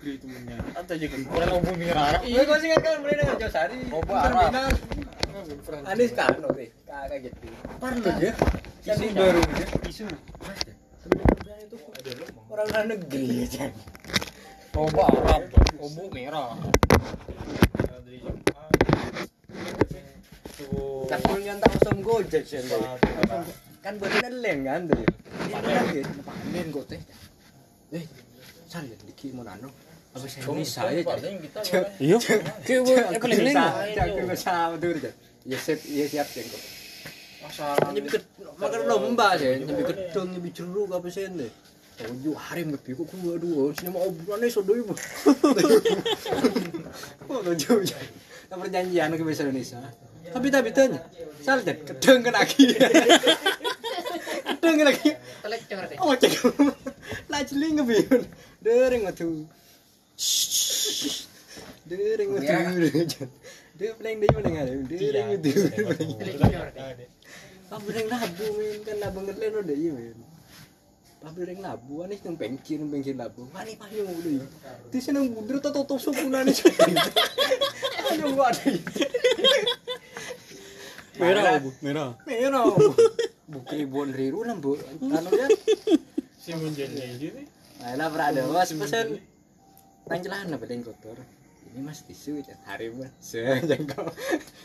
negeri temennya atau juga kurang Orang bumi rara. Iya kok sih kan mulai dengan Josari. Opo Arab. Anis kan oke. Kakak gitu. Parno ya. Jadi baru ya. isu itu orang luar negeri aja. Opo Arab. Opo merah. Tapi yang tak usah gojek sih. Kan buat nelen kan tuh. Ini kan. Panen kok teh. Eh, sar ya diki mau nano. Habis Indonesia ya. kita Iya. Kayak paling leng. Jago bersama tuh. Ya siap, ya siap ya kok. masalah ket makan lomba sih, nyebi kedong, nyebi jeruk apa sih nih. Oh, yo hari ngebi kok kudu aduh, sini mau obrolan nih sodo ibu. Oh, jauh. Kita perjanjian ke bahasa Indonesia. Tapi tapi tanya, salah deh, kedong kan lagi. Kedong kan lagi. Oh, cek. Lah jeling ngebi. Dereng atuh. Dereng atuh. Dia paling dia mana ngare? Dereng atuh. Pabrik labu men kan labu ngetlen udah iya men. Pabrik labu anis nang bengkir nang bengkir labu. Mari payo udah. Di sini nang budur to to sukunan iki. Ayo gua ada. Merah, Bu. Merah. Merah. Bukan ribuan riru bu. Anu ya. si menjadi ini Ayolah berada was pesen. Nang celana badan kotor. Ini mas tisu ya hari mas. Sejak kau.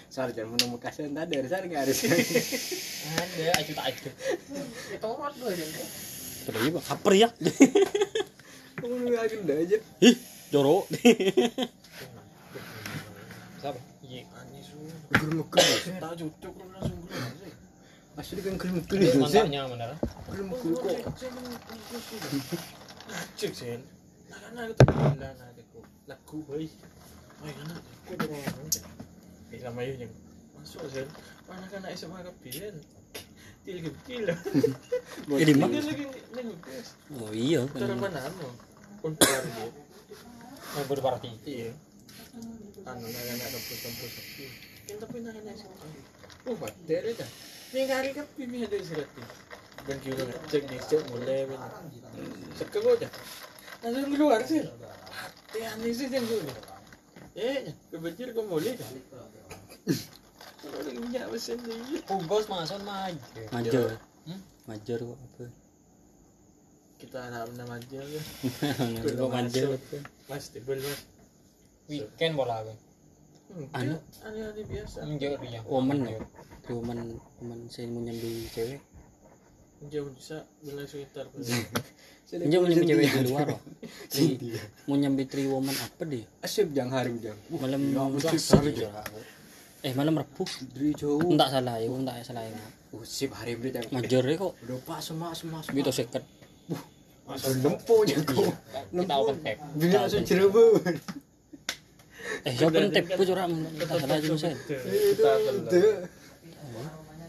Soal jangan menemukan tadi dari sana nggak harus. Ada aja tak aja. Itu orang tuh aja. Pada iya, kaper ya. Kamu nggak agenda aja. Ih, jorok. Siapa? Iya. Anisu Gur-gur. tak cocok lu langsung gue sih Asli kan gur-gur. Mantapnya bener. Gur-gur kok. cek sen nah karena itu benda nah aku lagu baik oh iya nah aku udah ngomong eh lama yang masuk sen mana kan SMA kapian til kecil Jadi mah. lagi Oh iya. cara mana anu kontra dia Mau berparti. iya anu nah kan ada kampus kampus kan tapi nah kan SMA oh bater dah Ning kali kan pimi ada tu. Dan kira cek di cek mulai ben. Sekali Langsung keluar sih. Teh aneh sih yang dulu. Eh, kebencir kau dah. Kalau lagi minyak mesin ni. Bos masuk majer. Majer. Hmm? Majer kok apa? Kita anak nama aja ya. Kok majer. Mas tebel mas. Weekend bola aku. Hmm, Anu? aneh-aneh biasa. Menjauh dia. Woman ya. Woman woman saya mau nyambi cewek. Jauh bisa bila sekitar. Menjauh mau nyambi cewek di luar loh. Mau nyambi tri woman apa dia? Asip jang hari jang. Malam Ya, Selasa. Eh malam Rabu. Dari jauh. Enggak salah ya, enggak salah ya. Usip hari beli jang. Majer ya kok. Udah pak semua semua semua. Gitu seket. Masuk lempo jago. Kita open tap. Bila langsung jerebun. Eh, open tap ku curang. Kita salah aja. Kita.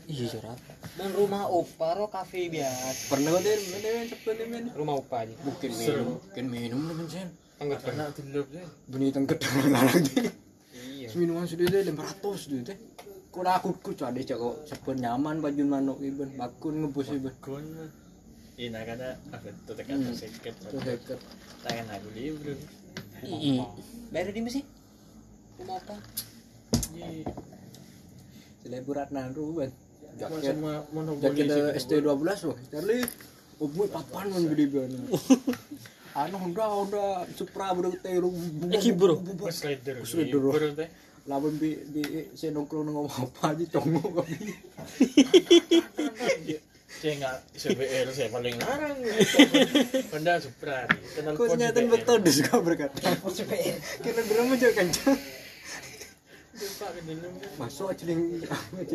Iya curang. Dan rumah opa ro kafe biasa. Pernah kau deh, mana yang cepat men. Rumah opa aja. Bukan minum, bukan minum teman sen. Enggak Kena tilap sih. Bunyi tengket lagi. Iya. Minuman sudah deh lima ratus tuh teh. Kau aku ku cade cak kok nyaman baju manuk iban bakun ngebus iban. Kon. Ina kana aku tu tekan seket. Tuh seket. Tangan aku libre. Iya. Dari di sih? Rumah opa. Ye. Seleburat naru ban. Jaket Jaket sama monopoli. jaket ST 12 wah. Charlie. Oh boy papan man gede ban. Anu udah udah Supra bro teru. Eh, kibro. Slider. Slider. Baru teh. Lawan bi bi saya nongkrong ngomong apa aja congok kami. Saya nggak CBR saya paling larang. Honda Supra. Kenal Kok ternyata betul deh suka berkata. Kira drum aja kencang. Pak ke dalam kan. Masuk aja ning aja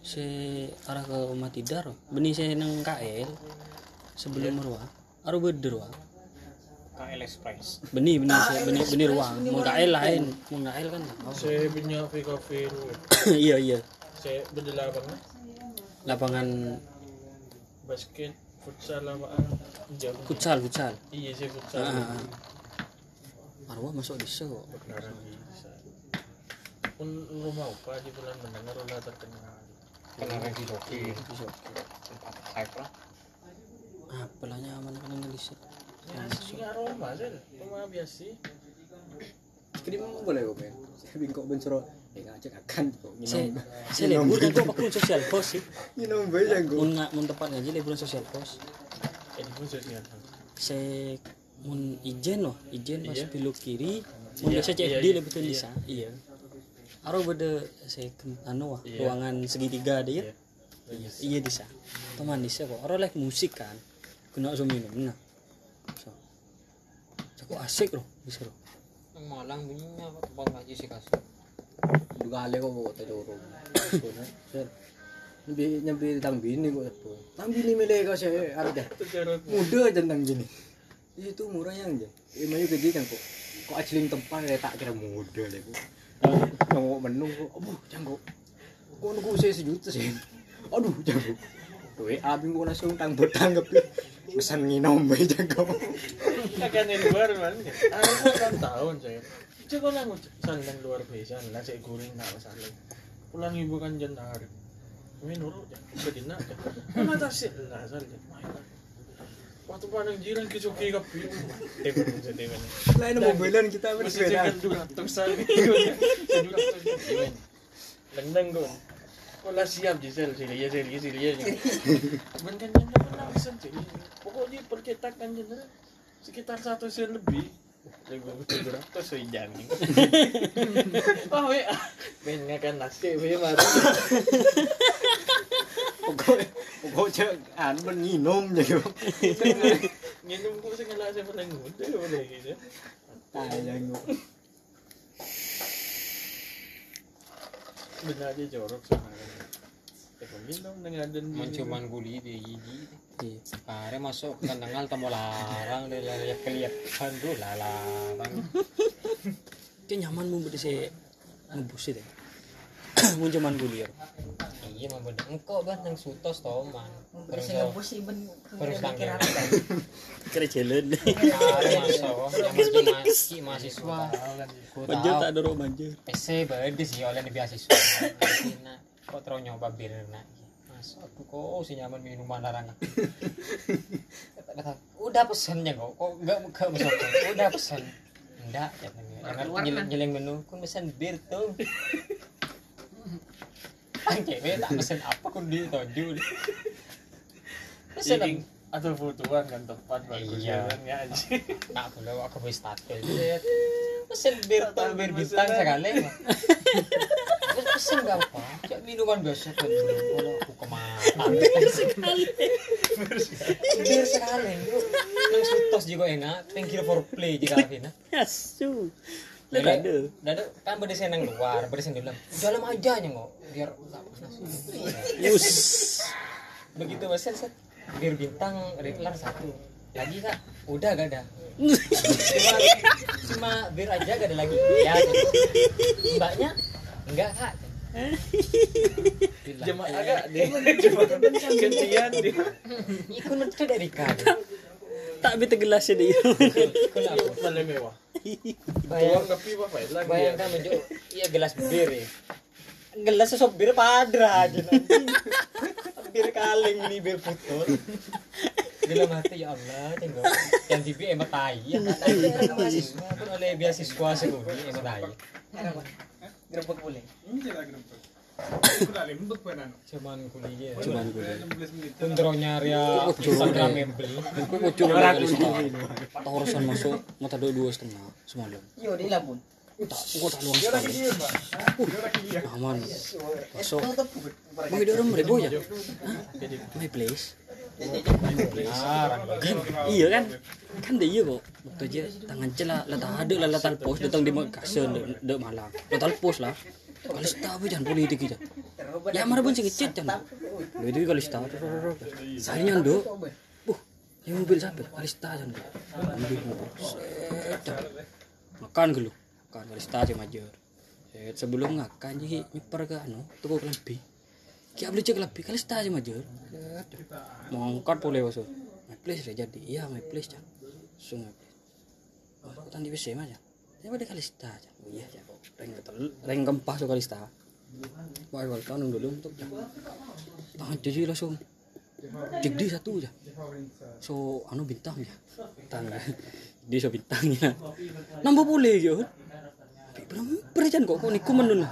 Si arah ke rumah tidar. Benih saya nang KL sebelum rumah. Aru beder wah. KL Express. Benih benih saya benih benih ruang. Mau KL lain, mau KL kan tahu. Saya punya kafe iya iya. Saya berdelapan lah. Lapangan Basket, futsal apa ah, jauh. futsal futsal. Iya saya futsal. Ah, ah, ah. Arwah masuk di kok. Bisa. Pun rumah apa di bulan mendengar ulah terkenal. Kena di Doki. Bisa. Tempat hype lah. Ah, pelanya aman kan di set. Ya, sih aroma sih, rumah biasa. Mau boleh kok. Saya bingkok bencoro. Eh ngajak akan kok Saya minum. saya libur kan kok aku sosial pos sih. Minum bae yang Mun mun tepat ngaji liburan sosial pos. Jadi pun saya ingat. Saya mun ijen loh, ijen pas Iya. belok kiri, mun Iya, biasa CFD iya, lebih bisa. Iya. Aro beda saya ken- anu wah, Iya. ruangan segitiga ada ya. Iya. Iya, iya bisa. Teman bisa kok. Aro like musik kan. Kena zo minum nah. So. Cukup asik loh, bisa loh. Yang Malang bunyinya apa tempat ngaji sih kasih. Dua kali kok kok dorong. Sir. Nyambi nyambi tang bini kok tepo. Tang bini milih kok saya ada. Muda aja tang bini. Itu murahnya aja. Eh mayu gede kan kok. Kok ajeling tempat ya tak kira muda deh kok. Nongok menu kok. Aduh, jangkok. Kok nunggu saya sejuta sih. Aduh, jangkok. Tuh, abing kok langsung tang bertanggap. Pesan nginom bae jangkok. Akan di luar man. Po kan tahun saya. Ko lang sandang luar biasa. Lah saya guring na masalah. Pulang ibu kan dyan na hari. May nuro dyan. Pwede na. Ano ta si na sal dyan. Waktu pa nang jiran kisuki ka piyo. Teko mo sa temen. Lain mobilan kita Masih bersepeda. jangan dura tok sal. Dura tok sal. Langdang ko. Wala siap Giselle, sila ya, sila ya, sila. Ben yan naman lang isang sila. Pokoknya percetakan na. Sekitar satu sen lebih. Saya gue betul berapa saya jamin. We, main ngakan nasi we mari. Pokoknya pokoknya anu ben nginom jangkok. Nginum ko sa ngala sa palang muda wala gitu. Ah, jangkok. Benar aja jorok sama kan. Teko minum dengan dan Mencuman guli di gigi. Iya. Kare masuk ke tengah temu larang dia lihat kelihatan tuh larang. Itu nyaman mau beda saya ngebus itu. Mun cuman gulir. Iya mah bener. Engkau ban yang sutos toh man. Terus Bisa ngebus iben Terus kira. Kira jalan. Yang masih mahasiswa. Tahu. tak ada roh manja. PC beda sih oleh di beasiswa. Kok terus nyoba bir nah. Masuk aku kok si nyaman minuman larangan. Udah pesennya kok, kok enggak enggak masuk. Udah pesen. Enggak, jangan jangan nyeling menu, kun pesen bir tuh. Ang cewek tak pesen apa kun di tonju. Pesen atau fotoan kan tempat bagus Iya. ya kan ya aja. tak boleh aku wis status. Pesen bir tuh bir bintang sekali. Pesen gak apa? Cek minuman biasa kan. Kalau aku ke mana? Bir sekali. Bir sekali. Nang sutos juga enak. Thank you for play jika Vina. Asu. Lah tak ada. Dada kan berdesain yang luar, berdesain di dalam. Dalam aja nya kok. Biar enggak panas. Yus. Begitu pesen set. Bir bintang regular satu. Lagi kak, udah gak ada. Cuma, cuma bir aja gak ada lagi. Ya, mbaknya enggak kak. Jemaah agak deh. Jemaah gantian deh. Ikut nanti dari kak. Tak beta gelasnya dia. Kenapa? Malah mewah. Bayang, kopi apa ya? Ya. menjuk, iya gelas bir ya. Gelas sop bir padra aja nanti. Bir kaleng ini bir putul. Dalam hati ya Allah, tengok. Yang TV emat tai. Ya, mahasiswa pun oleh beasiswa sekali emat tai. Boleh. Cuman kuliah. Cuman gue. Tundro nyari ya Instagram membeli. Aku mau coba kali Tak urusan masuk mata dua dua setengah semalam. Yo di labun. Tak, aku tak luang sekali. Uh, aman. Masuk. Mau hidup orang mereka ya? My place. Kan, iya kan? Kan dia iya kok. Waktu aja tangan celah, lah tak ada lah lah talpos datang di Makassar, dek Malang. Lah talpos lah. Kalau setahu jangan politik aja. Ya mana pun ngecet kan. Lo itu kalau setahu. Saya nyando. Buh, Ini mobil siapa? Kalista aja nih. Mobil mobil. Makan dulu. Makan Kalista aja major. Sebelum ngakan jadi nyeper ke anu, toko kelambi. Kia beli cek kelambi Kalista aja major. Set. dah. Mau angkat boleh waso. My place udah jadi. Iya, my place my place. Oh, aku tadi bisa aja. Ya pada Kalista aja. Oh iya, ya. Reng ketel, reng kempah so Kalista. Wah, wah, tahun dulu untuk tangan jadi langsung jadi satu aja so anu bintang ya bintang dia so bintangnya nambah boleh yo tapi berapa perjan kok kok niku menun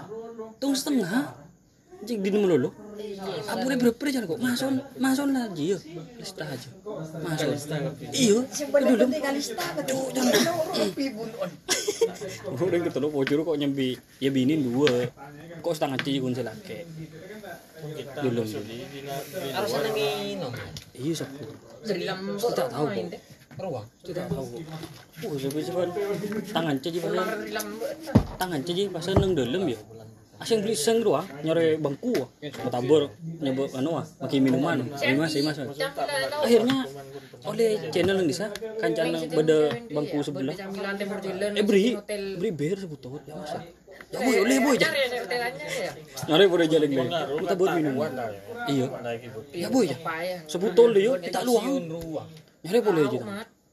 tong setengah jik di melulu. Aku boleh berapa perjan kok masuk masuk lagi yo lista aja. Masuk iyo dulu Cuk, jangan Orang ketelu pojur kok nyambi ya bini dua. Kok setengah cijik kun selake. Kita Belum. Harus nangin nom. iya sepuluh Kita tahu, kok. Ruang. tidak tahu oh sepi sepi tangan pas Selam tangan cijik pas neng dalam ya asing beli seng doang nyore bangku ah. mau tabur nyebut anu ah pakai minuman. Lima sih mas. Akhirnya oleh channel yang bisa kancana beda bangku sebelah. Eh beri beri beer sebutut ya mas ya boy oleh boy jah nyore pada jalan lagi kita buat minuman. Iya. Ya boy jah sebutol dia kita luang. Nyore boleh aja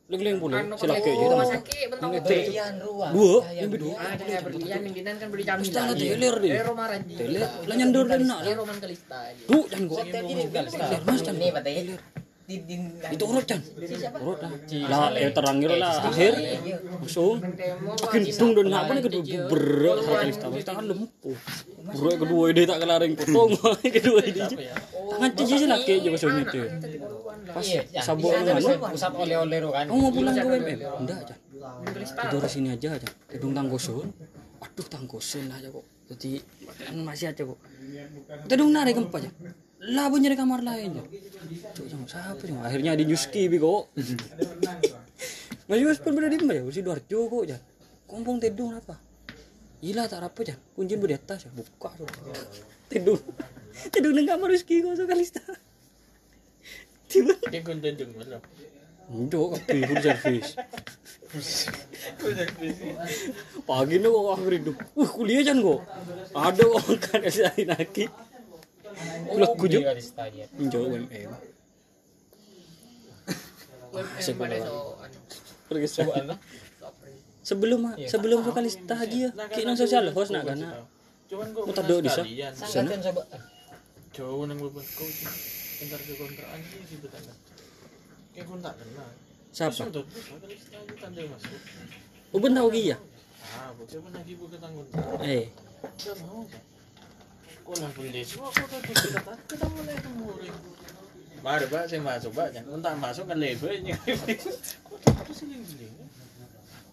leng-leng boleh silake aja kita mau Berian ruang. dua yang berdua Ada yang berlian yang dinan kan beri camilan. Mesti ada teler deh. Eh romaran. Teler, lah nyandur dan nak. Eh roman kalista. Duh, jangan gua. Teler mas jangan. Ini patah di Itu urut can. Urut lah. Lah, eh terangir lah akhir. Langsung. Makin tung dan apa nih kedua berat sekali tahu. Tangan lempuh. Berat kedua ide tak kelaring potong. kedua ide. Tangan cici sih laki aja pasal itu. Pas sabuk Iya, mana? pusat oleh-oleh ru kan. Kamu mau pulang ke WMM? Enggak aja. Tidur sini aja aja. Hidung tangkosun. Aduh tangkosun aja kok. Jadi kan masih aja kok. Tadung narik gempa aja. Lah di kamar lain ya. Siapa sih? Akhirnya di Yuski bi kok. Mas Yus pun berada di mana ya? Usi Duarjo kok aja. Kumpung tidur apa? Gila tak apa aja. Kunci di atas ya. Buka tuh. Tidur. Tidur di kamar Yuski kok sekali Tiba. Dia konten jeung mana? Enggak, kape full service. Pagi nih kok aku rindu. Uh, kuliah jangan kok. Ada kok kan kasih lagi. Kuliah kujuk. di stadion. Injau UMM. Asik banget. Pergi Coba sana. ana. Sebelum sebelum vokalista aja ya. Kayaknya sosial host nak kan. Cuman gua Mau tado di sana? sekalian. Sangat coba. Jauh nang beban kau sih. Entar ke kontrakan sih sih betanda. Kayak kau tak kenal. Siapa? Masuk. Oh benar lagi ya? Ah, pun lagi buka tanggung. Eh, mau? Kau lah beli semua kau kita mulai kemuri. Mari pak, saya masuk pak. Jangan entah masuk kan levelnya. Kok yang beli?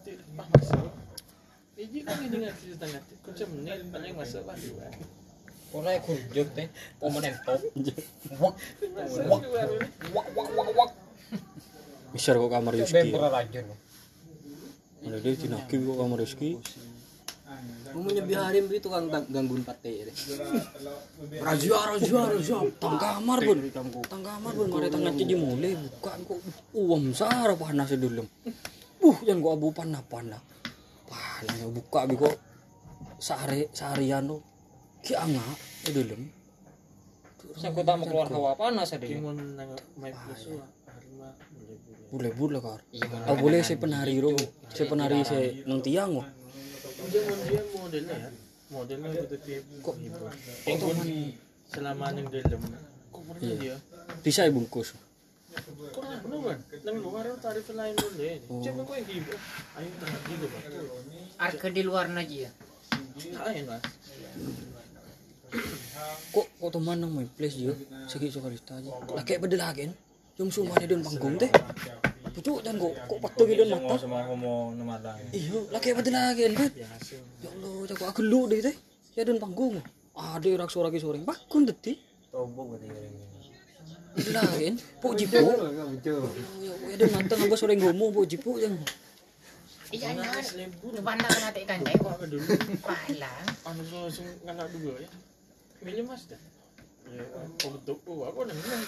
Tidak, Pak masuk. Iji kan ini ngerti setengah. Kunci menit paling masuk pak dua. Ora kunjuk teh. Pemenang top. Wak Wak, wak wak wak wak. bisa kok kamar Ben Yuski. pura rajin. Ada dia tinaki kok kamar Yuski. Mau nyebi hari beri tukang gang- gangguin pate. Razia, razia, razia. Tang kamar pun, tang kamar pun. Mari tangan cici mulai buka kok. Uam sara panas dulu. Uh, jangan kok abu panah panah. Panas buka bi kok. Sehari seharian tuh. Ki anga dulu. Saya kok tak mau keluar hawa panas ada. Kimon nang main. Harima boleh boleh. Kar. Iya. Oh boleh saya penari ro. Saya penari saya nang tiang kok. Dia dia modelnya ya. Modelnya gitu tip. Kok ibu. Kok selama nang dalam. Kok pernah dia? Bisa bungkus. Kok ano kan? Nang luar tarif lain boleh. Coba ko yung gibo. Ayun tengah ba? Arke di luar aja ya. Ayun mas. Kok kok teman nang my place dia. Sige sokalista aja. Laki beda lagi. Yung sumanya doon panggung teh. Pucuk dan kok kok patuh gitu mata. sama ako mo namadang. Iya, laki apa lagi kan? Ya Allah, jago aku lu deh teh. Ya dan panggung. Ada orang suara ki sore. Bakun deti. Tobo ko tinggalin. Lagi, po jipo. Ya dan nonton nambah sore ngomong po jipo yang. Iya kan. Depan nak kena tekan teh kok. Dulu? Palang. Ano so sung nganak dulu ya? Minyo mas dah. Ya, pagtok ko ako nang nang.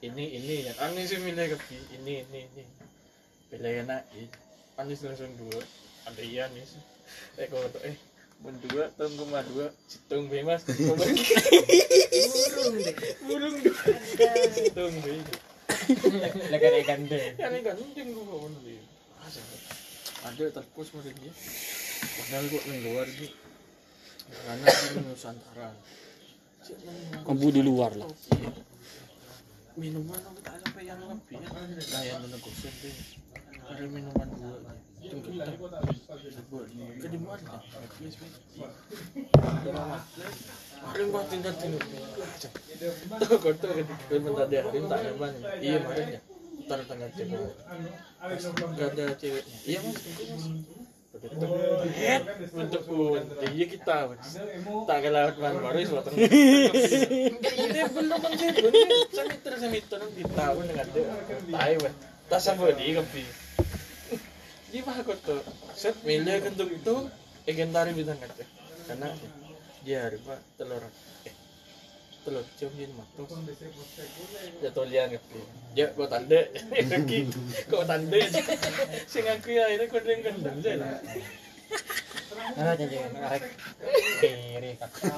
Ini ini yang Anis sih milih kepi ini ini ini. Pilih enak Anis langsung dua. Ada iya Anis eh kalau tuh eh. Mun dua tahun koma dua. Citung be mas. Burung burung. Dua citung be. Lekan ikan deh. kan ini kan mungkin gua mau beli ada terpus mungkin dia. Padahal gua yang luar di karena ini Nusantara. Kamu di luar lah. Minuman aku tak sampai yang lebih? Yang negosiasi deh ada minuman dua. Itu kita ke di mana please Harim tinggal tinggal tahu kau tuh kan bentar dia Harim tak nyaman iya makanya. Ntar tanggal cewek. Gak ada ceweknya. Iya mas untuk iya kita tak kelewat man baru ini belum kan sih bener semiter semiter di tahun dengan dia tahu weh tak sampai di kopi di mana kau tuh set milih kentuk itu egen tari bintang kaca karena dia hari pak telur telur cium di matu jatuh liang kopi ya kau tanda lagi kau tanda sing aku ya ini kau dengan kendang saya Ah, jadi arek kiri kakak.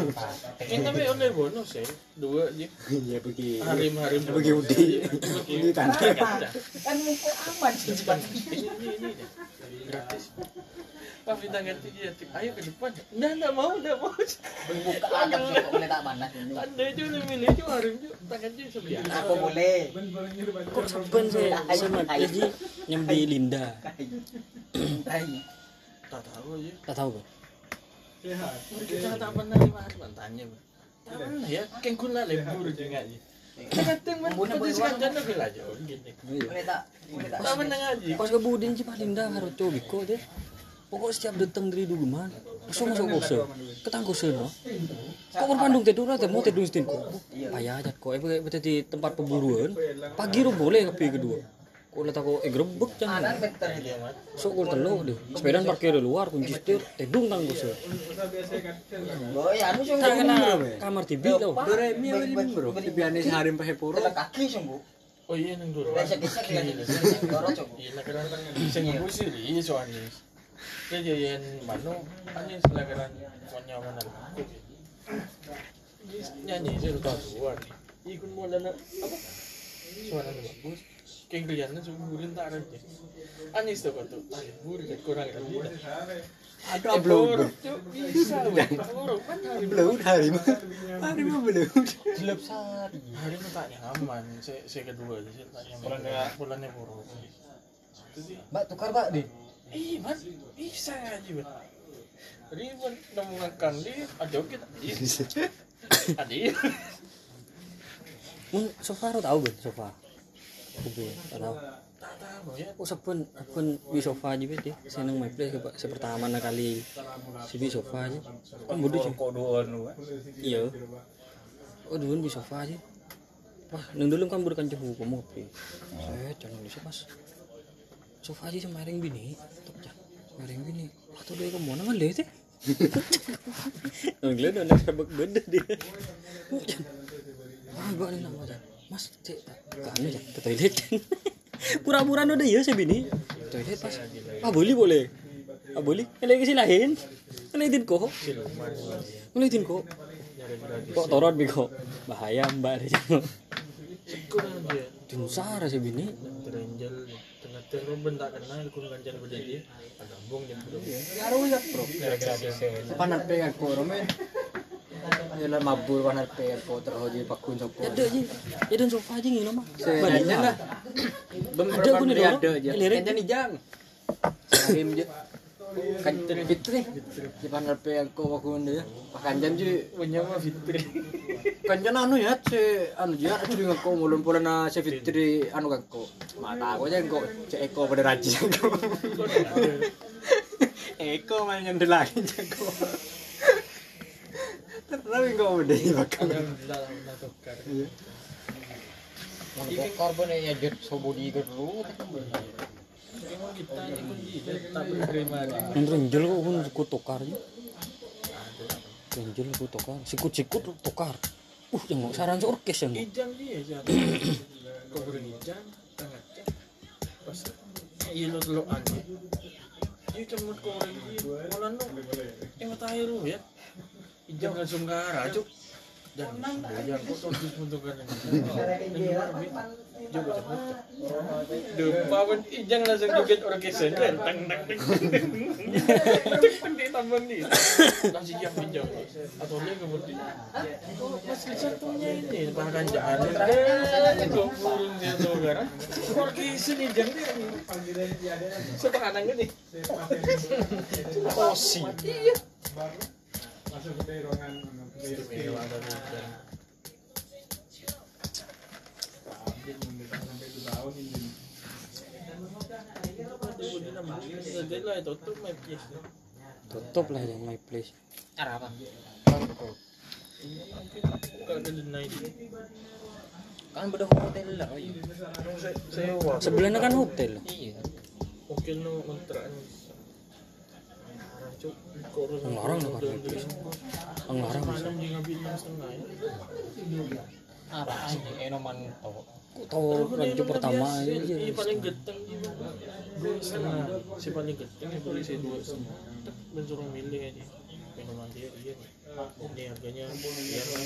ini tapi oleh bonus ya dua aja Iya pergi. harim harim Pergi Udi. Udi tanda. Kan muka aman sih cepat. ini ini ini gratis Pak bintang ganti dia ayo ke depan. Enggak enggak mau enggak mau. Buka aja sih kok boleh tak panas ini. tanda aja udah milih aja harim aja tangan aja sebiasa Aku boleh. Kok sepen saya sama lagi nyambi Linda. tak tahu aja Tak tahu kan? kita tak pernah dibahas tanya Bang. tak pernah ya. Kayak gula lembur juga aja kadang man Bunda pada boleh sekarang jangan gila aja gini. Boleh tak? Boleh tak? tak pernah ngaji. Pas ke Budin sih Pak Linda harus coba biko deh. Pokok setiap datang dari dulu man. Masuk masuk kose. Ketang kose no. Kok kon Bandung tidur aja mau tidur stin kok. Payah aja kok. Eh betul di tempat pemburuan. Pagi ro boleh kopi kedua. Kok letak kok eh grebek jangan. Sok kok telo deh. Sepeda parkir di luar kunci setir. Tedung tang anu kena kamar TV tau. Doremi apa ini bro? Aneh harim pakai. Tela kaki sungguh. oh iya neng dulu Desek-desek lagi. Doro coba. iya nak saya nggak sih iya soalnya dia jayan mano hanya selagaran punya mana nyanyi sih udah keluar ikut mau dana apa suara bagus kayak kelihatannya sumburin tak ada Anis tuh kau tuh buri kan kurang Aduh belum. bisa hari harim. Harim belum. Jelep sari. hari itu tak nyaman saya saya kedua sih tak nyaman bulannya bulannya buruk Mbak tukar Mbak deh. Ih, man, bisa aja, man. Ribet nemu makan di ada? Iya. Ada iya. Mun sofa ro tahu ben sofa. Kubi. Tak tahu ya. Oh sepen, sepen di sofa aja bet deh. Seneng my place ke se pertama na kali si di sofa aja. Kan bodoh sih. Kok doon lu. Iya. Oh dulu di sofa aja. Wah, nang dulu kan berkan cepu kamu kopi. Saya jangan bisa pas. Sofa aja semaring bini, Semaring bini. Atau dia kamu mana ngalih teh? Nggak ada sebab beda dia. Wah, gua nih nama aja. Mas, cek, kan aja ke toilet. Pura-pura udah ya sih bini. Toilet pas. Ah boleh boleh. Ah boleh. Kalau ke lain. Ngeliatin kok. Siluman. Ngeliatin kok. Nyari gratis. Kok torot biko. Bahaya mbak ada jangan. Dinsara sih bini. Terenjel. Tengah terus bentak kenal kun ganjar beda dia. Agambung dia belum. Ngaruh ya bro. Gratis Panat pegan ko rome. Yalah mabur panat pegan ko terus jadi pakun sopo. Ya ada aja. Ya dan sofa aja ngino mah. Sebenarnya lah. Ada aku nih, ada aja. Lirik. Nih jang. Harim Kan fitri. Di panat pegan ko pakun dia. Pakan jam je. Punya mah Fitri. Kanjan anu ya, si anu ya, curi ngako mulun pula na si Fitri anu kako. Mata aku aja kok cek Eko pada raji aku. Eko main yang lagi jago. Terlalu kok udah bakal. Alhamdulillah korban ya jet sobodi dulu. Yang renjel kok pun sikut tukar aja. Renjel sikut tukar. Sikut-sikut tukar. Uh, yang mau saran orkes yang. Ijang dia siapa? Kau beri ijang, tengah iya lo lo ane. Iya cuma kau beri malah no. Eh mata air lu ya. Ijang langsung ke arah cuk. Cepet. Depan ijang langsung joget orkesen kan. Tang tang tang. Tek teng di tambang nih. Langsung siap ijang. Atau dia kemudian Mas satunya ini para kanjaan. Kok burung dia tuh kan? Orkesen ijang dia. Sepak Istimewa tuh my place. Tutup lah yang my place. Arah apa? Kan beda hotel lah. oh iya. sewa. Sebelahnya kan hotel. Iya. Oke no kontrakan. Cuk, koros. Ngelarang lah kan itu. Ngelarang bisa. Ya? Apa anjing enoman to. Tahu rancu pertama aja. Iya paling geteng. Si paling geteng ya beli si dua setengah. Tek, ben suruh milih aja. Minuman dia iya. Ini harganya iya lah.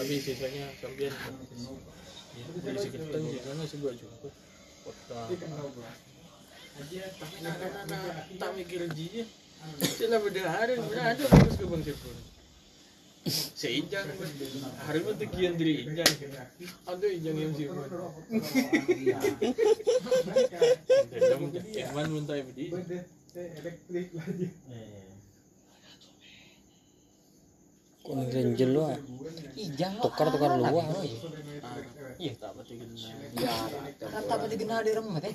Tapi sisanya sambian. Ya, beli si geteng sisanya si dua cukup. Kota. Tak mikir dia. Sila beda hari, beda aja terus ke Bang hari itu tekian diri Ijang. Ada Ijang yang muntah. Kok nih renjel lu ah. Ah. Iya. Tak apa tiga Iya. Rata apa dikenal di rumah teh?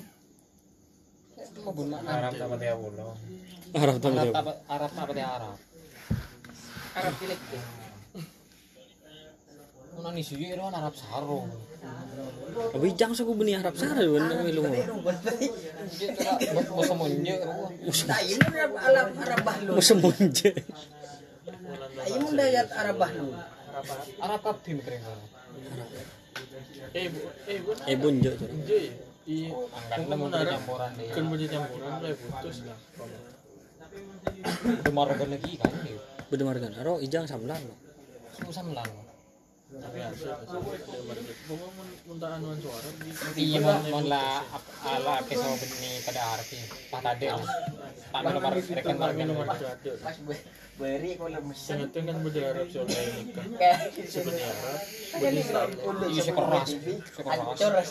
Arab apa teh Arab Arab apa teh Arab? Arab pilek teh. Mana nih sih itu kan Arab sarung. Tapi jangan suku benih harap sara bener lu. Monje. Nah, ini alam Arab Bahlul. Musim monje. Ini dayat Arab Bahlul. Arab mikirnya kan. Eh, eh, Eh bonjo. Cor. Iya, kamu mau menarik. campuran deh. Kan beli campuran lah putus lah. Demar lagi kan. Bener margan. Aro ijang samlan lo. Susah melang. Tapi hasil hasil dia market. Kamu muntah anuan suara di Iya mon mon la ala ke so beni pada arti. Pak tade. Tak ada nomor rekan Kami marga. nomor. Pas beri kalau mesin. Sangat kan berharap soalnya nikah. Arab. Kan ini ulu Iya, sekeras. Sekeras.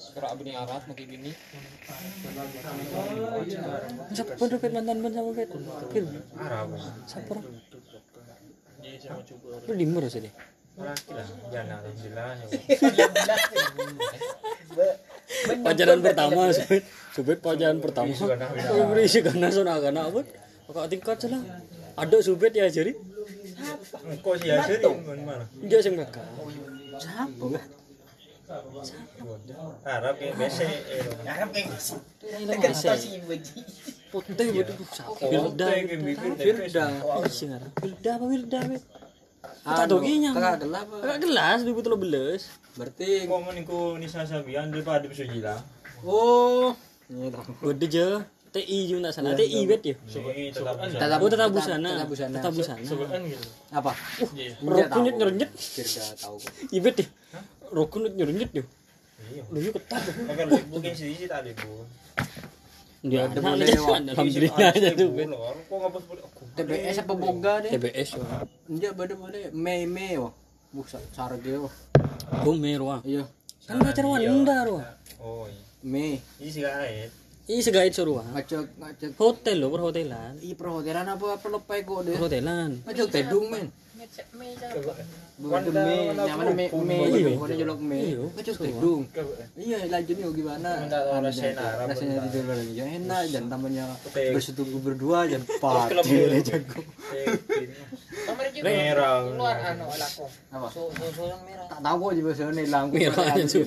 Surah bini Arab mungkin bini. Siapa pun dapat mantan ban sama pet. Pil. Arab. Siapa? Coba Lu dimmer sih deh. Laki lah. Jangan alhamdulillah. Pacaran pertama subet. Subet pacaran pertama. Berisi karena sona kana apa? Kakak tingkat salah. Ada subet ya jadi. Kok sih ya jadi mana? Dia sing bakal. Siapa? Arab kayak biasa. Arab kayak Ini Kan masa. si Beji. Putih betul. Firda. Isi ngarang. Firda apa? Tak tahu kinya. Kakak gelap. Kakak gelas 2013. Berarti Kok meniku Nisa Sabian daripada bisa gila. oh. Udah je. TI juga tak salah. TI bet ya. Oh tetap busana. Tetap busana. Gitu. Apa? Iya. Rokun nyet nyerenyet. Firda tahu. Ibet ya. Nyet nyerenyet ya. Iya. Lu yuk ketat. Agar bukan sih sih tadi bu. Dia Ada. Wak. Alhamdulillah aja tuh bet. Kok ngapus boleh? TBS apa boga deh? TBS. Enggak pada boleh Mei Mei wah. Buka sarge wah. Bumer wah. Iya. Kan pacar wanda wah. Oh iya. Mei. Ini sih kaya. Ih segait suruh wah. Ngacak ngacak. Hotel lo perhotelan. Ih perhotelan apa apa lepai kok deh. Perhotelan. Ngacak tedung men. Mei nyaman me me Iya. bukan jolok me. Iya. Kecus dong. Iya, lanjut nih gimana? Anu, Rasanya tidur bareng ya enak dan namanya Oke. bersetubuh berdua dan pati jago. Kamar juga Merah. keluar anu laku. Apa? Su- Susulan merah. Tak tahu kok juga sana hilang. Merah aja.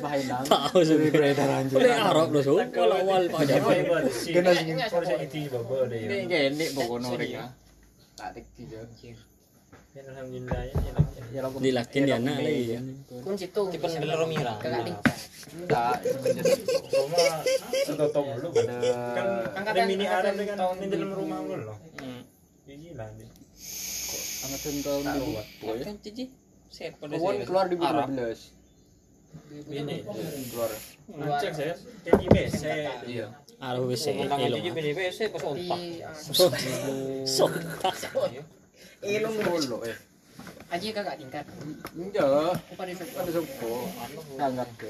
Tahu, Su. Dari beredar anjir. Oleh Arab loh, so. Kalau awal Pak Jawa. Kena sih. Ini gini pokoknya mereka. Tak tik gitu. Alhamdulillah ya. Ya. Dilakin dia anak lagi. Kun situ. Tipe ndelok mira. Lingkar. Enggak, Rumah dulu. ada Kan Angkatan- ada mini Arab kan tahun di dalam rumah dulu loh. Gila nih. angkatan tahun Tahu, 2000. Wak. Pokoknya. Kan cici. Set pada Pokoknya saya. keluar di Arab. 2015. Ini. Keluar. Ngecek saya. Kayak di BC. Iya. BC pas. Ilmu dulu eh. Aji kakak tingkat. Enggak. Aku pada sekolah. Ada sopo. Sangat ke.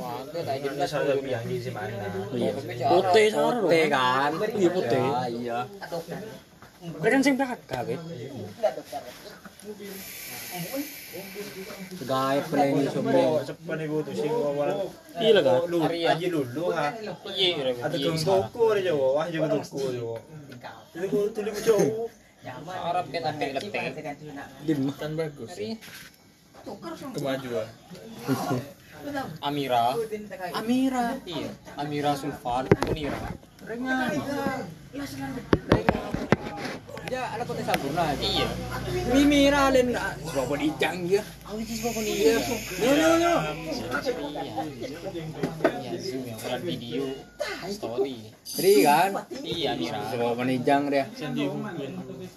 Wah, itu tak jelas saya lebih yang di mana. Iya. Putih sarung. Putih kan? Iya, putih. Ya, iya. Kan sing kakak, weh. Gaya peleni sopo. Oh, cepat ibu tuh sing awal. Iya lah, Kak. Lu aja dulu ha. Iya, Ada kang toko aja Jawa, wah jago toko Jawa. Ku tulis ku jauh. Arab kan ada leteng. Dim. Kan bagus. Kemajuan. Amira. Amira. Iya, Amira Sulfan, Munira. Rengan. Ya, ada kota Sampurna. Iya. Mimira len sopo dijang ya. Iya. Yo yo yo. Iya, Zoom yang bulan video story. Tri kan? Iya, Amira. Sopo dijang dia.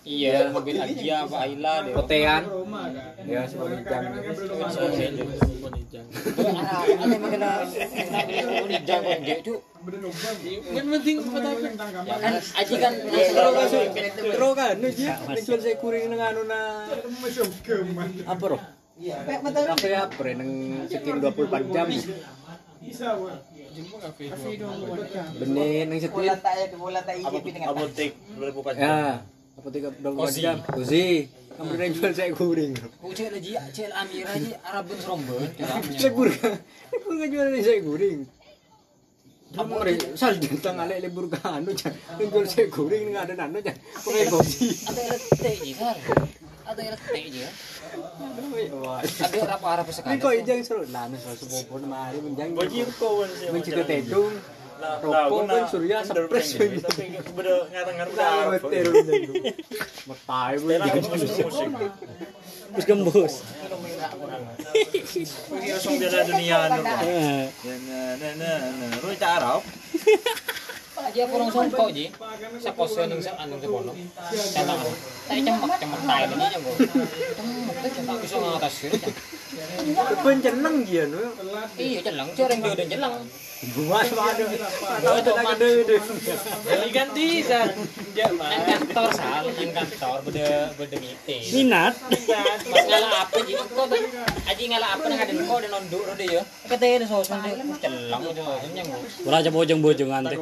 Iya, mobil Agia apa Aila deh. Potean. Ya, sopo dijang. Ada yang mengenal Nijang kok dia itu. Kan penting apa? Ya kan Aji kan kan, terus kan, nu ji, jual saya kuring nang anu na. Apa roh? Kafe apa re nang sekian 24 jam. Benih nang sekian. Apotek berapa Ya, apa tiga 24 jam. Kusi. Kamu nang jual saya kuring. Cek lagi, cek Amira aja Arabun Serombo. Saya kuring. Kuring jual saya kuring. Apa re sal datang ale libur ka anu jan. Nang jual saya kuring nang ada anu jan. Pakai gosi. Ada je, Sar. Ada yang letek je. Wah. Ada apa Arab Ini sekali. kok ijang seru. Lah anu soal sepopo mari menjang. Rokok kan surya spres. Tapi beda ngarang-ngarang. Metai. Saya musik. Terus gembus. Dunia anu. Eh, Nah nah nah nah. Arab. Aja. Sa sa anong sa cemak cemak ni. Cemak cemak ngatas sir. Jeneng. Iya Buat ada. Tahu tak gede. Jadi ganti dan dia kantor sal, nang kantor beda beda meeting. minat. Mas ngala apa ji? Kok aji ngala apa nang ada kok ada nonduk rode ya. Kata dia sosan dia celang aja nyang go. Ora aja bojong-bojong ante.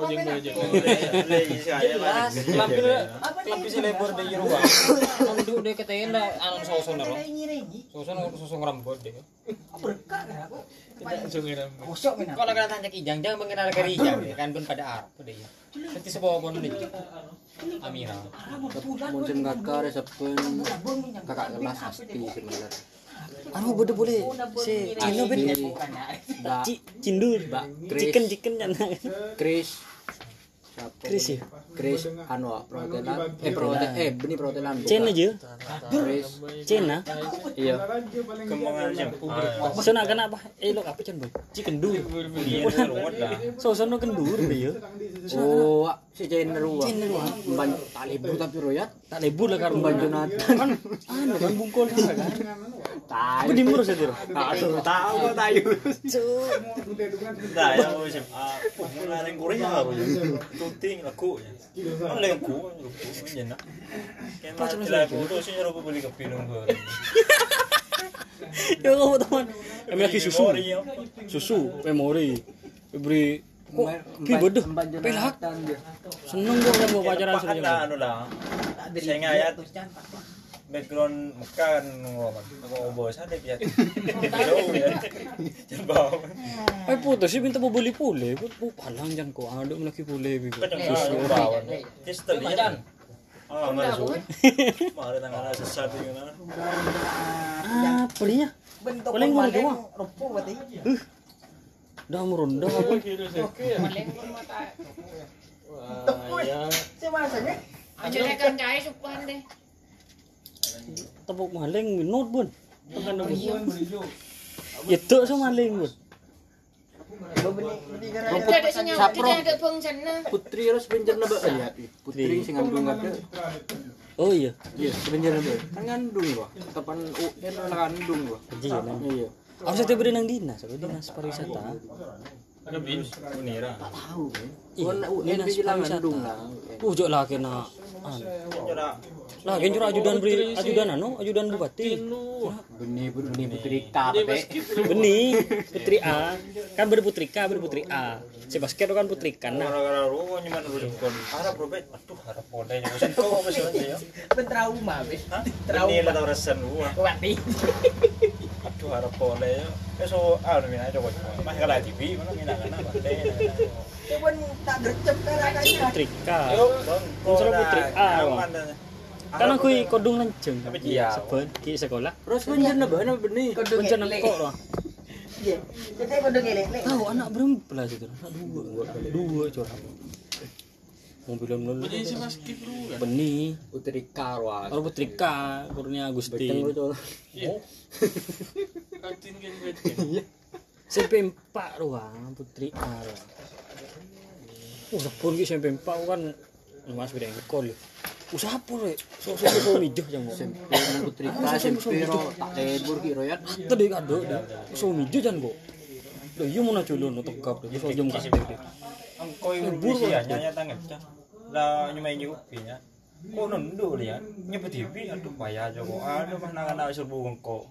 Jelas, lampir lampir selebor de Yeruwa. Nonduk dia kata dia anu sosan ro. Sosan sosan rambut dia. Kalau kena tanya Ijang, jangan mengenal ke Ijang kan pun pada Arab pada ya. Seperti sebuah pun nih. Amira. Musim kakak resepin kakak kelas pasti sebenarnya. Anu bodo boleh. Si Cino ben Mbak Ci- cindur. Chris. Chicken chicken jana. Chris. Chris ya. Chris anu perhotelan eh perhotelan eh benih perhotelan. Cina aja. Chris Cina. iya Kembangan jam. Sana kenapa? Eh lo apa cen boy? Chicken dur. So sono kendur yo. oh si Cina ruang ban tali bu tapi royat Tak lebur lah karo ban Jonathan Anu kan bungkul kan. tahu Apa dimurus ya, Dir? tahu tahu kok tahu Nah, ya jam. Ah, mulai yang Korea harus. Tuting laku. Kan lagi ku, laku jenak. Macam lah foto sih nyuruh beli ke pinung. Ya kamu teman. Kami lagi susu. Susu memori. Beri kok ki bodoh. Pelak. Seneng gua kan mau pacaran Ada sebenarnya. anu lah. Ngayat. background Mekah kan ngomong aku bawa sadep ya jauh ya jangan bawa Ay puto, si minta mo buli puli. Bu palang jan ko. Ano mo laki puli bigo. kadang susu rawan yes tadi ya ah nggak susu mari tangan yang mana Ah, pulinya. Bentuk Paling gawa. rupo berarti. Dah mo ronda ako. Paling mata. Wah, ya. Si masanya. Aja nek kan cai supan deh. Tapok maling bun. Maling bun. Nah. Putri harus benjer na ba ya? Putri sing ngandung ada. Oh iya. Iya, benjer na ba? Kan ngandung ba? Tapan u kan nakandung ba? Kaji ya. Iya. Ako sa tiba ng dinas. Ako dinas pariwisata. ada bin menira Tahu kan. Iya, dinas pariwisata. ngandung lah. Ujo Lagi jura ajudan beri ajudan ano? Ajudan bupati. Benih benih putri kate. Benih putri A. Kan berputri K, berputri A. Si basket kan putri K. Nah, gara-gara ruko nyaman dulu bukan harap robet aduh harap boleh nya musim kau apa sih ya Ben trauma be. Trauma. Ini lah resen gua. Wati. Aduh harap boleh ya. So ah udah mina coba. Mas kalau TV mana mina kana Cuman tak gercep karakanya. putri K. Unsur putri A. Kan aku kodong lanceng. Tapi iya. Sebut di sekolah. Terus benjer na ba na benih? Kodong Bencana elek. kok lah. Iya. Elek. Tahu anak berapa itu? Anak dua. Dua curang. Mau bilang dulu. Jadi si Mas Kip lu kan. Benih. Putri Karwa. Kalau putri K, Kurnia Betul Agustin. betul. Iya. Kantin kan betul. SMP 4 ruang putri A. Oh, sepun ki SMP 4 kan Mas beda yang kol. Usaha pun rek. So so so mijo jang. SMP Putri Ka SMP ro tak tebur ki ro ya. Tadi kado deh. So mijo jan kok. Loh, iya mau culun untuk kap deh. So jam yang buru ya nyanya tangan. Lah nyumai lihat nyebut TV aduh payah aja kok. Aduh mah nang ana serbu engko.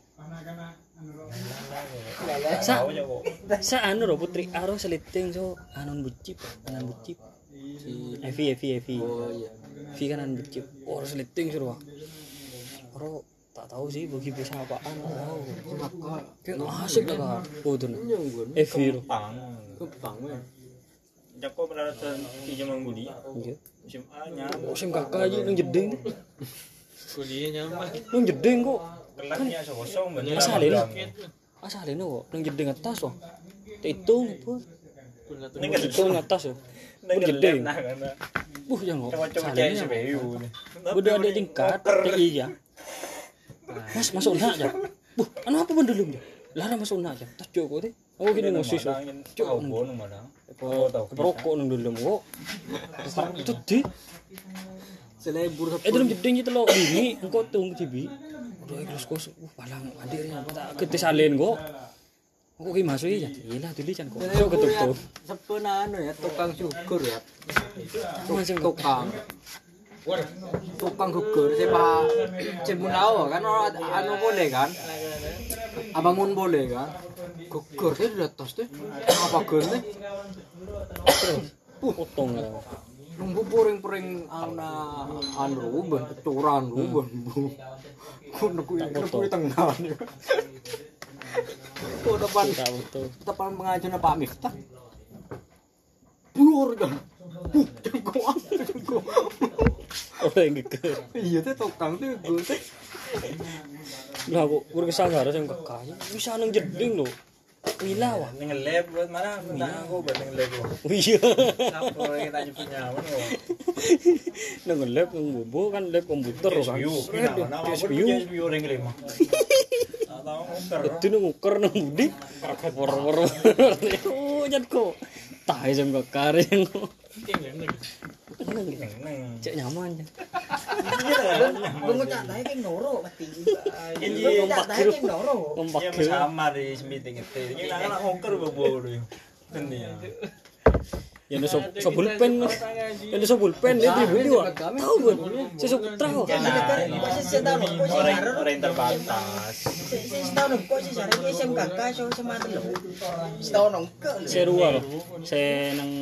Sa- kok. Sa anu ro putri A ro seliting so anon bucip, anon bucip. Si Evi Evi Evi. Oh iya. Evi kan anon bucip. Oh ro seliting so ro. Ro tak tahu sih bagi bisa apaan tak tahu. Maka Kayak asik tak kak. Oh tuh. Evi ro. Pang. Kepang. Jako peralatan tiga mangguli. Musim A nya. Oh sim kakak aja nang jeding. Kuliah nyaman. Nang jeding kok. Kelasnya kosong bener. Asalin. Asalin kok nang jeding atas kok. Hitung? Ini kan Hitung atas ya. Ini kan jeding. nah karena. Buh jangan kok. Ya. CPU. Udah ada tingkat TI ya. Mas masuk nak aja. Buh, anu apa benda dia? Lara masuk nak aja. Tas joko teh. Oh gini ngosis. Cuk, bono mana? Keperokok nang dulu kok. Itu di. Selebur Eh dalam jeding itu lo ini engkau tung TV. Udah ikhlas kos. Uh, palang apa tak kete salin kok. Kok ki masuk ya? Iyalah dulu can kok. So ketutup. Sepena anu ya tukang syukur ya. Kok. Tukang. Tukang syukur saya pak Cemunao kan orang anu boleh kan. Abangun boleh kan. Gugur saya di atas tuh. Apa gun tuh? Potong ya. Nunggu puring-puring ana anu ruben, keturan ruben. Kuno kuwi kuwi tengah. Kok depan depan pengajian Pak Miftah. Blur kan. Apa jengko. Orang yang geger. Iya teh tukang tuh gue. Lah kok berkesan harus yang kakaknya bisa nang jeding lo. Wila wah. Dengan lab buat mana? Minta aku buat dengan lab. Oh iya. Siapa yang tanya punya apa nih? Nang lab nang bobo kan lab komputer kan. Punya CPU orang lima. Tahu nguker. Itu nang ukur nang budi. Wor wor. Oh kok. tahe sing bakar yang cek nyaman ya bengkak tahe kayak noro pasti ini bengkak tahe kayak noro ya sama di semiting itu. Ini anak-anak ongker bawa-bawa dulu ya. Ya no so so pulpen. Ya no so pulpen dia beli wah. Tahu kan? Si so trao. Kasi siya daw no, ko siya Orang orang terbatas. Siya daw no, ko siya saro. Kaya siyang kakak, siya sa mga talo. Siya daw no, ko. Si Rua loh. Si nang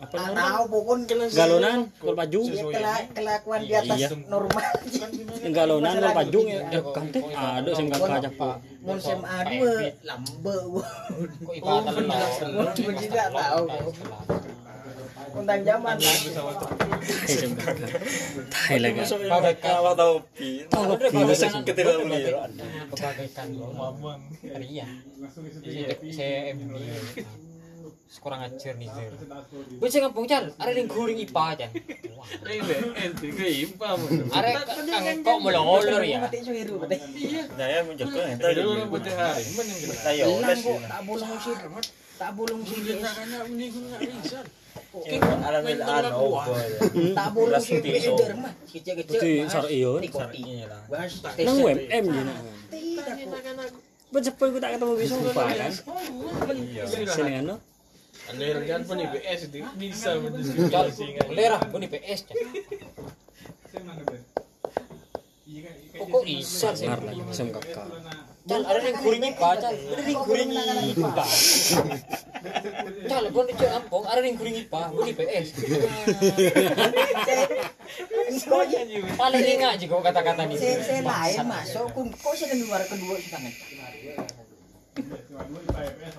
apa tahu pokoknya galonan gol pajung Ya, kela- kelakuan di atas Iya. normal. yang galonan gol pajung ya ya kan teh ada sing kakak aja pak Mun sem A2 lambe gua. Kok lo? Gua juga tahu. Tentang zaman tai lagi ketika beli. Bagaikan lo. Iya. Saya. Kurang ajar nih Zer. Gue sih ngapung car, ada yang guring IPA aja. Ente ke mo. Ada kok melolor ya. Nah ya kan orang putih hari tak bolong sih. Tak bolong sih. Alam il ano po. Sar nang UMM gini. Becepet gue tak ketemu besok kan? Sini kan no Ano yung po ni BS, di bisa Cal, mendiskusi nga. lera, gue nih PS. Kok lagi sem kakak Cal, ada yang guring IPA, Cal. Ada yang guring IPA. Cal, gue nih cek ampong, ada yang guring IPA, gue nih PS. Paling ingat juga kata-kata nih. Saya saya lain masuk. Kun kok saya di luar kedua sih tangan.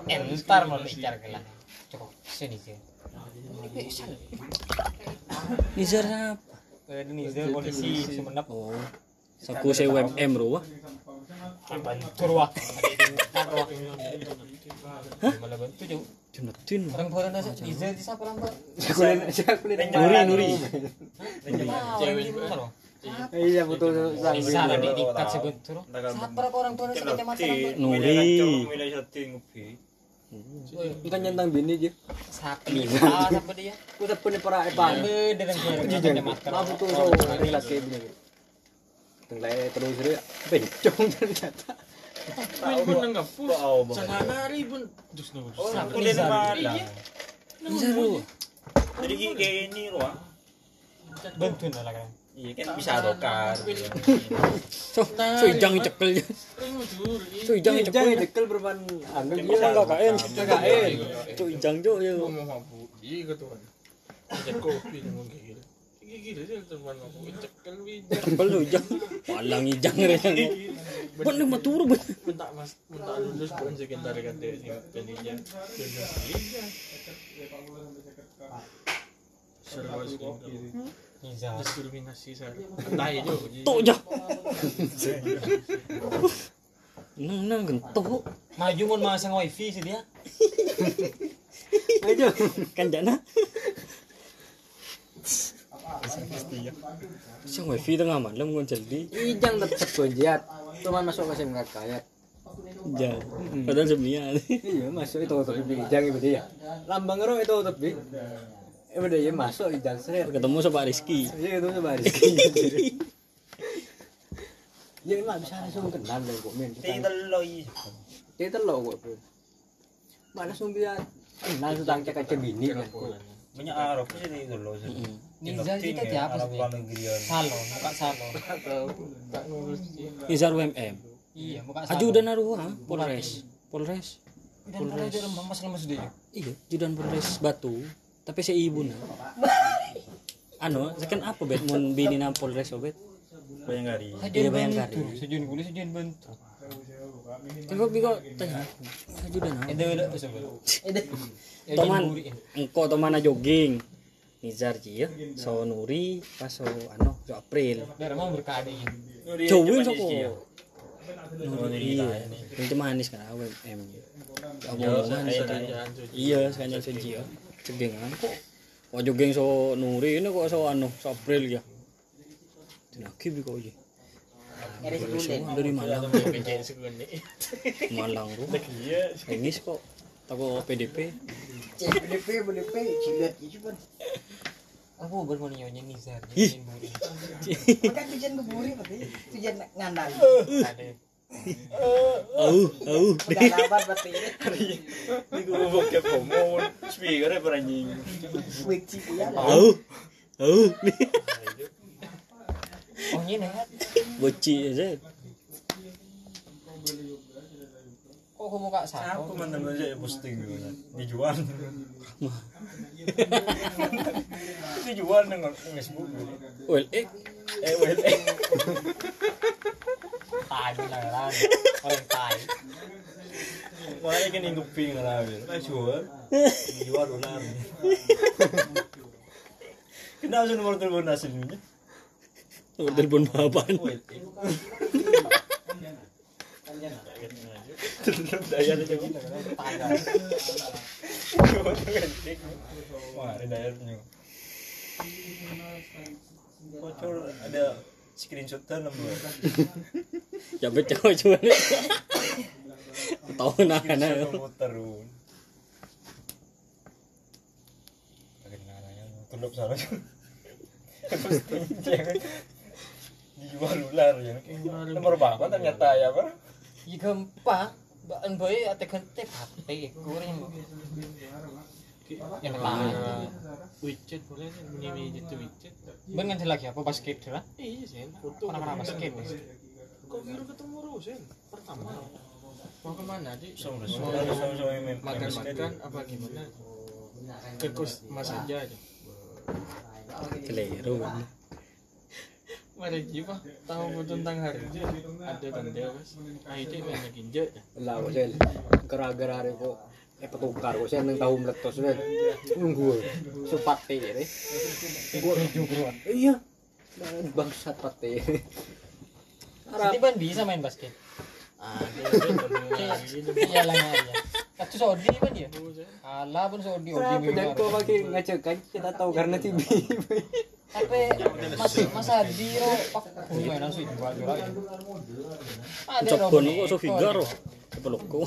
Entar mau bicara gelah. Cukup, sini sih. Nizar apa Ini nih, polisi semenap. Oh saku saya UMM ruah jauh. Junatin Orang nasa Izel di siapa lambat? Nuri Nuri Iya betul sang. Di sana di tingkat sebentar. Siapa orang tua nasa kecamatan lambat? Nuri. Bukan nyentang bini aja. Sapi. Ah, siapa dia? Ku tak punya para epan. Dengan kecamatan. Maaf tuh bini. Tenglay terus dia bencong ternyata. Tahu pun nang po. Wow, Sa nanari pun. Oh, aku din malang. Nizar ruah Jadi kayak ini ruang. Bantu na lang. Iya kan bisa adokar. so so ijang cekel mo dur. so ijang Jangan cekel dekel berban anu Bisa dia enggak kain. adokar. Kain. so ijang jo ya Mo mo po. Iya ko to. Ada kopi gigil. Gigil dia teman wi. cepel so ijang palang ijang rin Bukan lu maturo ba? Punta mas punta lulus bukan sekitar kan dia kandinya. Serwas ko. Iza. Diskriminasi sa. Tayo jo. Tok jo. Nang nang gento. Maju mon masang wifi sih dia. Ayo. Kan jana. Sing wifi tengah malam kon jadi. Ijang tetep gojat. Cuman masuk ke SMK kaya. Ja. Padahal semia. Iya masuk itu tetep di ijang itu dia. Lambang ero itu tetep di. Eh ya masuk ijang seret. Ketemu sama Pak Rizky. Iya itu sama Rizky. Ya emang bisa langsung kenal deh kok men. Loy. Dia telok kok langsung dia kenal tentang cek cek bini kan. Banyak Arab sih ini dulu. Niza kita di apa sih? Salon, muka salon. Nizar UMM. Iya, muka salon. Ajudan naruh Polres. Polres. Lembang mas lemes dia. Iya, judan Polres Batu. Tapi si ibu na. Anu, sekan apa bet mun bini na Polres obet? Banyak hari. Iya, Bayangkari. Sejun kulit sejun bentuk. Kalau biko tanya. Ajudan udah sebel. Ya, Toman, buri. engko tomana jogging. Nizar ji ya. So Nuri pas so anu so April. Biar mau berkade ini. Jauhin so ko. Nuri. Itu manis kan UMM. Omongan Iya, sekanya so ji ya. Jogging kan kok. Kok jogging so Nuri ini kok so anu so April ya. Tinaki biko ji. Dari Malang. Pengen segini. Malang ru. Iya. Engis kok. Tako PDP. CPDP, BDP, cilet itu pun. Aku bermonionya Nizar. Ih. Maka tujuan keburi tapi tujuan ngandal. Ada. Au, au. Udah labat berarti ini. Gue mau kayak promo. Speakernya beranjing. Week sih ya. Au. Au. Oh ini nih. Boci aja. Kok kamu kak satu mana mana yang posting gitu kan? Dijual. Dijual dengan Facebook gitu. Well, eh, Eh, well, eh. tai lah kan orang tai Makanya kan keping lah, Bil. Nah, jual. Dijual dolar. Kenapa sih nomor telepon aslinya? nomor telepon bapak. Eh. Daya kan. Wah, ada dayanya. Bocor ada screenshot. Tahu nah Screenshot nah. salah. Jangan dijual ular ya. Nomor berapa ternyata ya, Pak? Gempa Mbak Boy ate gente pate goreng yang lain. widget boleh bunyi widget tuh widget. Ben nganti lagi apa basket lah iya sih foto. Kenapa basket nih? kok kira ketemu Rusen pertama. Mau ke mana sih Sama mau sama sama yang main- makan main basket. makan apa gimana? Ke kos mas aja aja Keliru. Mari jiwa tahu tentang hari ini ada tanda mas. Ah itu banyak injek Lah kok sel. Gara-gara hari kok eh petukar kok sel nang tahu meletus sel. Nunggu. Supat teh re. Gua Iya. Bangsat pate. Jadi ban bisa main basket? Ah dia iya lah ya Katu sodi ban dia Alah pun sodi odi Kenapa kau pakai ngacekan kita tahu karena TV. Tapi mas mas Adi sih dua. Ada ro. Coba kok so figar. Peluk ko.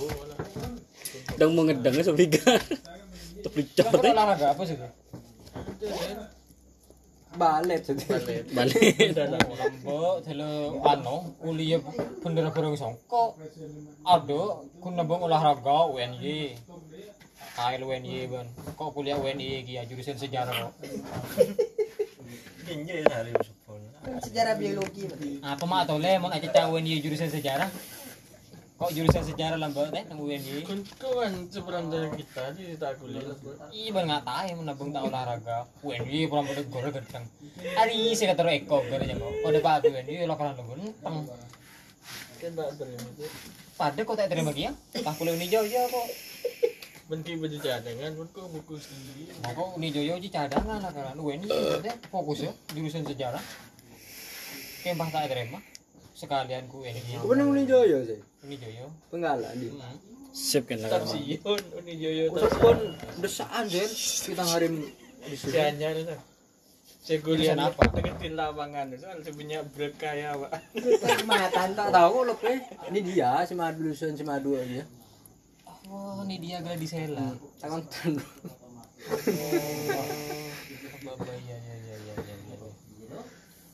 Dang mengedangnya so figar. Tapi cepet eh. olahraga apa sih? Balet sedih. Balik. Lambo telo ano kuliah bener bareng songko. Ada kun olahraga UNY. Kail UNY ban. Kok kuliah UNY iki ya jurusan sejarah kok. Sejarah biologi. Apa mak atau lemon aja cah UNY jurusan sejarah? Kok jurusan sejarah lambat teh nang UNY? kan kawan seberang dari kita di tak kuliah Iya ban nggak tahu yang nabung tak olahraga. UNY pulang pada gore ganteng. Hari saya kata eko gore jangan. Pada pak UNY lo lo ganteng. kan tak terima Pada kok tak terima dia? Tak kuliah Uni Joyo kok. Benki baju cadangan pun kok buku sendiri Nah kok Uni Joyo aja cadangan lah kan. UNY deh fokus ya jurusan sejarah. Kembah tak terima. Sekalian ku UNY. Kau pernah uni joyo sih. Uni Joyo. Penggalan di. Hmm. Sip kan lah. Tapsion, Uni Joyo pun desaan sel. Kita ngarim di sini. Sianya itu. Saya kuliah apa? Deketin lapangan soal saya punya break kaya pak. Matan tak tahu loh Ini dia si Madu lulusan si Madu aja. Wah ini dia Gladisela. Tangan tan. Oh, apa iya iya iya iya iya. iya.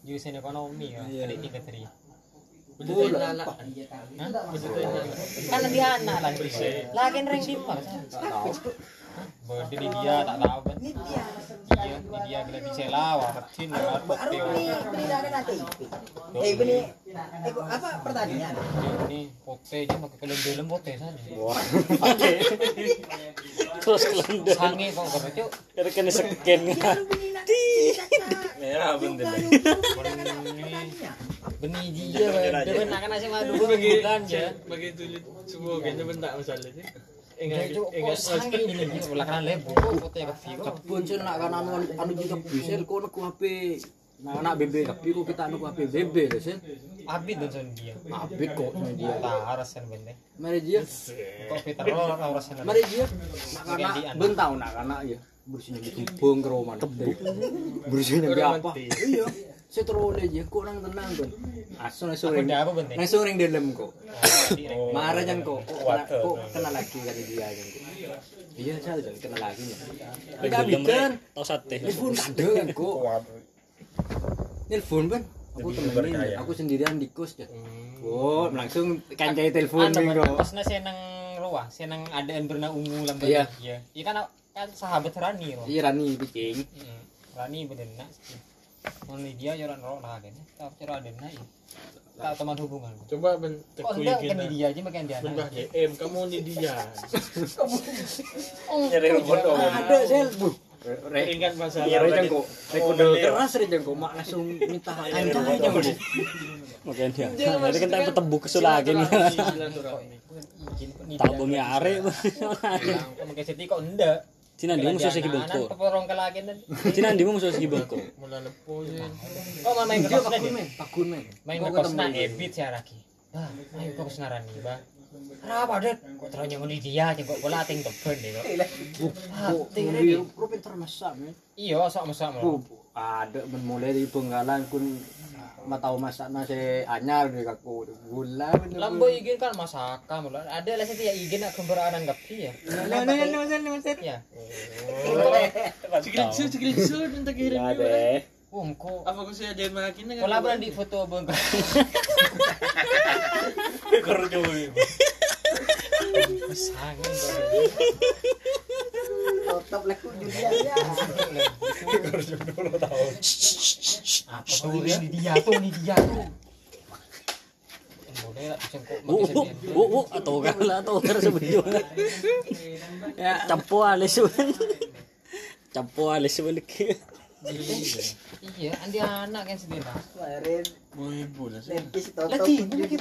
Jurusan ekonomi ya, Iya. tingkat teri. Betul. Hah? Betul lala. Kan nanti anak lah. Lagi rank di mana? Tak tahu. Bodi di dia tak tahu kan. Ini dia. Iya, di dia Gladisela, Waretin, lewat Baru Teo. ini penindakan nanti. Eh. Eh kok apa pertanian? Ini pote aja pakai kelem-kelem pote saja. Wah. Terus kelanda. Sange kok kok cuk. Kira kena scan. Merah bener. Benih dia, dia benar kan nasi madu bukan ya. bagi tulis semua kayaknya bentak masalah kok kok sel nak kan anu anu juga bisa kau nak HP. Nah, anak BB tapi kok kita anu HP BB lah sel. Abid dan dia. Abik kok dia. Tak harasan bende. Mari dia. Kok Peter Roll harasan. Mari dia. Nak anak bentau nak anak ya. Bersihnya di kubung ke rumah. Bersihnya di apa? Iya. Saya terus aja kok nang tenang kan. Nang sore. Benda apa bende? Nang sore dalam kok. Oh. Marah jangan kok. Kok kena- Waduh. kok kena lagi kali dia kan kok. Iya, saya jangan kena lagi. Enggak jam bikin. Tahu sate. Telepon ada kan kok. Telepon kan. Aku temenin, berkaya. aku sendirian di kos ya. Oh, langsung kancai telepon Anu minggu. pas na senang ruah, senang adaan berna ungu lambat. Iya. Iya. Iya kan kan sahabat Rani roh. Iya Rani bikin. Hmm. Rani bener nak. Ini dia jalan roh lah kan. Tapi cara ada na iya. tak teman hubungan. Coba ben Kok tekui enggak kan kita. di dia aja makan dia. Ben DM kamu ni dia. Nyari dong. Ada sel. Bu. Rek Ingat masalah. Iya, Rek jengko. Rek udah keras Rek jengko mak langsung minta anjay jengko. Makanya dia. Jadi kan tak ketemu kesul lagi nih. Tak bengi arek. Makan seti kok enggak. Cina dia musuh segi bengko. Cina dia musuh segi bengko. Mula lepo sih. Mau main kosna men, pakun. Main ke kosna ebit saya lagi. Bah, ayo kok bah. Kenapa, Det? Kok teranya ngoni dia aja kok bola ting teben deh kok. Kok. Iya, sok masak Bu, ada men mulai dari penggalan kun ma tahu masak nasi anyar di kaku gula men. Lambo igin kan masaka mulan. Ada lah saya igin nak kembara anan gapi ya. Nah, nah, nah, nah, nah, nah. Ya. Screenshot, screenshot minta kirim Ya juga. deh. Um, kok Apa kau saya ada makin kan? Kolaboran di foto abang ibu. Sangat. Top laku dunia ya. Karo coba 20 tahun. Apa tuh ini dia tuh ini dia tuh. Boleh oh, oh, atau kan lah, atau kan sebetulnya. Ya, campo alis men. Campo alis. Iya, andi anak kan sedih lah. Kemarin Mau ibu lah sih. lempis top Lagi, ini lagi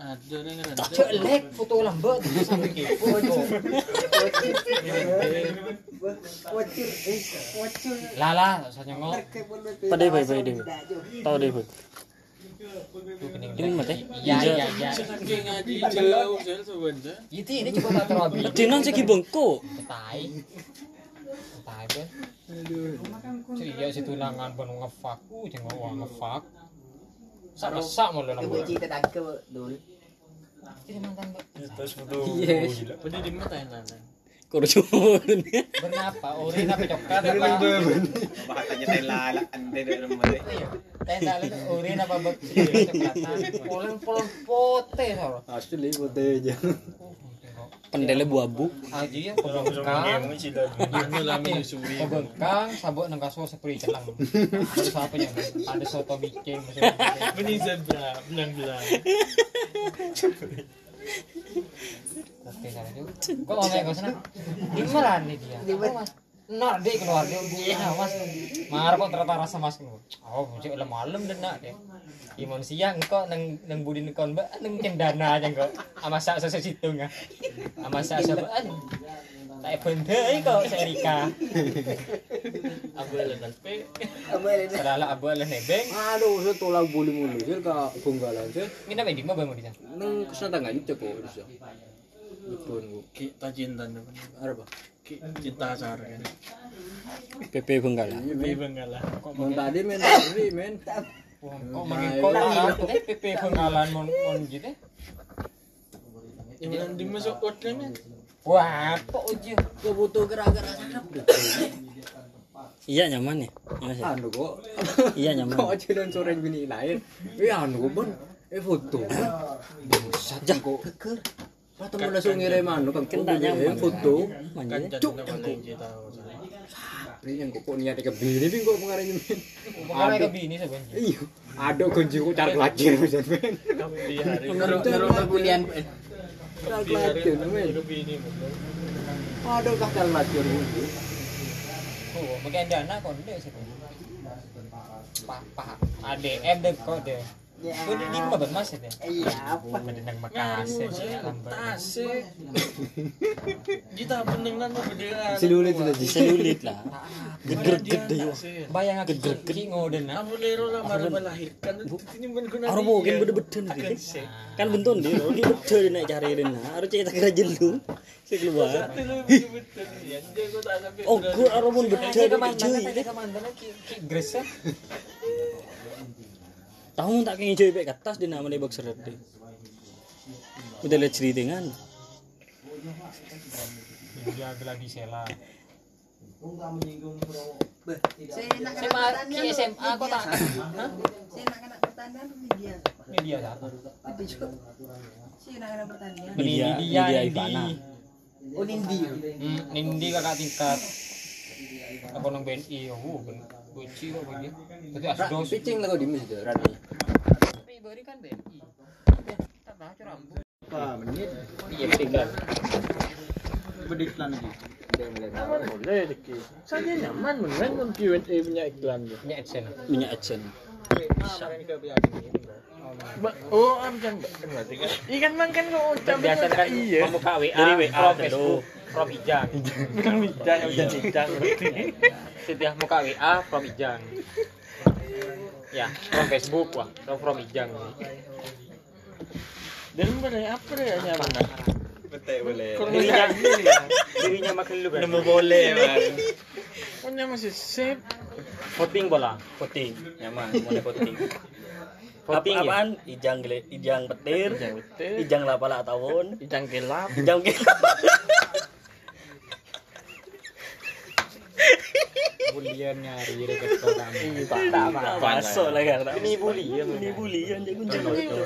Ada foto lambat sampai kepo. Wacur, wacur. Lala, saya ibu. Tahu deh, Bu. Ini mati. Iya, iya, iya. Itu ini coba tak terabi. Dinan segi bengko. Tai. Tai be. Ciri situ nangan pun ngefak. Uh, jangan ngefak. Sak-sak mulu Ibu lambat. cerita tangke dul. Jadi mantan Mbak. Terus foto. Yes. Pada di mata yang nana. Kau cuma Bernapa? Urin apa coklat apa? Bahasanya telala ande dari rumah. Iya. Tenda lu urin apa bak coklatan. Polen polen pote soro. Asli foto aja. Pendele buabu. Aji ya menyusui. Pembengkang sabuk nang kaso seperti celang. Ada siapa yang ada soto bikin Benih zebra, belang-belang. Tapi sana juga. Kok ngomong ke sana? Di mana nih dia? Nak deh keluar dia. Iya, Mas. Marah kok ternyata rasa Mas. Oh, bocah udah malam dan nak deh. Imun siang kok nang nang budi nekon mbak nang cendana aja kok. Ama sak sak situ nggak. Ama sak sak aja. Tak bendai kok Serika. Abu lan pe. Salah abu lah nebeng. Aduh, saya tolak bulu mulu sih ke penggalan sih. Ini apa di mana bang di sana? Nang ke sana tangga itu kok bisa. Betul bu. Ki tajintan apa? Cinta kan. PP Benggala. Tapi bengala. Kok Mau tadi men tadi men. Kok kok tak eh PP pengalan mon mon gitu. Yang dimasuk kot kan. Wah, kok uji. Kau butuh deh. Iya nyaman ya. Iya. Anu kok. Iya nyaman. Kok aja dan sore bini lain. Eh anu kok bon. Eh foto. Bangsat kok. Keker. Atau mau langsung ngirim anu kan Kan tak nyaman. foto. Kan. Cuk, lagi tahu. Ini yang kok niat ke bini nih kok pengarang men. Pengalan ke bini sebenarnya. Iya. Ada kunci kok cari lacir men. Kamu di hari. Ngerok Perbulian. Cari lacir men. Hidup ini. Ada kah cari kunci. Oh, dana kok ndek sih. Papa, ADM deh kok deh. Ya. Di mana ben Mas ya? Iya, apa? Mendenang Makassar ya. Tasik. Kita peneng nan bedaan. Silulit sudah sih. Selulit lah. Geger yo. Bayang aku ki ngoden ah. Kamu lero lah marah melahirkan. Ini ben guna. Aro mungkin bede-bede nih. Kan benton dia, di bede nek cari dena. Aro cerita kira jelung. Si keluar. Oh, gua aro mun bede Aja di kemandan, cuy. aja kemandan ki ki gresek. Tahu tak kengin pek atas dia nama dia deh. Udah lihat cerita kan. Dia lagi sela. Saya nak kena SMA? Saya nak kena pertanian media. Media apa? Saya nak kena pertanian. Media, Media. Ivana. Oh, Nindi. Hmm, Nindi kakak tingkat. Apa nang BNI? Oh, ben. Buci kok begitu. Tapi asdos. Pitching lah di itu Rani. beri kan BNI. Tak baca rambut. Apa menit? Iya, tinggal. Beriklan lagi. Aman boleh. Saja nyaman men men Q&A punya iklan dia. Ini AdSense. adsen Ba- Oh, am kan kan kan. Ikan man kan kok ucap Biasa kan iya. membuka WA, Dari WA. Facebook, from Ijang. Bukan bijak, udah bijak berarti. Setiap muka WA from Ijang. Ya, from Facebook wah, from from Ijang. Dan boleh apa ya nyaman? Betul boleh. Kalau Dirinya, makin lu kan. Nemu boleh man. kan masih save. Voting bola. voting nyaman mulai voting Voting Apa ya. apaan ijang gele ijang petir Ijang betul. ijang lapala tahun Ijang gelap. ijang ke Bulian nyari reket kami. Iya, tak tak apa. masuk lah kan Ini bulian. ini bulian jadi kunci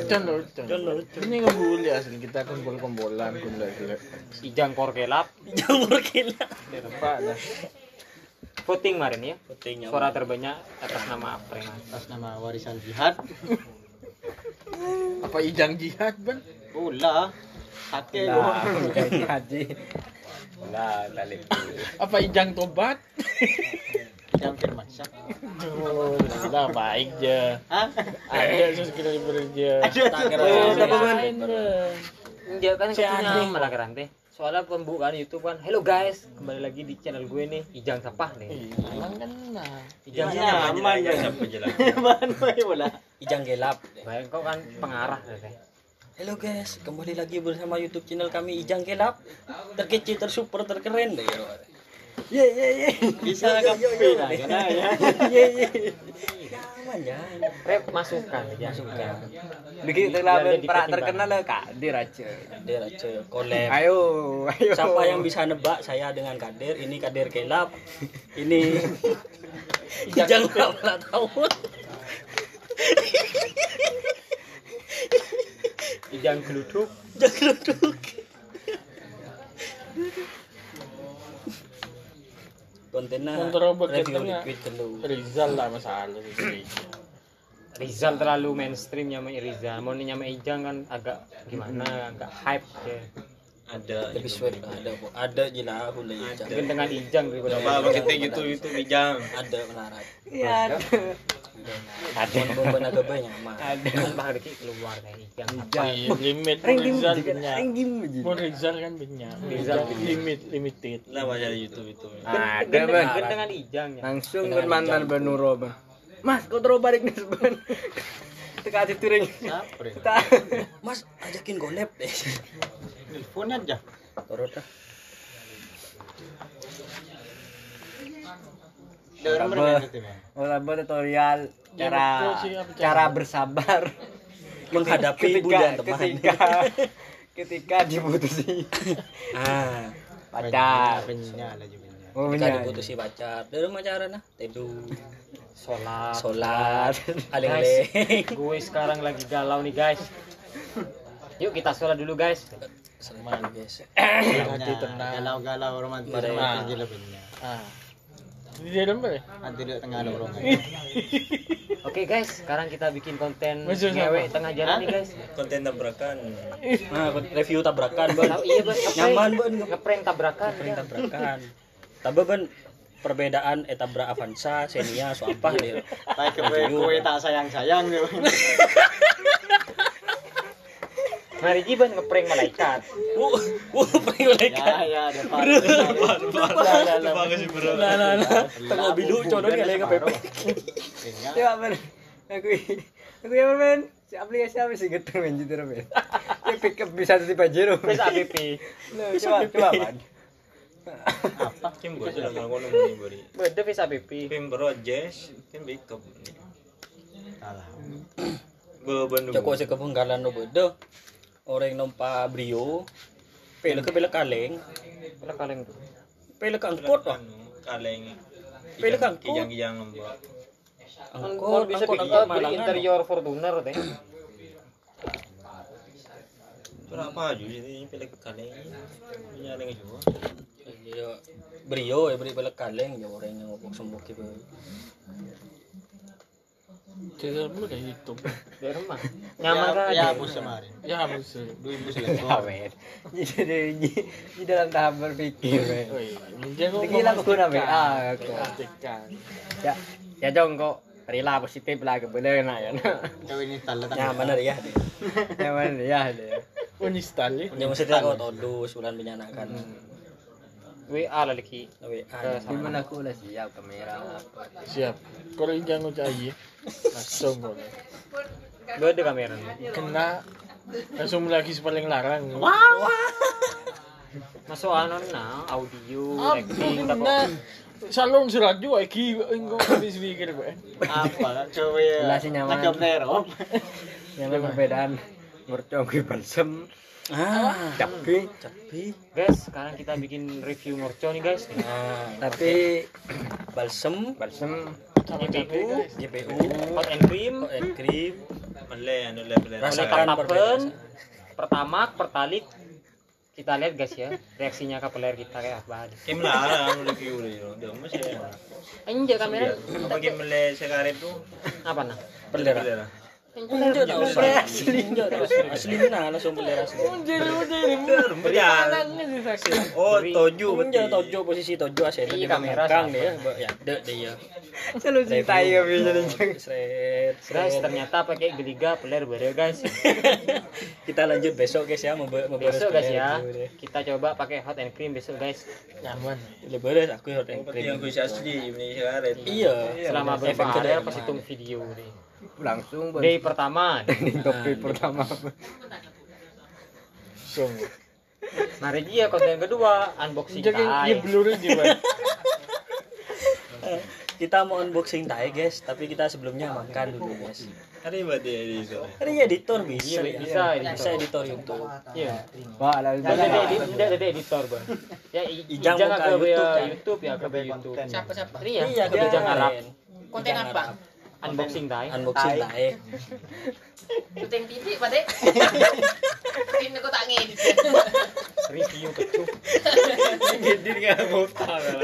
Contoh, contoh. Ini ngebully asli kita kumpul kumpulan kumpul lagi. Ijang korkelap. ijang berkila Apa dah? Voting kemarin ya. voting nyaman Suara terbanyak atas nama April. Atas nama warisan jihad. Apa ijang jihad ban? Bola. Sate Lah, doang. haji. Lah, balik. Apa ijang tobat? Yang firman. Oh, lah baik je. Hah? Ada Oh, tapi apa main bro. Dia kan Ade. malah teh. Soalnya pembukaan YouTube kan, hello guys, kembali lagi di channel gue nih, Ijang Sapah nih. Emang kan nah. Ijang Ya, aman ya. Siapa jelas. Bahan bae bola. ijang gelap Bayang kau kan pengarah teh. Halo guys, kembali lagi bersama YouTube channel kami Ijang Gelap. Terkecil, tersuper, terkeren deh. Ye ye ye. Bisa kafe lah kan ya. Ye ye. Jangan, jangan. Rep masukan. Masukan. Bikin terlalu pra terkenal lah Kak Dir aja. Kader aja, collab. Ayo, ayo. Siapa yang bisa nebak saya dengan Kader? Ini Kader Gelap. Ini Ijang Gelap tahun. Ijang geluduk. Ijang Geluduk. Kontennya Kontrol review liquid dulu. Rizal lah masalah. Rizal terlalu mainstream nyamai Rizal. Mau nih nyamai Ijang kan agak gimana, agak hype ya. Ada Lebih itu. sweet ada kok. Ada jelah hula Ijang. Dengan Ijang daripada Coba kita gitu itu bijang. Ada melarat. Iya. Ada. Bon agak banyak mah. Ada. Bah dikit keluar dari Ijang. Iya, limit Rizal aja. Mau Rizal kan punya. Rizal limit limited. Lah baca di YouTube itu. Ada Dengan, bang. dengan Ijang ya. Langsung kan mantan Benuro bang. Mas, kau terus balik nih seben. Teka hati turing. Mas, ajakin golep deh. Telepon aja. Turut dah. Oh, laba tutorial cara sih, apa cara bersabar Menghadapi bulan teman. ketika ketika diputusi Ah, pacar. Oh, ketika diputusi pacar. Dari pacaran nah, teduh, Sholat. sholat, Guys, gue sekarang lagi galau nih guys. Yuk kita sholat dulu guys. Semangat guys. Hati tenang. Galau-galau romantis romantis di lebihnya. Ah. Di dalam apa ya? Nanti di tengah lorong. Oke guys, sekarang kita bikin konten ngewe tengah jalan nih guys. Konten tabrakan. Nah, review tabrakan, Ban. Tahu iya ban, Nyaman, Ban. ngeprank tabrakan. Prank tabrakan. Tapi Ban, perbedaan tabrak Avanza, Xenia, so apa deh. Tak kowe kowe tak Mari jiban ngeprank malaikat. Wuh, wuh, prank mereka. Ya ya dapat. Bagus sih bro. Nah, nah, nah. Tengok bilu, ada yang nge-PP. Ya men. Aku aku ya men. Si aplikasi apa sih gedeng men jitu men. Ya pick up bisa di Pajero. Wes APP. Loh, coba coba man. Kim gue sudah ngomong ini beri. Beda wes APP. Kim bro Jess, Kim backup. Beban Joko sa kabunggalan no bodo. Orang nompa brio. Pela ke pela kaleng. Kalau kalian tuh. Pela ke angkot wah. Kaleng. Pilih kang kok. Kijang-kijang lembut. Angkot, bisa angkot, angkot, beli malangan. interior Fortuner teh. Kenapa aja ini pilih ke kaleng? Ini ada yang juga. Iya, Brio ya beri pela kaleng ya orang yang ngobok sembok gitu. Kita dulu udah hitung. Di rumah. Nyaman kan? Ya hapus kemarin. Ya harus. 2000 Ya, selektor. men. Jadi di, di dalam tahap berpikir, kok Gila aku men. Ah, aku. Ya, ya jong kok rela positif lah kebenar nak ya. Kau ini tanda Nyaman dari ya. Nyaman ya deh. Unistal ya. Yang mesti kau todo sebulan penyanakan. WA lah lagi. WA. Sama. Gimana aku lah siap kamera. Siap. Kalau jangan cari langsung kok. Beda kamera. Kena langsung lagi paling larang. Masuk ano na, audio, Ah, acting, kena salong surat juga iki engko habis pikir gue. Apa? Coba ya. Lah, si nyaman. Lagi Merop. Yang perbedaan mercon gue balsem, Ah, cabai, tapi Guys, sekarang kita bikin review mercon nih guys. nah, tapi balsem, balsem GPU, JPU, hot and cream, hot and cream, Mele, anu le mele. Rasa berbeda. pertama, pertalit. Kita lihat guys ya, reaksinya ke player kita kayak apa. Kim lah, anu lagi uli. Dia masih. Anjir kamera. Apa kim mele sekarang itu? Apa nah? Pelera. Asli, enggak tak usah. Asli nah langsung pelera asli. Oh, toju Enggak tojo posisi tojo asli. Iya, kamera Kang sama. dia, ya, dek dia. selalu cinta ya bisa Guys, ternyata pakai geliga player baru guys. Kita lanjut besok guys ya, mau Besok guys ya, kita coba pakai hot and cream besok guys. Nyaman. beres aku hot and yang cream. gue asli. Iya. Selama efek beberapa hari kedua. pas hitung video nih. Langsung Day pertama, di topik pertama Song. mari dia konten kedua unboxing Jadi tai. ya blur di Bang. Kita mau unboxing tai guys, tapi kita sebelumnya makan dulu guys. Ada yang berarti di sana. Ini editor bisa, Iya, ya. bisa, editor. bisa editor YouTube. Iya. wah lah Ada ada ada editor bang. Ya Ijang ke YouTube, YouTube, kan? YouTube ya ke YouTube. Siapa siapa? Iya, Iya, ke ijang Arab. Konten apa? Unboxing tai. Unboxing tai. Syuting titik Pak Dek. Ini kok tak ngedit. Review kecup. Jadi nggak mau tahu.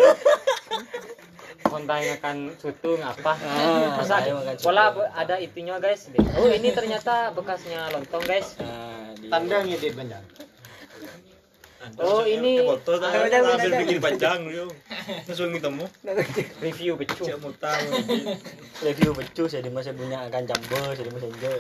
Konten akan syuting apa? Ah, Masa pola ada itunya guys. Oh ini ternyata bekasnya lontong guys. Di Tanda ngedit banyak. Oh, ini- foto Jangan, tadi jangan, ambil bikin panjang lu. Langsung ketemu. Review kecup. Cek mau tahu. review becus ya di masa punya akan campur jadi messenger.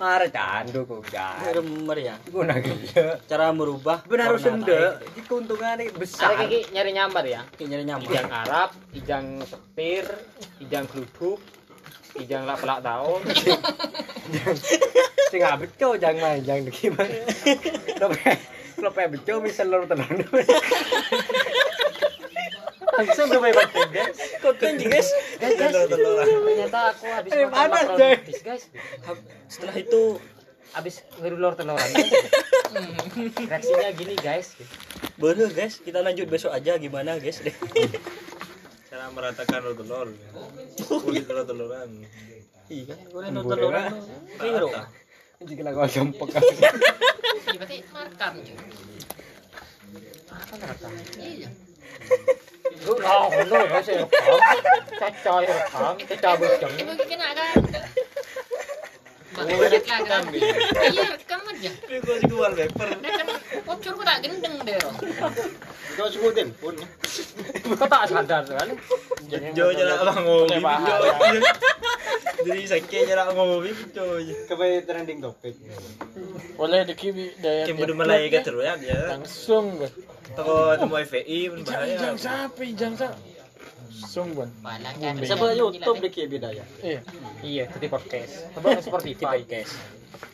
marah candu kok ya Remer ya. gue nak gila Cara merubah benar harus warna senda tai. di keuntungannya Ada besar kayak nyari nyambar ya. Kayak nyari nyaman. Ijang Arab, ijang setir, ijang geluduk, ijang lak pelak tahun. sing nggak beco jangan main jangan gimana lo lo pengen beco misal lo tenang Langsung gue main guys. Konten guys. Ternyata aku habis makan guys. Setelah itu Habis. Reaksinya gini guys. guys, kita lanjut besok aja gimana guys deh. Cara meratakan lo telur. Kulit telur teluran. Iya, nonton teluran. Ini bro. jika lagu jempek Iya, berarti makan cuy. Iya. Lu oh, lu guys ya. Caca ya rekam, caca bocong. Ibu kena kan. Budget lah kan. Iya, rekam aja. Tapi kok sih keluar paper. Bocor kok tak gendeng deh. Kau sebutin pun. Kok tak sadar kan? Jo jarak abang ngopi. Jo. Jadi sakit jarak ngopi jo. Kepada trending topik. Oleh di kibi daya. Kim udah terus ya dia. Langsung. Toko temu FPI bahaya. ijang siapa ijang siapa? Kan. Siapa YouTube deh kayak beda ya. Iya. Iya, jadi podcast. Di Spotify. podcast.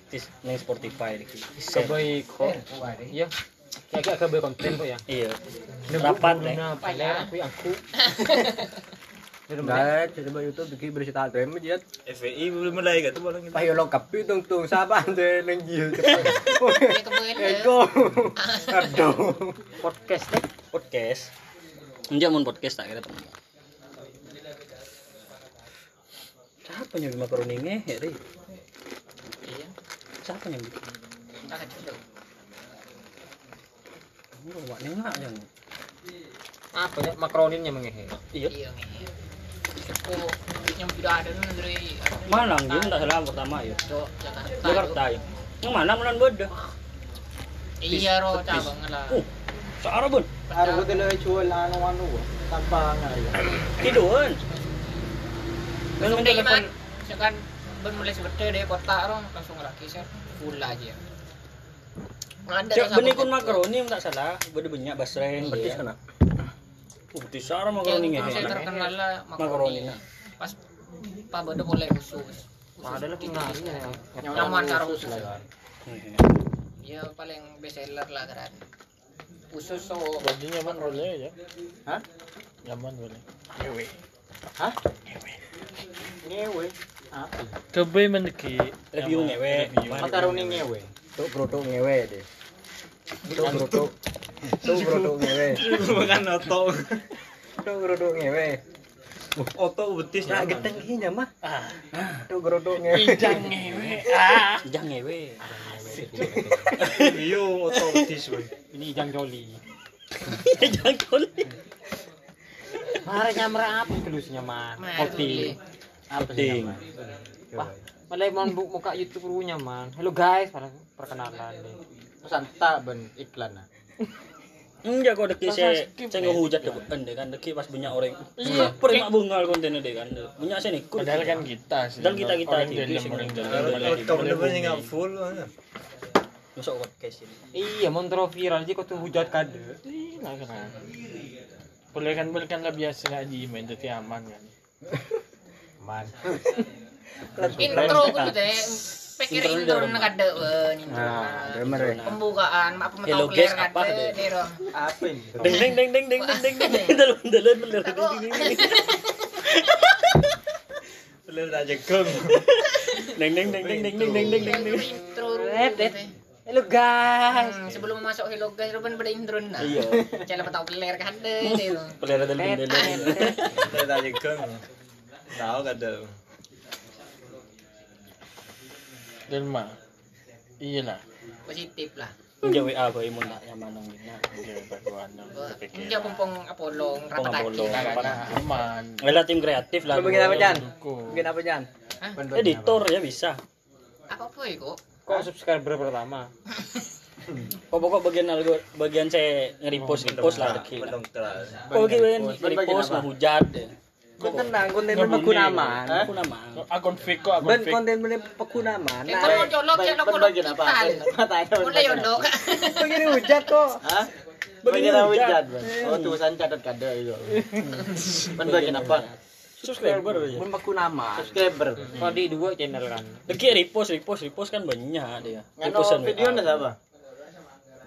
Tis nang Spotify iki. Coba kok. Iya. Kayak kayak coba konten kok ya. Iya. Rapat paler aku aku. Nggak, coba YouTube bikin berita tuh, emang dia FPI belum malaikat tuh balang payo lo kapi tung tung siapa ande neng jil ego aduh Podcast teh. Podcast. Enggak mau podcast tak kira teman. Siapa yang bikin makaroni ngehe deh? Iya. Siapa yang bikin? Tak kecil. Oh, wak nengak yang. Apa ya makaroninya mengehe? Iya. Iya. iya. Sepo yang tidak ada nu dari Malang dia tak salah pertama ya. Jakarta. Jakarta ya. Yang mana menan beda? Iya ro cabang lah. Oh, searah bun. Araw ko talaga chuwal na ano-ano. Tanpa nga yun terus telepon misalkan kota orang langsung pula aja Cek benih kun ya? makaroni salah, Bude banyak basren petis iya. kena. Kan, uh, sarang makaroni. Saya terkenal lah makaroni. Pas pak beda mulai khusus. Ada lagi ya. Nyaman karo khusus. Iya. Ya paling best seller lah kan. Khusus so. Bajunya nyaman aja. Hah? Nyaman role. Ewe. Hah? Ewe. Ngewe. Apa? Kebe mendeki. Review ngewe. Makaroni ngewe. Tuh broto ngewe deh. Tuh broto. Tuh broto ngewe. Bukan oto. Tuh broto ngewe. Oto betis Nah, geteng gini mah. Tuh broto ngewe. ngewe. Ah. Jangan ngewe. Iya, oto betis. Ini Ijang Joli. Jangan koli. Mara nyamra apa kelusnya man? Kopi. Apa sih? Wah, malah mau bu- buka YouTube punya man. Halo guys, para perkenalan deh. Pesan tak ben iklan nah. Enggak kok deki saya saya ngehujat deh ende kan deki pas banyak orang. Iya. Perima bungal kontennya deh kan. Banyak saya nih. Padahal kan kita sih. Dan kita kita TV dalam. Oto bener-bener nggak full. mana. Masuk podcast ini. Iya, mau terus viral aja kau tuh hujat kade. Ih, lah kenapa? Boleh kan boleh kan lah biasa ngaji main jadi aman kan. Man. intro gitu teh. Pikir Intro nak ada. Nah, ya. Pembukaan apa apa. Apa? Deng deng deng deng deng deng deng deng. Dalam dalam. Deng deng deng deng deng deng deng deng deng deng. Intro Hello guys. Hmm, sebelum masuk hello guys Ruben pada intro nah. Iya. Cela tahu player kan deh. Player ada pindah Peler ada aja kan. Tahu deh? Delma. Iya lah. Positif lah. Hindi wi abo imo nak yang mana nih. Hindi baguhan ng pagkikita. Hindi akong pong Apollo, kan, kan. Aman. Wala tim kreatif lah. Bagaimana apa jangan? Bagaimana apa dyan? Editor ya bisa. Apa po ya, kok? Kok? Subscriber pertama? Kok pokok bagian algo bagian saya nge-repost repost lah terus. Kok bagian Ben bagian repost apa? ngehujat deh. Kon tenang, konten ben pekunaman. Aku nama. Akun fake kok, akun Ben fake. konten ben pekunaman. Eh, kalau mau colok, ya, lo ben kolok bagian apa? kita. Mulai apa? Begini hujat kok. Hah? Bagian hujat. Oh, tulisan catat kada itu. Bagian apa? Subscriber aja. Ben pekunaman. Subscriber. Di dua channel kan? Deki repost repost repost kan banyak dia. Repostan video WA. ndak apa?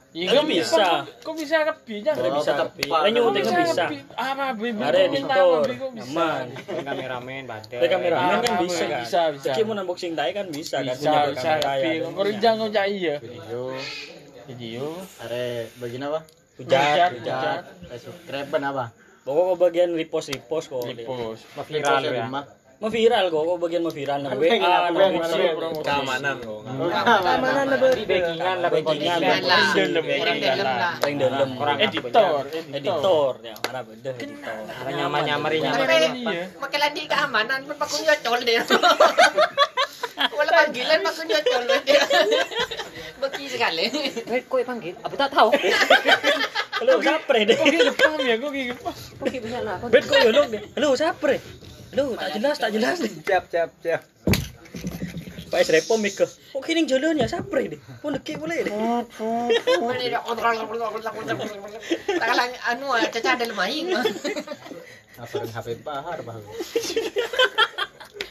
Iya, Kan bisa. Kok bisa kepinya? Ada bisa. Lanyu Kok kan bisa. Apa bibi? Ada editor. Nyaman. Ada kameramen, badai. Ada kameramen kan bisa kan. bisa, bisa. Deki mau unboxing tai kan bisa kan. Bisa, Punya bisa. kamera ya. Ngojak iya. Video. Video. Are bagian apa? Hujat, Hujat, Subscribe apa? Pokoknya bagian repost repost kok. Repost. Viral ya. Maviral kok, kok bagian maviral nang WA, nang keamanan kok. Keamanan lebih backingan lah, backingan lah. Dalam lah. Yang dalam. Orang editor, editor ya, karena ada editor. Nyaman nyamari iya. nyamari. Makai lagi keamanan, pun pakunya col deh. Walau panggilan nyocol dia. Beki sekali. Wait, kok panggil? Apa tak tahu? Halo, sapre deh. Kok gini paham ya? Kok gini paham? Kok bisa lah? Bet kok yolok deh. Halo, sapre. Halo, tak jelas, tak jelas. Siap, siap, siap. Pak Esrepo Mika. Kok kini jalan ya sapre deh. Mau deki boleh deh. Mana dia kontrol kontrol kontrol kontrol. Tak kalah anu caca ada lemahing. Apa yang HP bahar bahar.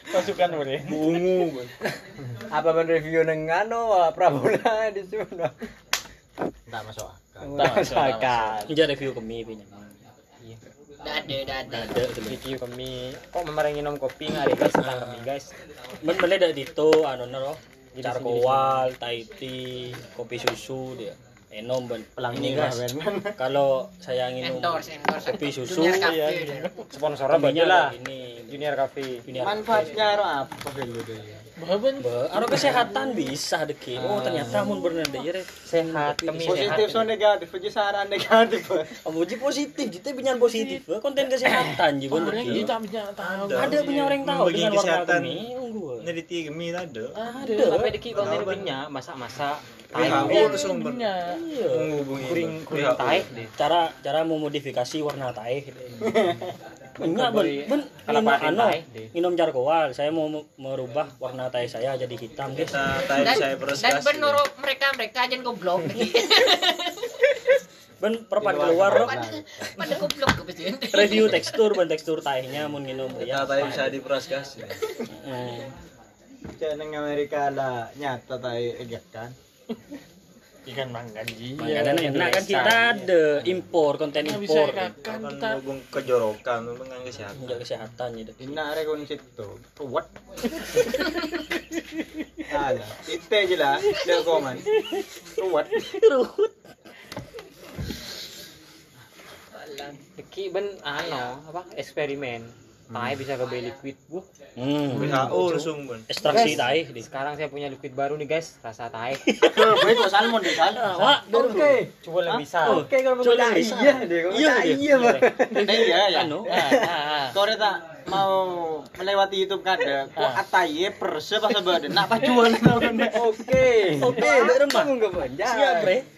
Pasukan mure. Ungu. Apa men review neng anu Prabona di sono. Enggak masuk akal. Enggak masuk akal. Ini iya. review kami pinya. Iya. Dade dade. Review kami. Kok memang minum kopi ngari guys tentang kami guys. Men beli dak dito anu nero. Charcoal, Tahiti, kopi susu dia. Enom ben. Pelangi Ini guys. ben. Kalau saya nginum Endorse endorse. kopi susu ya. Sponsornya bagi lah. ini Junior Cafe. Junior Manfaatnya apa Be, aro kesehatan bisa deki. Oh, ternyata mun bener deh ya. sehat kami Positif so negatif aja saran negatif. Amuji positif, jadi binyan positif. Be, Konten kesehatan juga bener kita punya tahu. Ada punya orang tahu dengan warna kesehatan. kami. unggu. Nyeliti kami ada. Ada. sampai deki konten punya masak-masak Iya, langsung ber- punya. Iya. kuring kuring WHO. tae deh Cara cara memodifikasi warna tae. Enggak, ben, ben, anu, tae deh. minum charcoal. Saya mau me- merubah warna tae saya jadi hitam, tahu Dan, saya peres dan benar mereka mereka aja goblok. Ben perpan keluar pada pada goblok review tekstur ben tekstur taehnya mun minum ya. tahu bisa diperas gas. Cek nang Amerika lah nyata tai eget kan. Ikan manggan ji. Makanya enak kan kita ada impor konten impor. kan Akan kita. hubung kejorokan memang kesehatan. Menjaga kesehatan gitu. Ina rekon situ. What? Alah, ite aja lah, dia komen. What? deki ben ano apa eksperimen tae bisa ke liquid bu Hmm. WHO langsung ben. Ekstraksi di. sekarang saya punya liquid baru nih guys rasa tae Baik kok salmon deh kan. Wah, Oke. coba lebih bisa Oke kalau mau bisa. iya deh. Iya, bilang iya. iya, Bang. Iya ya. Anu. ah, ah, ah. Kore tak mau melewati YouTube kada. Kok ataye perse pas badan. Nak pacuan Oke. Oke, di rumah. Siap, Bre.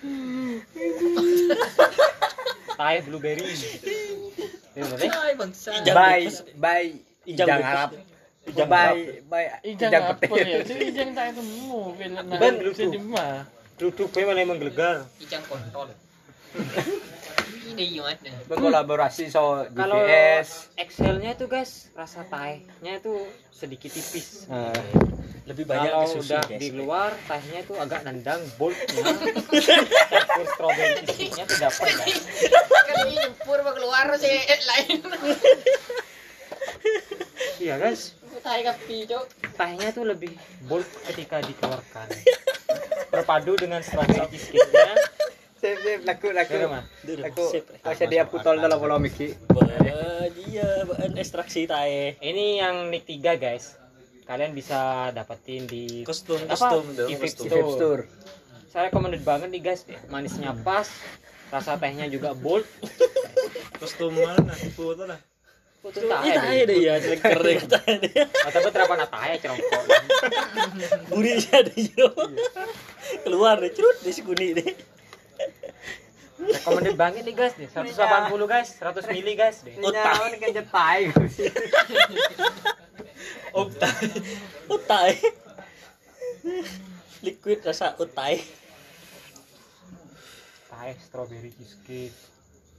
Hmm. hai blueberry. Thai bangsa. Bye bye. Ijang harap. Ijang bye bye. Ijang petir. Ijang tak temu. Ben lucu. Lucu pe mana emang gelegar. Ijang kontol. Ini gimana? Berkolaborasi so kalau GPS. Excelnya itu guys rasa tae-nya itu sedikit tipis Ah. Lebih banyak kalau ke sushi, udah guys. di luar tae-nya itu agak nendang boldnya campur strawberry dapat guys Kalau ini nyempur mau keluar sih lain. iya guys Tahu kapi, Cok. tuh lebih bold ketika dikeluarkan berpadu dengan strawberry cheesecake-nya Sip, sip, laku, laku. Laku, kau sedia putol dalam pola miki. Iya, ekstraksi tae. ini yang nick 3 guys kalian bisa dapetin di kostum. Vape Vape Store. saya recommended banget nih guys manisnya pas rasa tehnya juga bold Kostum mana? Foto lah. itu Ini tae tae deh deh ya, jelek keren tae deh. atau berapa na tae cerongkok Gurihnya ada yo. Keluar deh, cerut deh si kuning deh. Recommended banget nih guys nih 180 guys 100 mili guys deh Ini nyaman kan jetai. Utai. Utai. Liquid rasa utai. tae strawberry cheesecake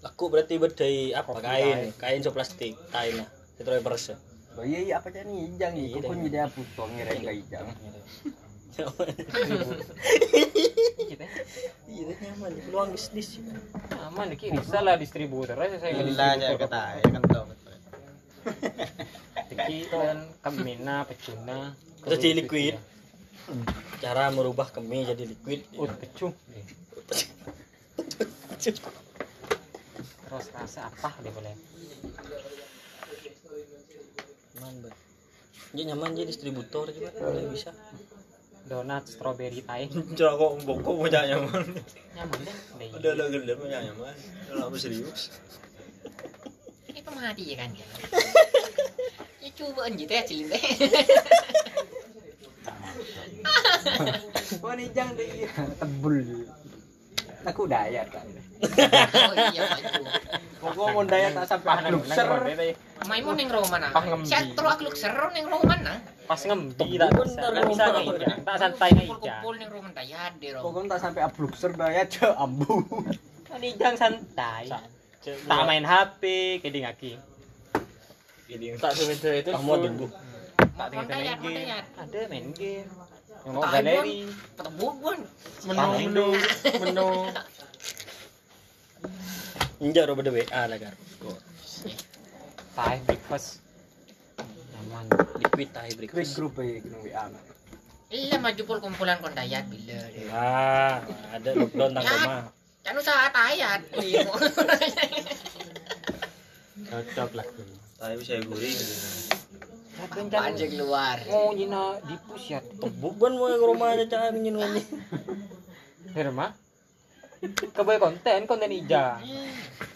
Laku berarti berdai apa kain, kain so plastik, lah. Itu yang persen. Oh iya, iya apa nih ijang nih? Iya, Kau pun jadi putol ngira enggak ijang. kita nyaman, peluang bisnis. aman nih bisa lah distributor aja saya Bilanya distributor kata ya kan tahu. Tiki dan kamina pecuna Terus jadi liquid. Cara merubah kemi jadi liquid. ut pecung terus rasa apa deh boleh Nyaman banget. Dia nyaman jadi distributor juga, boleh bisa. Donat strawberry tae Jangan kok bokok punya nyaman. nyaman deh Udah udah gede punya nyaman. Kalau aku serius. Ini pemati ya kan? Ya coba gitu ya cilin deh. Oh ini ijang deh. Tebul. Aku daya kan. Oh iya maju. Pokok mau daya tak sampai mau neng Roma nah. Ah. Saya terus aku lukser neng Roma nah. Pas ngembi tak bisa tak bisa ngejang tak santai ngejang Kumpul-kumpul neng Roma tak ya deh Rom. Pokok tak sampai ablukser daya ce ambu. ngejang santai tak main HP keding aki Tak sebentar itu. Kamu tunggu. tak tinggal Mau main mau game ada main game Ngomong galeri. Petebuk pun. Menu menu menu. Injak ro beda WA lah gar. Thai breakfast. Nyaman. Liquid Krik breakfast. grup e kena WA. Iya maju pul kumpulan kon dayat bila. Ah, ada lockdown Ya. rumah. Kan usaha dayat. Iya. Cocok lah. Tapi bisa gurih. Anjing luar. Oh, jina dipus ya. Tebuk ban mau ke rumahnya cah ngin ngomong. Firma. Kebaik konten, konten ija.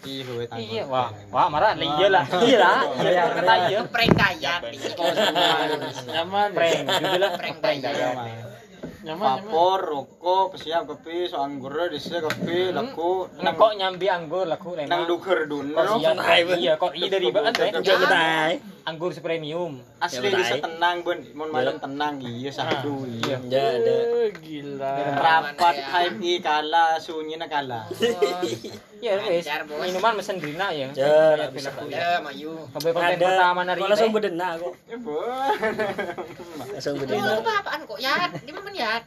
Iya, tanggung. Iya, wah, wah marah lah iya lah. Iya lah. Iya, kata iya. Prank dayat. Nyaman. Prank, juga lah Prank. Nyaman. Papor, rokok, pesiap kopi, so anggur di sini kopi, laku Nah, kok nyambi anggur laku nang duker dun. Kok iya, iya, kok iya dari bahan teh. Anggur premium. Asli Ya, bisa tenang bun, mon malam tenang iya satu iya. Injak ada. Gila. Rapat hype i kala, sunyi na kala. Ya wes, minuman mesen grina ya. Ya, Kayak bisa. Ya, Mayu. Kebaik konten Ada. pertama nari. Kok langsung bedena kok. Ya. Langsung Lu bedena. apa apaan kok yat? Di mana yat?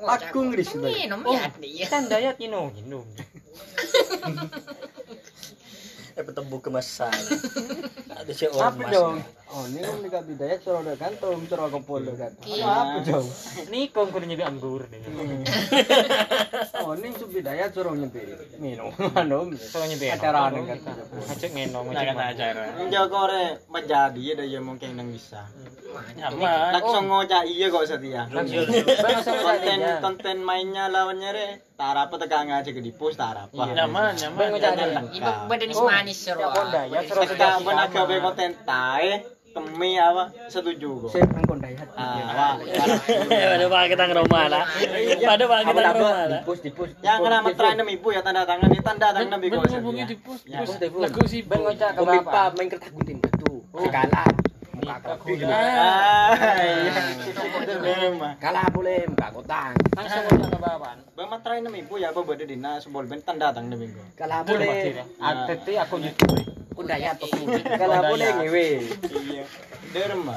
Aku ngeris itu. Minum. Kan dayat you minum. Eh petebuk kemasan. Ada si Apa ormas. dong? Oh, ini kan dekat bidaya suruh ada kantor, suruh ke polo kan. Iya. Apa dong? Nih kong kudu nyebi anggur deh. Oh, ini sub bidaya suruh nyepi minum, minum. Soalnya nyebi. Acara anu kan. Ngecek ngenom, ngecek Jangan mana. acara. Jago re menjadi ya dia mungkin nang bisa. Langsung ngocak iya kok setia. Konten tadinya. konten mainnya lawannya re. Tarapa tekan aja ke dipus tarapa. Nyaman, nyaman. Ada. Ibu badan Oh, manis seru. ya ya Sekarang pun agak be konten tae, temi apa setuju kok. Saya pernah kondayat. Ah. Pada pak kita rumah lah. Pada pak kita rumah lah. Dipus, dipus. Yang kena meterai nem ibu ya tanda tangan ini tanda tangan nabi kau Hubungi di pos. Ya. Pos lagu sih. Bang ngocak ke Kami bapak. pak main kertas gunting itu. Sekala. Ah, iya. Itu memang. Kalah boleh, mbak kotang. Langsung ke bapak. Bang meterai nem ibu ya apa bade dina sebol ben tanda tangan nabi kau. Kalah Boleh. boleh. Atete aku YouTube. Kondayat tuh. Kalah boleh ngewe. Iya. Derma.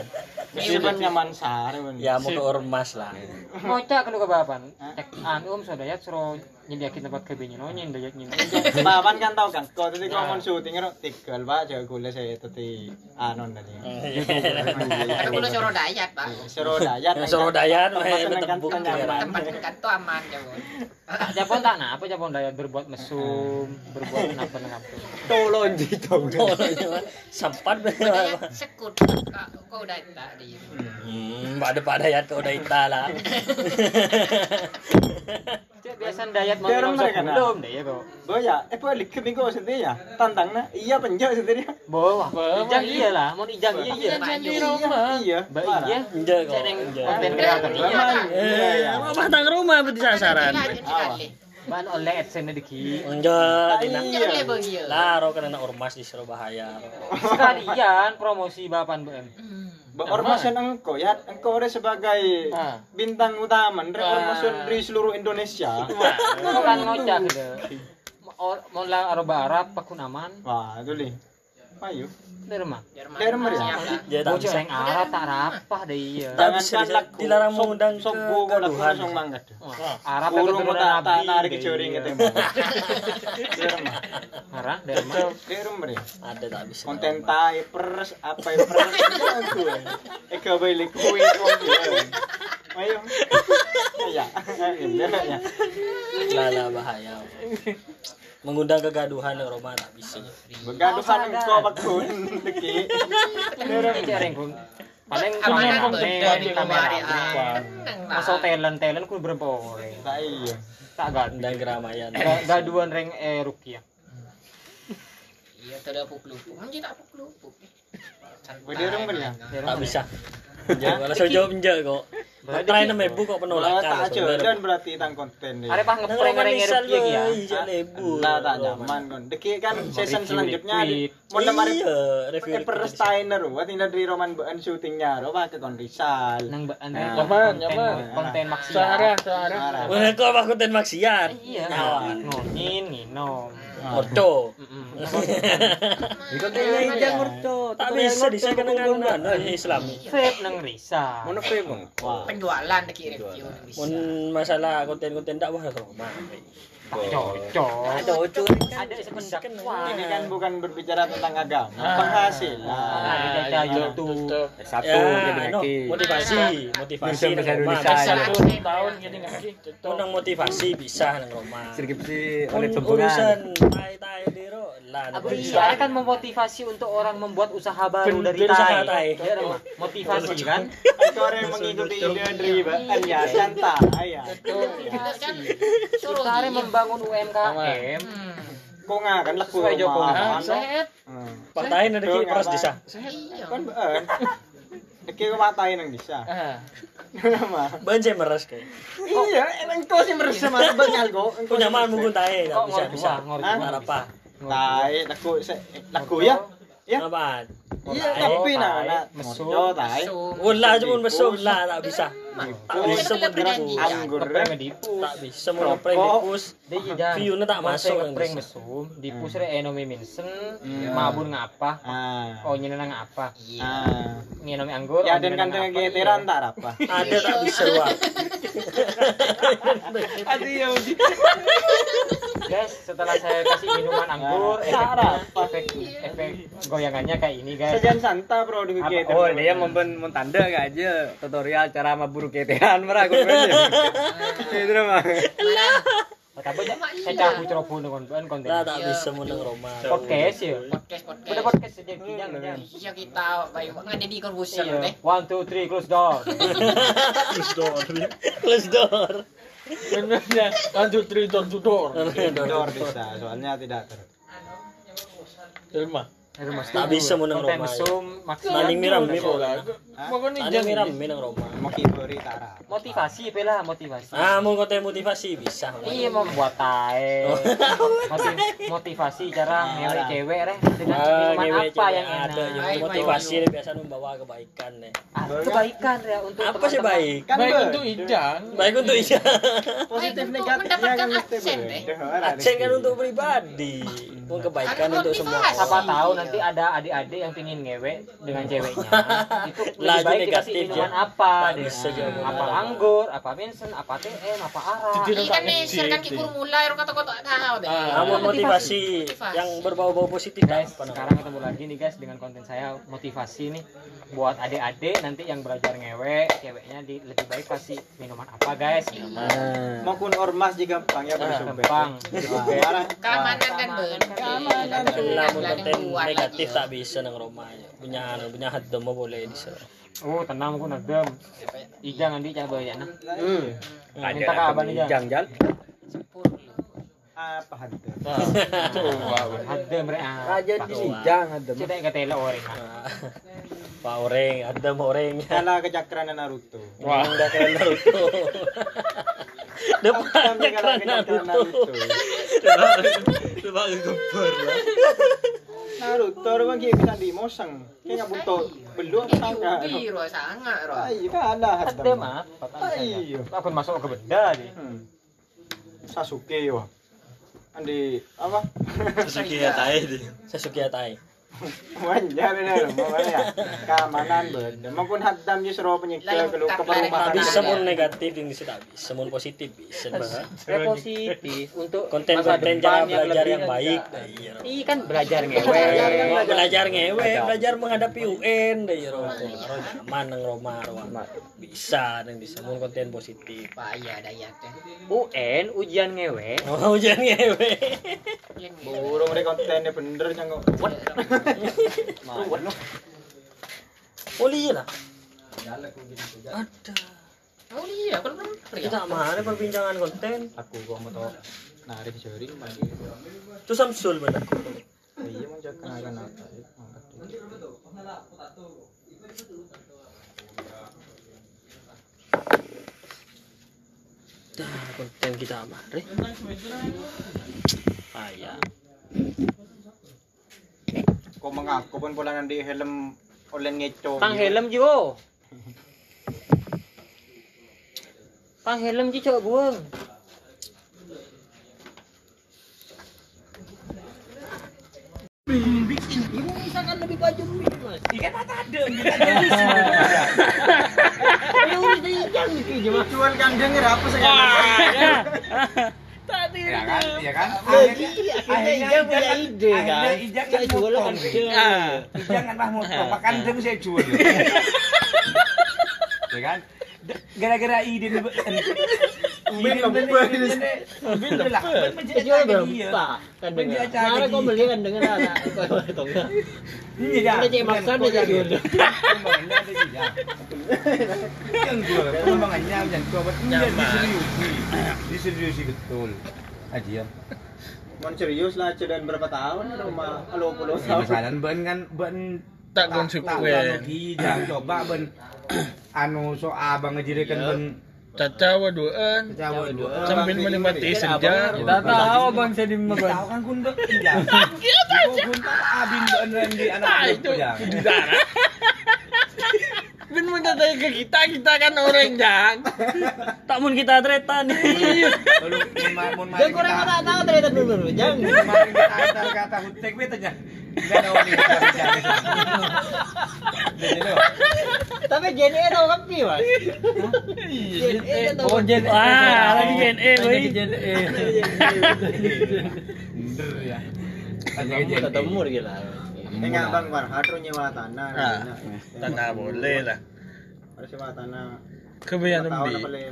Meskipun nyaman ben. Ya mau ke ormas lah. Ngocak kan ke bapak. Cek anu om sodayat suruh nyediakin tempat kebinya no nyediakin nyediakin. Bapan kan tau kan, kau tadi kau mau syuting ro tigal pak, jago gula saya tadi anon tadi. Kan kulo seru dayat, Pak. Seru dayat. Yang Soro Dayan, tempat eh, kan kan tuh aman ya, Bu. Japon tak nah apa Japon daya berbuat mesum, berbuat apa apa. Tolong gitu. Sempat Dayat sekut. Kak, Kau udah tadi. Hmm, pada pada ya kau udah itala. Cek biasa dayat Biar mereka, nah. sebelum deh ya kok. Boya, eh boleh ke minggu sendiri ya. Tantang na, iya penjak sendiri. Bawa. Ijang iya lah, mau ijang iya iya. Iya. Mbak iya. Kok. Cek yang enggak. konten kreator iya. Iya, iya. Eh, apa tang rumah berarti sasaran. Ban oleh adsense deki. Enggak, level dia. Laro kena ormas di Surabaya. Sekalian promosi bapan BM. Ba ormasan engkau ya, engkau re sebagai Ah. bintang utama, re ormasan di seluruh Indonesia. Kau kan ngocak. Mau- Mau lah Arab pakunaman. Wah, itu li. Mana? Jerman. Jerman ya? Lah. Ya tak bisa. yang Arab tak rapah deh iya. Lagu, Dilarang mengundang ke sobu kok lagu langsung mangkat. Keturunan tak tak Nabi. tarik iya. ketemu. Derma. Marah dari mana? Derma ya. Ada tak bisa. konten tai pers apa yang pers aku eh kau balik kui ayo ya ya Lala bahaya. Mengundang kegaduhan di rumah tak bisa. begaduhan kau bakun deki Ini cereng pun. Paling kamera beda di kamera. Masa talent talent ku berapa orang? tak iya Tak. Dan keramaian. Ga- Gaduan reng eh Rukia. Iya, tidak puk-lupuk. Anjir tak puk-lupuk. Berdiri ya Tak bisa. Jangan langsung jawab enggak kok. Try nama ibu kok penolakan. tak aja dan berarti tang konten Ada pah Nang ngeprank reng misal Rukia ya. iya lebu. lah tak nyaman kon deki kan season selanjutnya mau nemari Iya, review per Steiner, wah tinggal di roman bean syutingnya, roba ke. Nang ba- Nah, nang nyaman, konten- nyaman. Konten maksiat. Searah, searah. Wah, kok apa konten maksiat? Iya, ngonin, nginom. Ordo. Ikut ini jang merco. Tak bisa disahkan dengan anu Islam. Vape nang Risa. Mana vape bang? Penjualan dikirim review bisa. Mun masalah konten-konten dakwah ke rumah. Cocok. Ada. Ada sependakwa. Ini kan bukan berbicara tentang agama, Ah, penghasilan. Ah, YouTube. Satu Ya, jadi motivasi, motivasi Bisa nang. Bisa. Satu tahun jadi ngaji. Unang motivasi bisa nang rumah. Skripsi oleh Mun tumpungan. urusan tai-tai lah Aku bisa. iya kan memotivasi untuk orang membuat usaha baru Ben- dari tai. tai. Ya, Rama. Motivasi kan? Itu orang yang mengikuti ide deribaan ya santai ya. Suruh Kita hari diem. membangun UMKM. Hmm. Kok nggak kan laku Sesuai. Sehat. Hmm. Patahin ada ki apa? desa. Iya. Kan bener. Iki kok matain nang desa. Kenapa? Banje meres kayak. Iya, emang kau sih merasa mas banyak kok. Punya man mungkin tae Kok bisa bisa. dua, ngor Hah? dua. apa? Tai, laku se- laku ya. Ya. Apaan? Iya, tapi nah, tai, nah, mesum. mojo tai. Ulah aja mun mesum lah tak bisa. Tak Oh, bisa kita mun berjanji. dipus. Anggur ngedipu. Tak bisa ngeprank Rokok. dipus. View-nya tak masuk desa. mesum, dipus re enomi minsen, Hmm. mabur ngapa? Ah. Oh nyena nang apa? Iya. Ah. Ngenomi anggur. Ya oh, dan kan apa? geteran tak apa. Ada tak bisa wah. Aduh ya. Guys, setelah saya kasih minuman anggur, efek, efek goyangannya kayak ini guys. Sejan santa bro di geteran. Oh dia memben mentanda nggak aja tutorial cara mabur ketean merah aku bener. Itu mah. Oh, Tapi saya campur ceroboh dengan ben konten. Lah tak bisa mun nang Roma. Podcast ya. Podcast podcast. Udah podcast saja kijang kijang. Iya kita bayu nggak jadi Iya. deh. One two three close door. Close door. Close door. Benernya lanjut three door door. Door bisa, soalnya tidak ter. Terima. Tak bisa mun nang Konten Roma. mesum maksimal. Maling miram mi po. Pokoknya Ada jangan miram mi nang Roma. Mau kibori tara. Motivasi pela motivasi. Ah, mau konten motivasi bisa. Iya membuat tae. Motiv- motivasi cara ngewek cewek reh dengan Ah, minuman apa yang ada enak. yang motivasi biasa membawa kebaikan nih. Ah, kebaikan ya untuk Apa sih baik? Kan Baik untuk idang. Baik untuk iya. positif mendapatkan kan beda. deh. Aksen kan untuk pribadi. Mau kebaikan Kan untuk semua. Siapa orang. tahu nanti ada adik-adik yang pingin ngewe dengan ceweknya. Itu lebih baik dikasih negatif, minuman ya. apa deh. Apa anggur, apa bensin, apa TM, apa arak. Tidak Iya kan nih, serkan ki formula yang kata-kata tahu deh. Kamu motivasi Motivasi. yang berbau-bau positif Guys, sekarang ketemu lagi nih guys dengan konten saya motivasi nih buat adik-adik nanti yang belajar ngewe, ceweknya di, lebih baik kasih minuman apa guys? Maupun ormas juga gampang ya pada sumpah. Gampang. Parah. Keamanan kan ben. Keamanan. Namun Jangan konten buat negatif lagi. tak bisa nang Roma. Punya punya hadam boleh di sana. Oh, tenang aku nadem. Ijang nanti coba ya nah. Hmm. Minta ke abang aja. Jangan Apa hantu? Adem rek. ah. Raja di Sijang ada. Cita ke tele orang. ah. Pak oreng, hadam oreng. Kala kecakran Naruto. Wah, udah kayak Naruto. Depan Kami kala kecakran Naruto. Coba lah. Naruto orang kayak bisa di mosang. Kayak bunto belum sangka. Biro sangat roh. Ayo kan ada Adem ah. Ayo. Aku masuk ke benda nih. Hmm. Sasuke yo. Andi apa? Sasuke Atai. Sasuke Atai. Wajar ini mana ya? Keamanan beda. Maupun hadam justru penyiksa Lalu kalau ke perumahan. Bisa mun negatif yang bisa tak bisa. Mun positif bisa. Saya positif untuk Konten-konten cara belajar yang baik. dah, iya. Iya kan belajar ngewe. Belajar ngewe, belajar menghadapi UN deh ya nyaman nang Roma Ro. Bisa nang bisa mun konten positif. Payah daya teh. UN ujian ngewe. Oh, jangan ngewe. Yang Burung ini kontennya bener jangan. Oh iya lah. Ada. Oh iya, kan Kita mana perbincangan konten? Aku kok mau tau narik jaring lagi. Itu Samsul benar. Iya mau cek kenakan apa? Dah konten kita mari. Ayah. Kau mengaku pun pula nanti helm online ngeco. Pang helm jo. Pang helm ji cok buang. Ibu misalkan lebih baju mas. Ikan tak ada. Lu udah yang itu cuma. Cuan kandang apa saya? Tadi Ya kan, ya kan. Lagi akhirnya punya ide kan. Akhirnya Saya kan motong, kan lah makan saya jual. Ya kan? Gara-gara ide Bin ini. Bin lah, bin acara dia. berapa? Kan Kemarin kau beli kan dengan anak. Kau tahu nggak? Iya, ya. Udah cek maksa ada iya. Yang jual, pengembangannya buat iya diseriusi, diseriusi betul. Aji ya. Mon serius lah dan berapa tahun rumah halo pulau tahun. misalnya ben kan ben Tak konsekuen. tak lagi jangan coba ben anu so abang ngejirikan ben Caca waduan. Jawa dua. Sambil menikmati senja. Kita tahu bang saya di Tahu kan iya. Kau kundak abin ben Randy anak itu ya. Di darat. Ben mendatangi ke kita, kita kan orang jang. Tak mun kita tretan. Jangan kurang kita kata tahu ternyata dulu. Jangan. mari kita antar kata hutek beta aja. Enggak ada orang yang bicara. Jadi lo. Tapi JNE tahu kopi mas. JNE kan tahu. Oh Jen Wah, lagi Gen E, boy. Jen E. Bener ya. Ketemu gila. Enggak bang war, harus nyewa tanah. Ah, Tanah boleh lah. Harus nyewa tanah. Kebayang Tahun nembi. apa lagi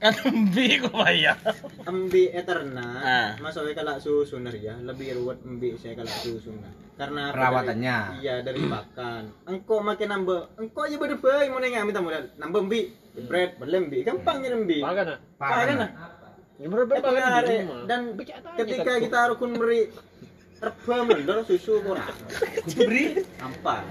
Kan nembi ko bayar. Embi eterna, Ah. masuk ke kalak susun ya, lebih ruwet embi saya kalak susun. Karena? Perawatannya. Dari- Iya dari pakan. Engkau makin nambah, engkau aja berdebai mau nengah minta modal, nambah embi, bread, belembi, gampangnya embi. Makan ah. Pakan lah. Ini berapa Eh, pakai di pengaruh. rumah? Dan aja ketika kan. kita rukun beri reba mendor susu kurang. Kutu beri. Ampas.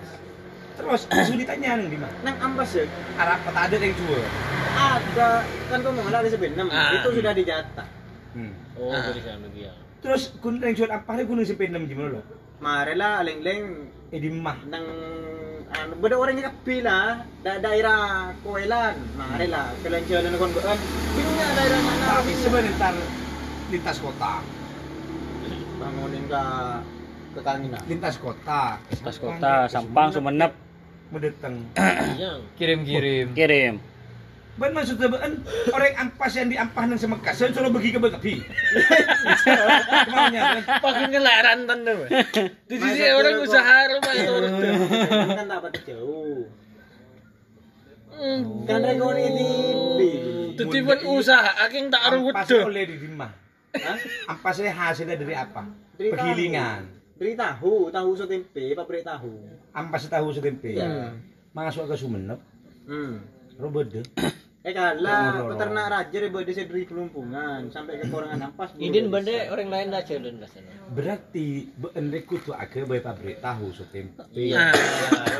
Terus kesulitannya nih di mana? Nang ampas ya, Arab kata ada yang jual. ada kan kau mau ada sebenarnya Ah. itu sudah dijata. Hmm. Oh, Ah. dari sana dia. Terus kun yang jual apa hari kun sampai enam jam lo. Marela leng-leng Eh di mah. nang anu beda orang yang kapila da daerah Koelan marela kalian jalan kon bean bingungnya daerah mana Tapi sebentar lintas kota. bangunin ke ke Kangina Lintas kota. Tas kota, Sampang, Sumenep, Mendeteng. Yang Kirim-kirim. kirim. Ban maksudnya ban orang ampas yang diampah nang semekas, saya suruh bagi ke Bekapi. Kemaunya kan? Pakai ngelaran tanda. Di sini orang usaha rumah itu. kan tak apa jauh kan rekor ini di Titipan usaha, aking tak aru Ampas oleh di rumah. Ampasnya hasilnya dari apa? Dari dari tahu tahu so tempe pabrik tahu Ampas tahu setempe. Iya. Masuk ke Sumenep, hmm robede. eh kalah peternak raja dari dari dari kelumpungan sampai ke korangan ampas Idin bende orang lain dah jalan dah sana. Berarti beendek kutu ake bayi pabrik tahu setempe. Nah,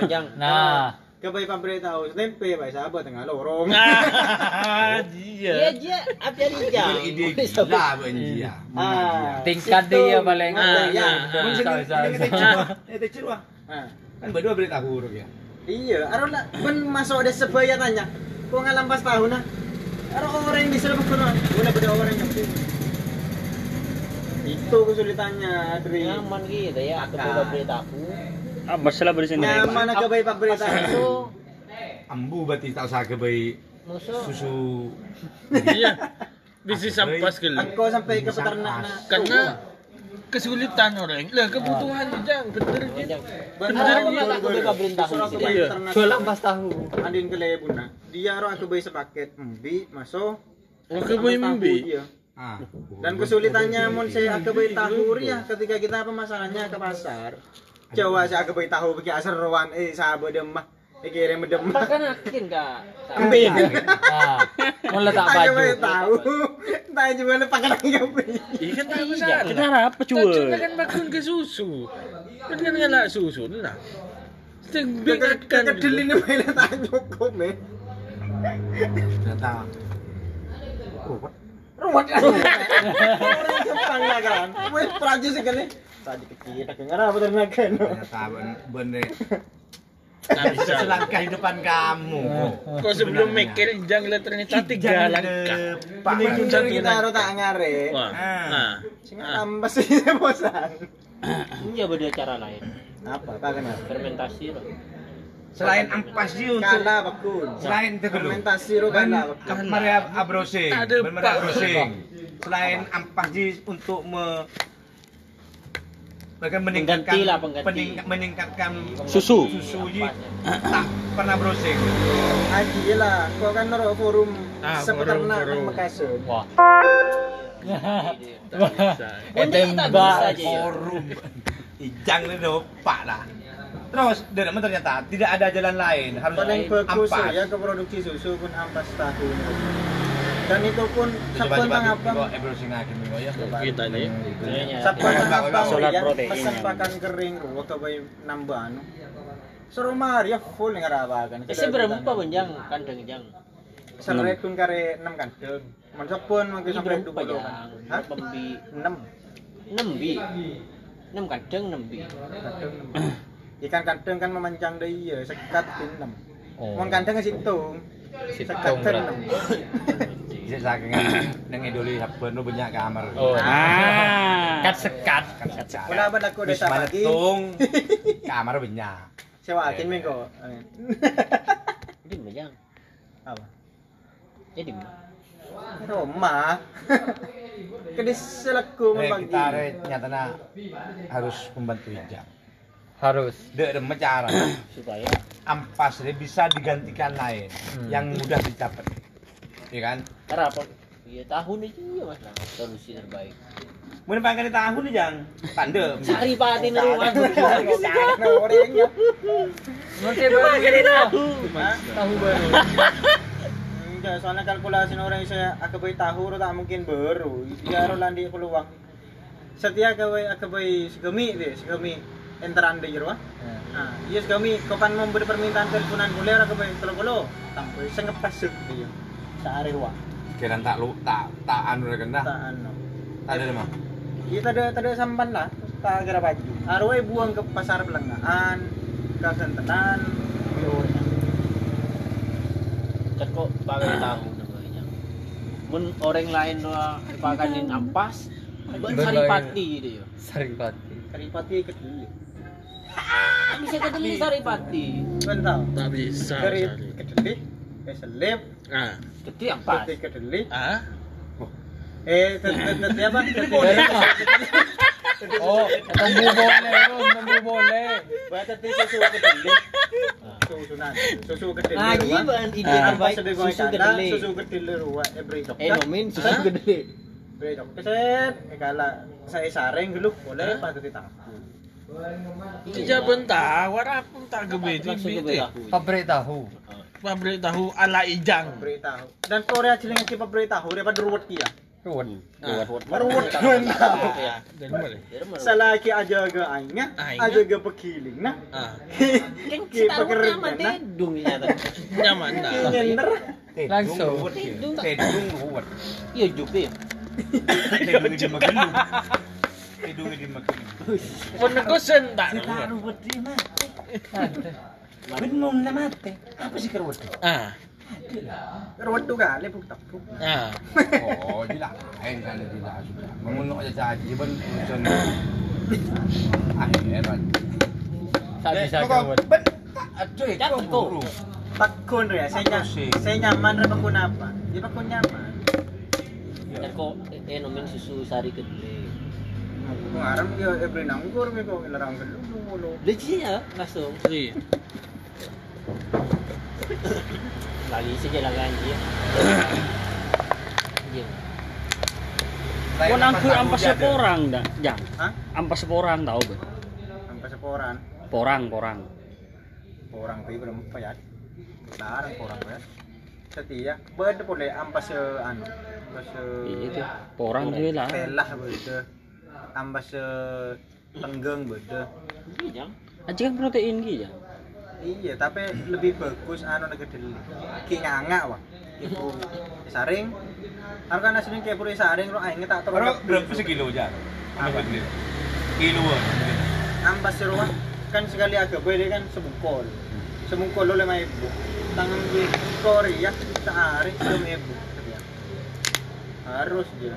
Yang Nah, pabrik tahu tempe baik sahabat tengah lorong Iya dia. aja, apa yang jam? Ide gila benjia. ah tingkat dia paling Ah, ya ah. Eh tecil wah. ah. Kan berdua beli tahu ya. iya aro lah ben masuk ada sebaya tanya kok ngalam pas tahun nah aro orang yang bisa lebih kuno boleh beda orang yang itu kesulitannya dari Nyaman gitu ya, aku beli tahu. Ah, masalah di sini. nyaman ke bayi pabrik tahu Ambu berarti tak usah ke bayi Musuh. susu. Iya. Bisnis sampas ke engkau sampai ke peternak nah. Karena kesulitan orang. Lah kebutuhan jang bener gitu. Aku mah aku ke bayi Iya. Jual ampas tahu. andin ke lebuna dia aro aku bayi sepaket embi masuk Oke, boy Tahu membi. dia. Ah. Dan kesulitannya mun saya akabai tahu ya ketika kita pemasarannya ke pasar. Coba saya akabai tahu bagi asar rawan eh sahabat demah. Eh kira demah. Kan yakin kak. Ambil. Nah, mau letak Tak baju. coba tahu. Tak coba pakai lagi ambil. Iya kan tak masalah. Kita apa cuy? kan bakun ke susu. Kan kan ngelak susu lah. Sing bingkakan. Kedelin ini main tak cukup men. Ternyata. Oh? Ruwet. Orang Jepang lah kan. Wes Prancis sekali. Tadi kecil tak dengar apa ternakan. ternyata ben bener bisa. selangkah di depan kamu. Kok sebelum mikir jang ternyata tiga langkah. Pak Mending kita harus tak ngare. Wah. Nah. Sing tambah sih bosan. Ini beda cara lain. Apa? Kenapa? Fermentasi loh. Selain ampas sih untuk Kalah bakun. selain itu dulu. Fermentasi ro Ben kalah bakun. Maria abrosing. Ada, Ben Maria Pak. abrosing. Selain ampas sih untuk me mereka meningkatkan Pengganti lah, pengganti. pening- meningkatkan Susu. susu ji tak pernah browsing Aji lah, kau kan naro forum Ah, sepeternak forum, nang forum. Makassar. Wah. Tak bisa. Tembak aja ya. forum ijang ni do pak lah terus dan ternyata tidak ada jalan lain harus Paling bagus ampas ya ke produksi susu pun ampas tahu. Dan itu pun sabun tang apa? lagi minggu ya Kita nih. Sabun tang apa? Solar ya, protein Pesan ya. pakan kering ruwet ke bayi nambah anu. Suruh Maria full ngarabakan. Eh, seberapa benjang kandang jang? Serai pun kare 6 kan. Mansok pun mungkin sampai Berapa 20 jang? kan. Hah? Pembi 6. nembi. Nem kandang nembi. Kadang enam. Ikan kadang kan memancang deh iya, sekat 6. Oh. Mon kadang ngasih hitung. Sekat Hitung pin berarti. 6. bisa saking nang idoli happen lu banyak kamar Oh. Ah. Kat sekat. kan secara Wala ba dako Wis desa pagi? maletung kamar banyak Sewa akin min ko. Di benjang. Apa? Jadi Roma. Kedis selaku eh membagi. kita re nyatana harus membantu ijang Harus. Ada cara supaya ampas dia bisa digantikan lain yang mudah didapat iya kan karena apa? Iya tahun itu ya mas lah solusi terbaik. Mungkin pengen tahu nih jang pandem Cari pati nih rumah. Sana orangnya. Nanti baru jadi tahu. Tahu baru. Enggak, soalnya kalkulasi orang saya akabai tahu tak mungkin baru. Dia ro landi peluang. Setia akabai akabai segemi deh, segemi enteran deh jero. Nah, iya segemi kapan mau beri permintaan teleponan boleh akabai telo polo. Tampai sengepas dia. Sehari wa. kira tak lu tak tak anu re kena Tak anu. tak ada mah Iya tadi tadi sampan lah, tak kira baju. Arwai buang ke pasar pelengahan, ke kentenan, biornya. Kan kok pakai tahu namanya. Mun orang lain doa dipakanin ampas, ben sari pati dia. Sering banget. Karipati kedeli. Bisa keteli sari pati. Tahu? Tak bisa. Dari kedeli, ke selip, Ah. Gede ampas. ke kedeli. Ah. Eh, tadi apa? Oh, nembu boleh, Ron, nembu boleh. Buat tadi susu kedeli. Susunan, susu kedeli. Ah, iya ban ide Apa terbaik susu kedele. Susu kedeli ruwa, every dok. Eh nomin susu kedele. Every dok. Keset, eh kala saya saring dulu, boleh patut ditahu. Iya bentar, warna pun tak ke TV. tahu. Pabrik tahu. Pabrik tahu ala ijang. Beritahu. Dan Korea ciling kita beritahu daripada ruwet dia. Ruwet. Meruwet kan. Dari mana? Salaki aja ga aingnya, aja ga pekiling nah. Ah. Kan Ki setahun pekerja nyaman nah. tedung nyata. Nyaman dah. Nyender. Langsung. tedung tedung ruwet Iya juk deh. tedung di makan tedung di makan Pun aku sentak. ruwet di mati Ben mau na mati apa sih keruwet Ah. Kali buk tepuk. Ah. oh gila lain kan aja saja ben bisa Eh, ben aduh kok. buru Takun ya, saya nyaman. Saya nyaman pakun apa? Di pakun nyaman. Kok eh nomin susu sari kedele. Ngarep ya every nanggur mi kok larang gelu dulu. Lejinya langsung. Si. Lagi saja lah kan dia. Iya. Kau nangku tahu ampas dia seporang dah, jang. Hah? Ampas seporang tahu be? Sampai seporan. Porang, porang. Orang pi belum payat. Larang orang ya. Setia. Bede boleh ampas se anu. Ampas se Iya itu. Porang juga lah. telah bede. Ampas se tenggeng bede. Iya. Aja kan protein gitu ya. Iya, tapi lebih bagus anu nek kedeli. Ki nganga wah. Ibu saring. Aku kan aslinya kayak puri saring lo aing tak terus. Berapa sekilo aja? Apa? Kiloan. Ampas seruan kan sekali agak beda kan sebungkol. semungkul lima ibu tangan di Korea sehari lima ibu harus dia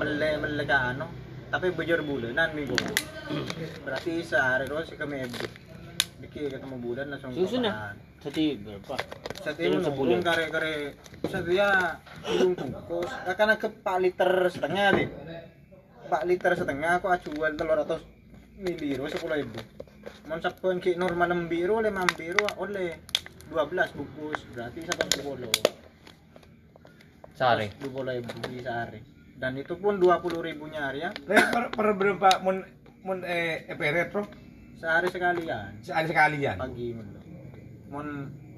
mele mele ke ano tapi bujur bulanan minggu berarti sehari terus ke ibu Diki ketemu bulan langsung Susun ya? Jadi berapa? Saat ini menurun kare-kare Setia belum bungkus. Karena ke 4 liter setengah deh 4 liter setengah aku jual telur atau miliru 10 ribu. Mau sabun ki normal 6 biru 5 biru oleh 12 bungkus. Berarti sampai 10 Sehari. 20 ribu di sehari dan itu pun 20 ribunya hari ya per, per berapa mun mun eh eperet bro? sehari sekalian Sekali sekalian. pagi mun mun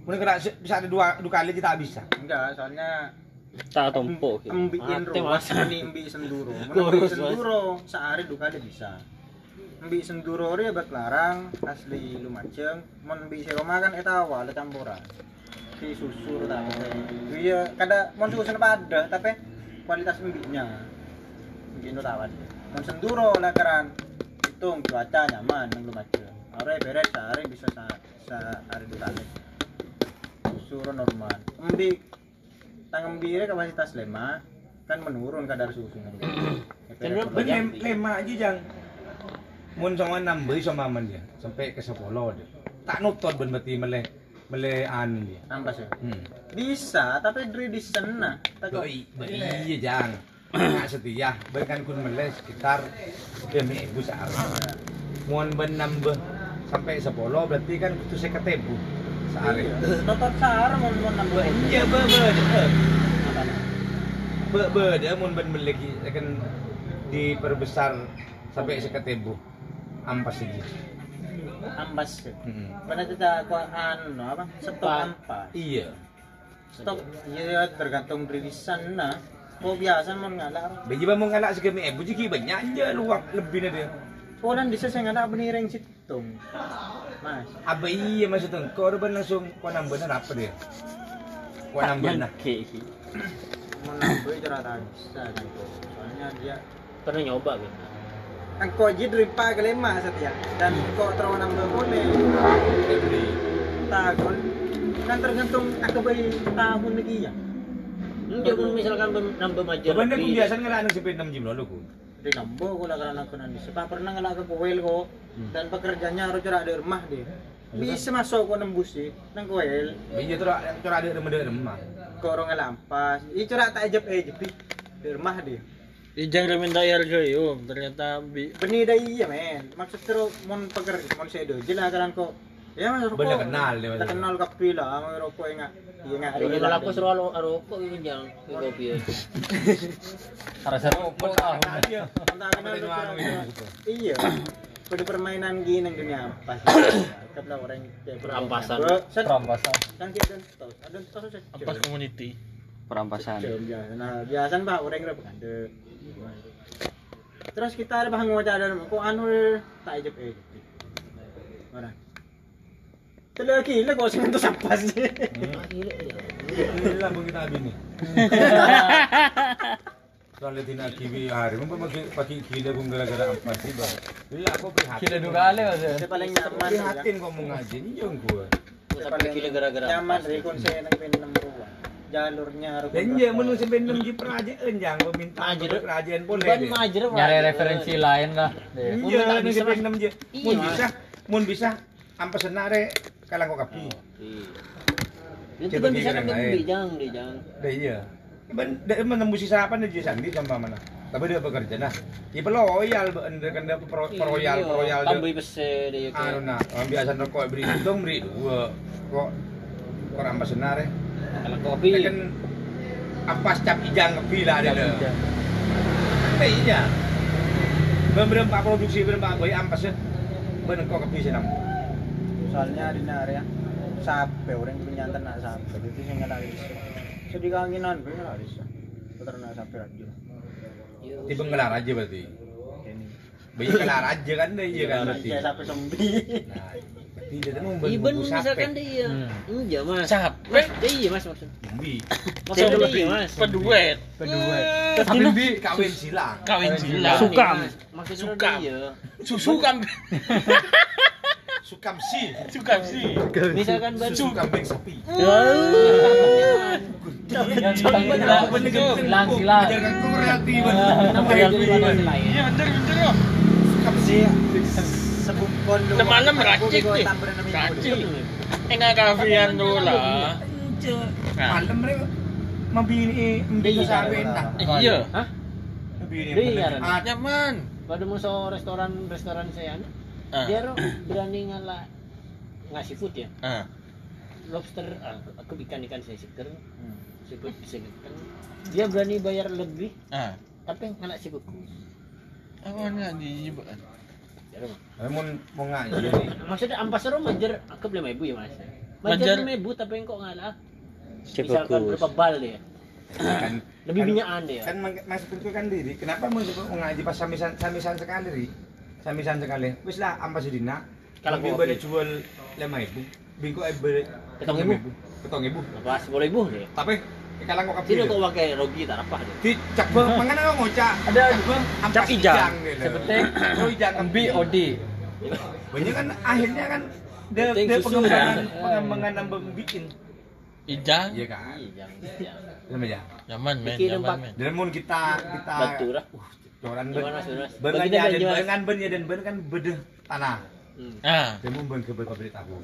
Mun kena se- bisa ada dua, dua kali kita bisa. enggak soalnya Tak tompo. Embikin Mati, ruas Mas. ini embi senduro. Embi senduro sehari dua kali bisa. Embi senduro ya buat larang asli lumajang. Mun embi seroma kan eta awal campuran. Si susur apa. Iya, kada mun susu pada tapi kualitas embinya. Mungkin itu tawar. Mun senduro lakaran hitung cuaca nyaman nang lumajang. Ore beres sehari bisa sa- sehari dua kali. Susur normal. Embi tangan bire kapasitas lema kan menurun kadar susunya Cenderung Ben lem, lema aja jang. Mun sama nambah sama man dia sampai ke sepuluh. Tak nutut ben berarti mele mele anu dia. ampas ya Hmm. bisa tapi dari di sana kok Doi, iya jang. Nak setia, ben kan kun mele sekitar demi ibu sehari. Mun ben nambah sampai sepuluh berarti kan kudu seket ribu sehari. totot sar mau mau nambah Iya, be be be be dia mun ben lagi akan diperbesar sampai seket ribu ampas saja. Ampas ya Hmm. mana kita aku anu apa stok ampas Iya. stok iya tergantung dari di sana oh biasa mau ngalar Bagi ba mong alak sa kami eh, bujiki banyak aja luwak lebih na dia. oh dan bisa saya ngalar benireng situng mas Aba iya maksud tong ko ba langsung ko nambah na apa dia. Ko nambah na. mau nambah itu rata bisa soalnya dia Pernah nyoba gitu. kan kok aja dari pak ke lima setia dan kok terlalu nambah boleh tahun kan tergantung aku beri tahun lagi ya Enggak pun misalkan nambah majer. Ba na kung biasan nga lang sa 6 jim lolo ko. di nambah aku lah karena aku nanti sebab pernah ngelak ke koel kok dan pekerjaannya harus cerak di rumah deh bisa masuk kok nembus sih nang koel Ba iya tura tura ada rumah rumah. kok orang ngelampas ini cerak tak ejep ejep di di rumah deh Ijang dah minta air yo, ternyata bi benih dah iya men. Maksud terus mon pekerja mon dulu jelas kalian kok ya mas rokok. Benda kenal dia, tak kenal kapi lah mau rokok enggak iya enggak kalau aku suruh alo rokok ini jangan kopi ya. Harus rokok tahu. Tak kenal rokok. iya. Pada permainan gini nang dunia ampas kapla orang kayak Perampasan. Perampasan. kan kita dan tos ada saja apa community. Perampasan. nah biasa bah orang kira ada terus kita ada bahan ngocah ada kok anu tak ejep ejep mana kok sing entuk sampah sih. Kita ni. Soalnya tina kiwi hari, kung gara-gara apa sih ba? Wala ako prihatin. Dua kali. Saya paling nyaman. ya. Prihatin yung ko. Saya paling gara-gara nyaman. Jalurnya harus. Dan ya menurut saya benar di perajaan yang meminta perajaan boleh. Ban majer. Nyari referensi lain lah. Iya, tak nu bisa, sa penam je. Iya, Mun Mas. bisa, mun bisa ampas senare kalang ko kapi. Itu kan bisa kan di jang, di jang. Dah iya. Ben dah menembus sisapan dia sandi sama mana. Tapi dia bekerja nah. Ipa loyal ba anda kan dia pro royal royal Tambah pese dia Anu na, ang biasa rokok beri dong beri dua. Kok kok ampas senare. Kalau kopi. Kan ampas cap ijang kapi lah dia. Tapi iya. Beberapa produksi beberapa boy ampas ya. Bener kok kapi senam. Soalnya di area sape orang punya ternak sape itu sing nggak bisa. Sedih kangenan gue nggak bisa. Peternak sape aja. Tiba ngelar aja berarti. Bayi kelar aja kan deh iya kan berarti. Ya sape sembi. Nah, Iben bungkus misalkan sape. dia. Iya, Mas. Capek. Mas, iya, Mas maksud. Bumbi. Maksudnya iya, Mas. Peduet. Kedua. Bumbi kawin silang. Kawin silang. Sukam. Maksudnya Sukam. dia. Susu kan. Sukamsi. Sukamsi. Misalkan ban Susu kambing sapi. Silang silang. Ajarkan kau realti Ah, bener. Iya bener bener yo. Sukamsi. Malam racik Aku nih. ibu. Racik. Enggak kafian dulu lah. Malam mereka membini membini sapi entah. Iya. Membini Iya. Ah, Nyaman. Pada musuh restoran restoran saya Ah. dia berani ngalah ngasih food ya Ah. lobster aku ikan ikan saya seger seafood seger dia berani bayar lebih Ah. tapi ngalah seafood Awan nggak di Eh, mau mau ngaji nih. maksudnya ampas ro majer aku beli ibu ya mas? Majer lima ibu tapi kok ngalah misalkan berapa bal dia? Kan lebih kan- minyakan dia. kan mang- masuk tentukan diri. Kenapa mau mau ngaji pas samisan samisan sekali ri? Samisan sekali. Wis lah ampas dina Kalau gue jual lima ibu bingko beli Ketong ibu. ketong ibu apa sepuluh ibu dia? Tapi kalang kok kapil kok pakai rogi tak apa dia di cak bang mangan apa ngocak Ada bang ampas cak ijang. Sepenting oh ijang Bi Odi banyak kan akhirnya kan dia susu pengembangan kan. pengembangan nambah bikin Ijang. iya kan Ijang, sama ya Nyaman men, nyaman men. dan mun kita kita Batu lah. Joran ben Gimana, Mas, gimana? ben Bagi aja dia, dan gimana? ben kan ben ya dan ben kan bedeh tanah Hmm. Ah, dia mau ben ke pabrik tahu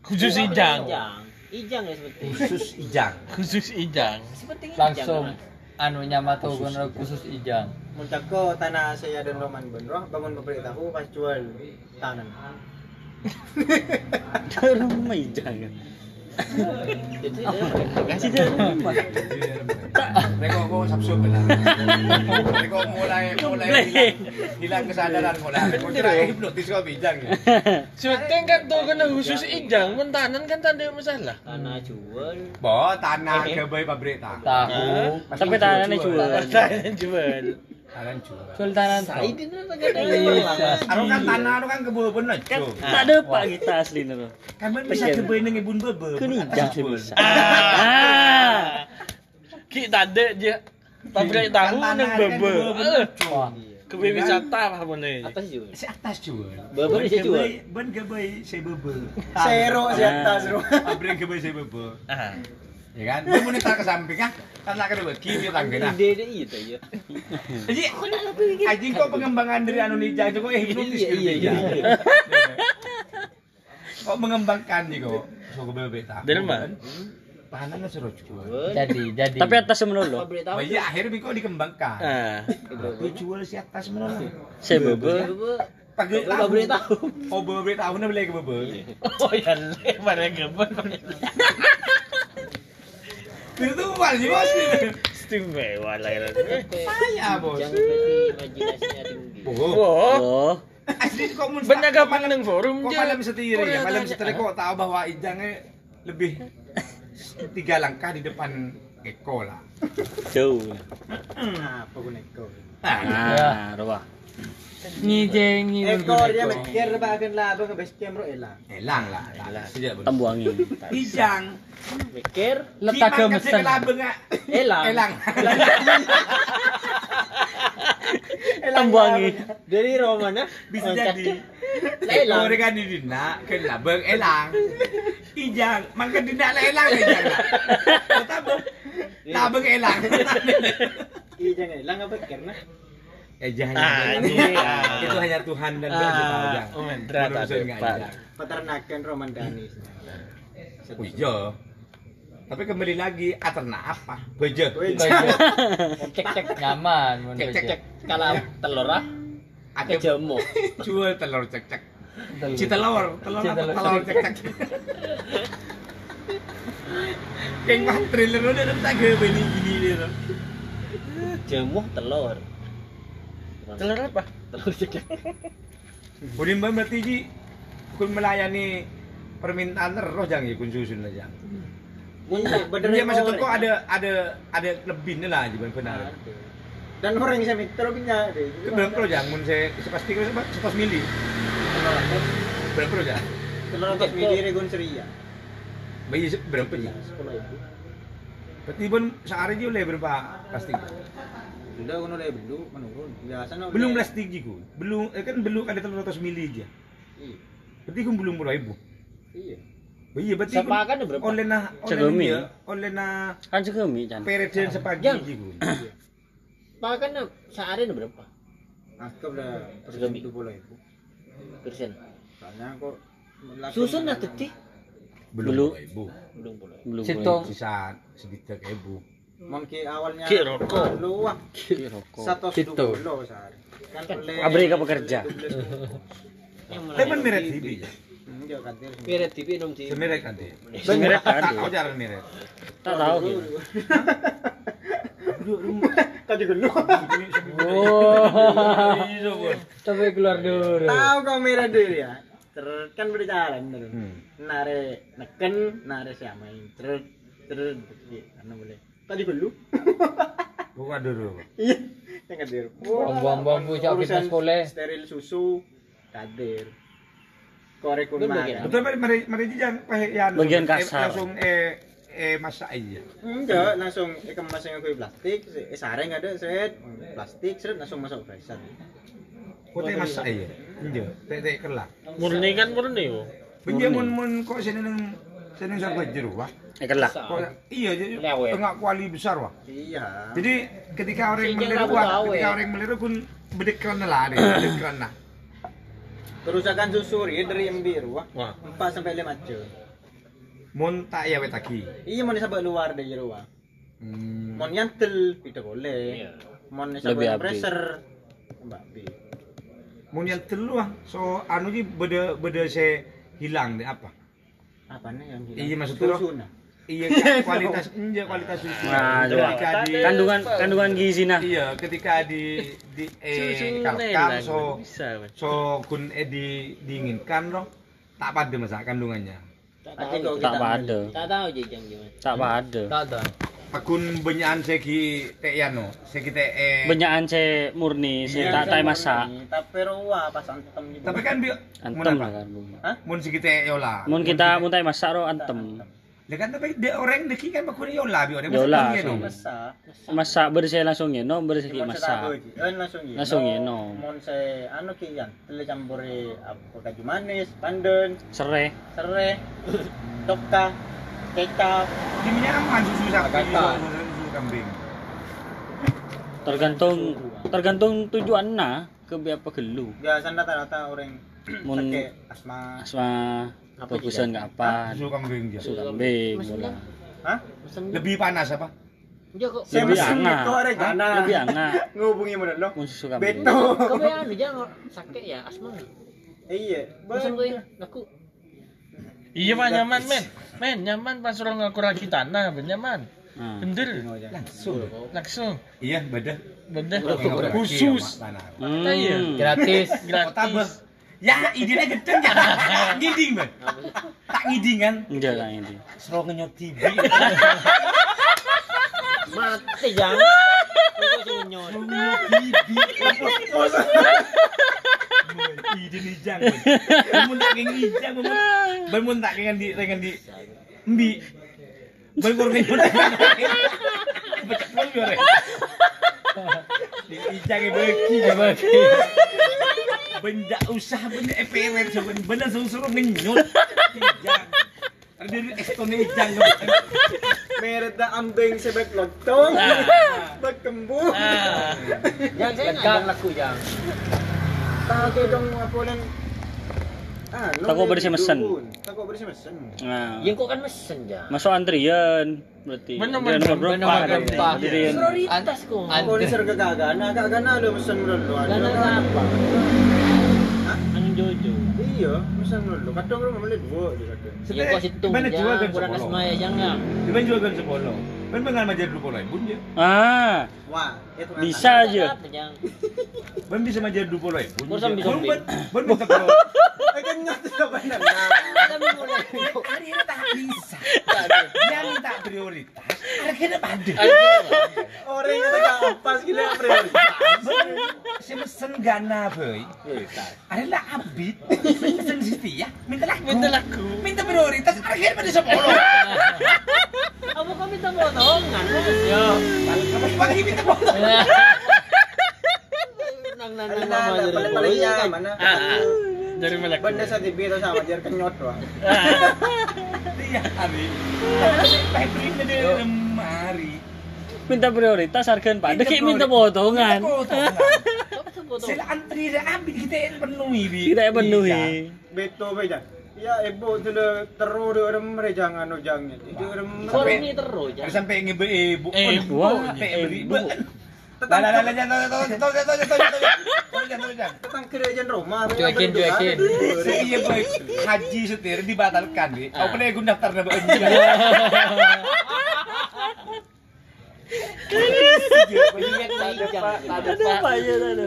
khusus ijang. Ijang. Ijang ya seperti. khusus ijang Khusus ijang. Seperti Langsung. ijang. anunya matogon khusus ijang Muncako tanah saya dan Roman Benroh bangun pabrik tahu pas jual tanah. Rumah ijang. Mulai mulai kesadaran mulai ya Sebetulnya kan tuh kena khusus ijang, mentanan kan tak ada masalah. tanah jual. bo tanah ke bayi pabrik tahu tahu Tapi tangannya jual. Tanah jual. Jual tanah tahu Ini tuh agak Anu kan tanah anu kan kebun aja Tak ada pak kita asli nih. kan ben bisa kebun nang ibun bebe Kan ijang sih bisa. Ah. Ah. Ki tak ada. Pabrik tahu Kan kan bebe. kebun Kebun wisata apa atas jual. si atas jual Bebe ben ke bayi saya bebe Sero si atas ro. pabrik ke bayi saya bebe Ah. Ya kan dia mau ntar ke samping kan kan nak kedua kiri tangga nah Ide itu ya. jadi anjing kok pengembangan dari anu nijang kok eh hipnotis Iya, iya, iya. kok mengembangkan nih kok suku bebek tak Dari mana? tahanannya seru jual jadi jadi Tapi atas tahu. Oh iya akhirnya Biko dikembangkan. Ah. Gue jual si atas menurut. saya bebe. Bebe. Pakai Bebe pabrik tahu. Oh bebek tahunnya beli ke bebe. Oh ya le, mana kebun. Tuh wajib bos. Istimewa lah ya. Saya bos. Imajinasinya tinggi. Oh. Oh, Oh. Asli kok mun nang forum Kok malam setiri ya? Malam setiri kok tahu bahwa Ijangnya lebih tiga langkah di depan Eko lah. Jauh. Apa gue neko? Ah, roba. ngijengi Ekor dia mikir bahkan lah abang camp ro elang. Elang lah. lah. Sejak bener. Tembuangi. Ijang. Mikir letak ke kasih kelabeng ah. elang. Elang. Tembuangi. Dari Roman ya. Bisa jadi. Elang. Ekor kan di dina, ke labeng elang. Ijang, mangka dina lah elang ijang. Tapi labeng elang. Iya jangan elang apa karena Eh jangan Ah, ini, Ah, ah. itu hanya Tuhan dan Tuhan yang tahu Ah, Jang. oh, Mendra tak Manusia ada, nggak Pak. ada. peternakan Roman Danis. Oh iya. Tapi kembali lagi, ah ternak apa? Beje. Cek cek nyaman mun Cek, cek, cek. kalau telur ah Ada kejemuk. jual telur cek cek. Ci telur, telur apa? Telur. Telur cek cek. Kayak mah trailer udah ada tak gini gini dia. Jemuh telur. Telur apa? Telur cek cek. Budin Mbak berarti Ji kun melayani permintaan terus jangan ya kun susun aja. Bener Dia maksud kok ada ada ada lebihnya lah Ji benar. Dan orang yang saya mikir punya deh. Berapa pro jang mun saya sepasti kalau sebab sepas mili. Berapa pro jang? Telur atas mili regon seria. Bayi se- berapa ji? Sepuluh ribu. Berarti pun sehari ji oleh berapa plastik? Udah kono le belum menurun. Biasa no. Belum plastik ji ku. Belum eh kan belum ada telur ratus mili aja. Iya. Berarti kan belum puluh ribu. Iya. Oh iya berarti Sepakan berapa? oleh nah oleh Segemi. dia oleh nah Kan segemi kan. periode sepagi Jang. gitu. Pakan sehari berapa? Aku udah puluh ribu. Persen. Soalnya langsung- Susun lah teti. Belum Belum. Belum. Belum. Situng. Sisa sekitar ribu. Mungkin awalnya Ki rokok. lu ah Ki rokok. satu Gitu. dua sehari. Kan ke pekerja. Tapi meret TV. Kan. Miret TV nom TV. Semeret kan. Semeret Tak ada. tahu jarang meret. Tak tahu. gitu. Tadi gelu. Oh. Sampai keluar dulu. Tahu kau merah dulu ya. Ter kan berjalan terus. Hmm. Nare neken, nare siamain. Ter ter karena boleh. Tadi gelu. Buka dulu. Iya. Yang kadir. Bambu-bambu Urusan fitness boleh. Steril susu kadir. Korek bagian. Betul mari mari mari jangan pakai yang Bagian eh, kasar. Langsung eh eh masak aja. Enggak, langsung kemas yang aku plastik, eh, sareng ada set, plastik, seret langsung masuk freezer. Kau teh masak aja. Iya, teh teh kelak. Murni kan murni mun mun kok sini nang sini sarba jeru wah. Eh. Kok iya jadi tengah kuali besar wah. Iya. Jadi ketika orang meliru wah, ketika orang meliru pun bedekran lah ada, bedekran lah. Kerusakan susu ya dari yang biru wah. Wah. 4 sampai 5 jam. Mun tak ya wetaki. Iya mau sampai luar dari jeru wah. Hmm. Mau nyantel tidak boleh. Mau Lebih sampai abdi. pressure. Mbak Bi. Mun yang telu ah. So anu ji beda beda saya hilang deh apa? Apa nih yang Iya, maksudnya susu nah. Iya kualitas enja kualitas susu. Nah, coba. ketika di Kandungan kandungan gizi nah. iya ketika di di eh kalkam so so kun eh di diinginkan loh tak pada masak kandungannya. Nanti kalau Tak kita ada. Tak tahu jejang gimana. Tak ada. Tak ada. Akun benyaan segi teh yano, segi teh eh. Benyaan ce murni, ce Iya, tak tai masak. Tapi ruah pas antem gitu. Tapi kan bi mun Antem lah kan. Bu. Mun segi teh yola. Mun kita mun tai masak ro antem. Lah kan tapi dia orang deki kan bakun yola bi orang Yola. Masak. Masak bersih langsung no bersih Mon masak. Eh langsung ya. Langsung ya, no. Mon se anu ki yan, tele campuri apa kaju manis, pandan, Serai. serai, toka, kecap. Susu sapi, Kata. susu susu kambing. Tergantung tergantung tujuan nah ke apa gelu. Biasa rata-rata orang Mun asma. asma fokusan nggak apa. Susu kambing dia. Susu kambing. bola. Hah? Lebih panas apa? Ya kok. Saya Lebih orang kana. Lebih hangat. Ngubungi mana lo? Mun susu kambing. Beto. Kebayang aja sakit ya asma. Iya. Bosan gue laku. Iya mah nyaman men. Men nyaman pas orang ngaku ragi tanah, ben nyaman. Nah. Bener. Langsung. Langsung. Iya, beda. Bener. Khusus. Khusus. Iya. Hmm. Gratis. Gratis. Ya, idenya gedeng ya. Ngiding, Ben. Tak ngiding kan. Enggak lah ini. Sero ngenyot TV. Mati jang. Kok sing nyot. Ide nih jang. Mun tak ngeng ijang, mun ben mun tak ngen di ngen di mbi. Ben kur ngenyot. Becak pun yo re. Di ijang e beki beki. Benda usah benda EPR sebenarnya bener suruh ngenyot. Ijang. Ada dari ekstone ijang. Meron na ambing sa baglotong. Bagkambu. Yang saya nggak laku yang. Tahu dong apa lang. Ah, Tako bersih mesen. Tako bersih mesen. Nah. Yang kok kan mesen jang. Masuk antrian berarti. Bener, nomor bener, berapa? Antrian. Prioritas kok. Ako ni sir gagana, gagana lo mesen lo. Gana apa? Ang Jojo. Iya, mesen lo. Kadang lo mamali dua. Yang kok situng Mana jual kan jang. Kurang sepuluh. asma ya jang ya. Di ben juga kan sepolo. Ben bengal majar dulu pola ibu dia. Ah, Wah, itu kan. bisa aja. Ben bisa majar dulu pola ibu. Terus zombie. Ben ben minta kalau sa banana. Kami mulai. hari ini tak bisa. Dia minta prioritas. Harganya pada. Orang yang nagkakampas gila prioritas. Si mesen gana boy. Adalah abid. Mesen setia. Minta laku. Minta laku. Minta prioritas. Harganya pada sepolo. Apa kami minta dari mana benda sama jar kenyot wah iya di lemari. Minta prioritas harga pak. Dekik minta potongan. Sila antri dah ambil kita yang penuhi. Kita yang penuhi. Betul betul. Ya ibu tu le terus dia orang merejangan ojangnya. Dia orang Suara ini terus ya. Ada sampai ngebe ibu. Eh, ibu. wah, Sampai eh, beri. bu. Lah lah lah lah jangan tahu tahu tahu tahu tahu tahu tahu tahu Tentang kerajaan Roma. Cuekin, cuekin. Iya boy, haji setir dibatalkan bi. Kau pernah ikut daftar nama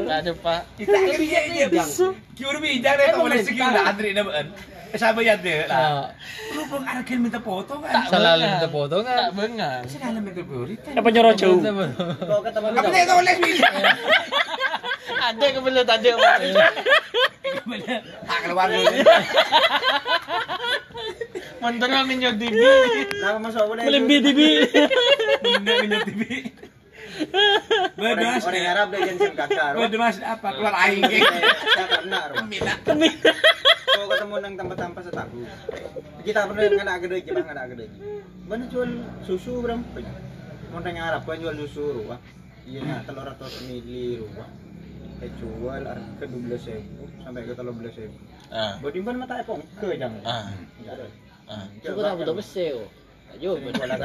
Tak ada pak. Kita kan dia dia bisa. Kiur bijak deh tak boleh segi lah antri nama en. Sabi yan deh, lah. Ah. Rupang argil minta foto kan. Selalu minta foto kan. Tak bengang. Selalu minta prioritas. Apa nyoro jauh? Apa itu oleh Ada kebelet ada. Kebelet. Tak keluar dulu. Mantan minyak dibi. Lah masuk boleh. Melimbi dibi. Minyak dibi. Bedas. orang Arab dia jangan kakak. Bedas apa? Keluar aing. Saya karena Roma. Minta. Kau ketemu nang tempat-tempat setahu. Kita pernah nganak gede, kita nganak gede. Mana jual susu berapa? Mau nang Arab kan jual susu ruah. Iya nak telur ratus mili ruah. Jual harga dua belas ribu sampai ke telur belas ribu. Ah. Bodimpan mata epong ke jangan. Ah. Jangan. Ah. Cukup tak betul besar. Ayo, berjualan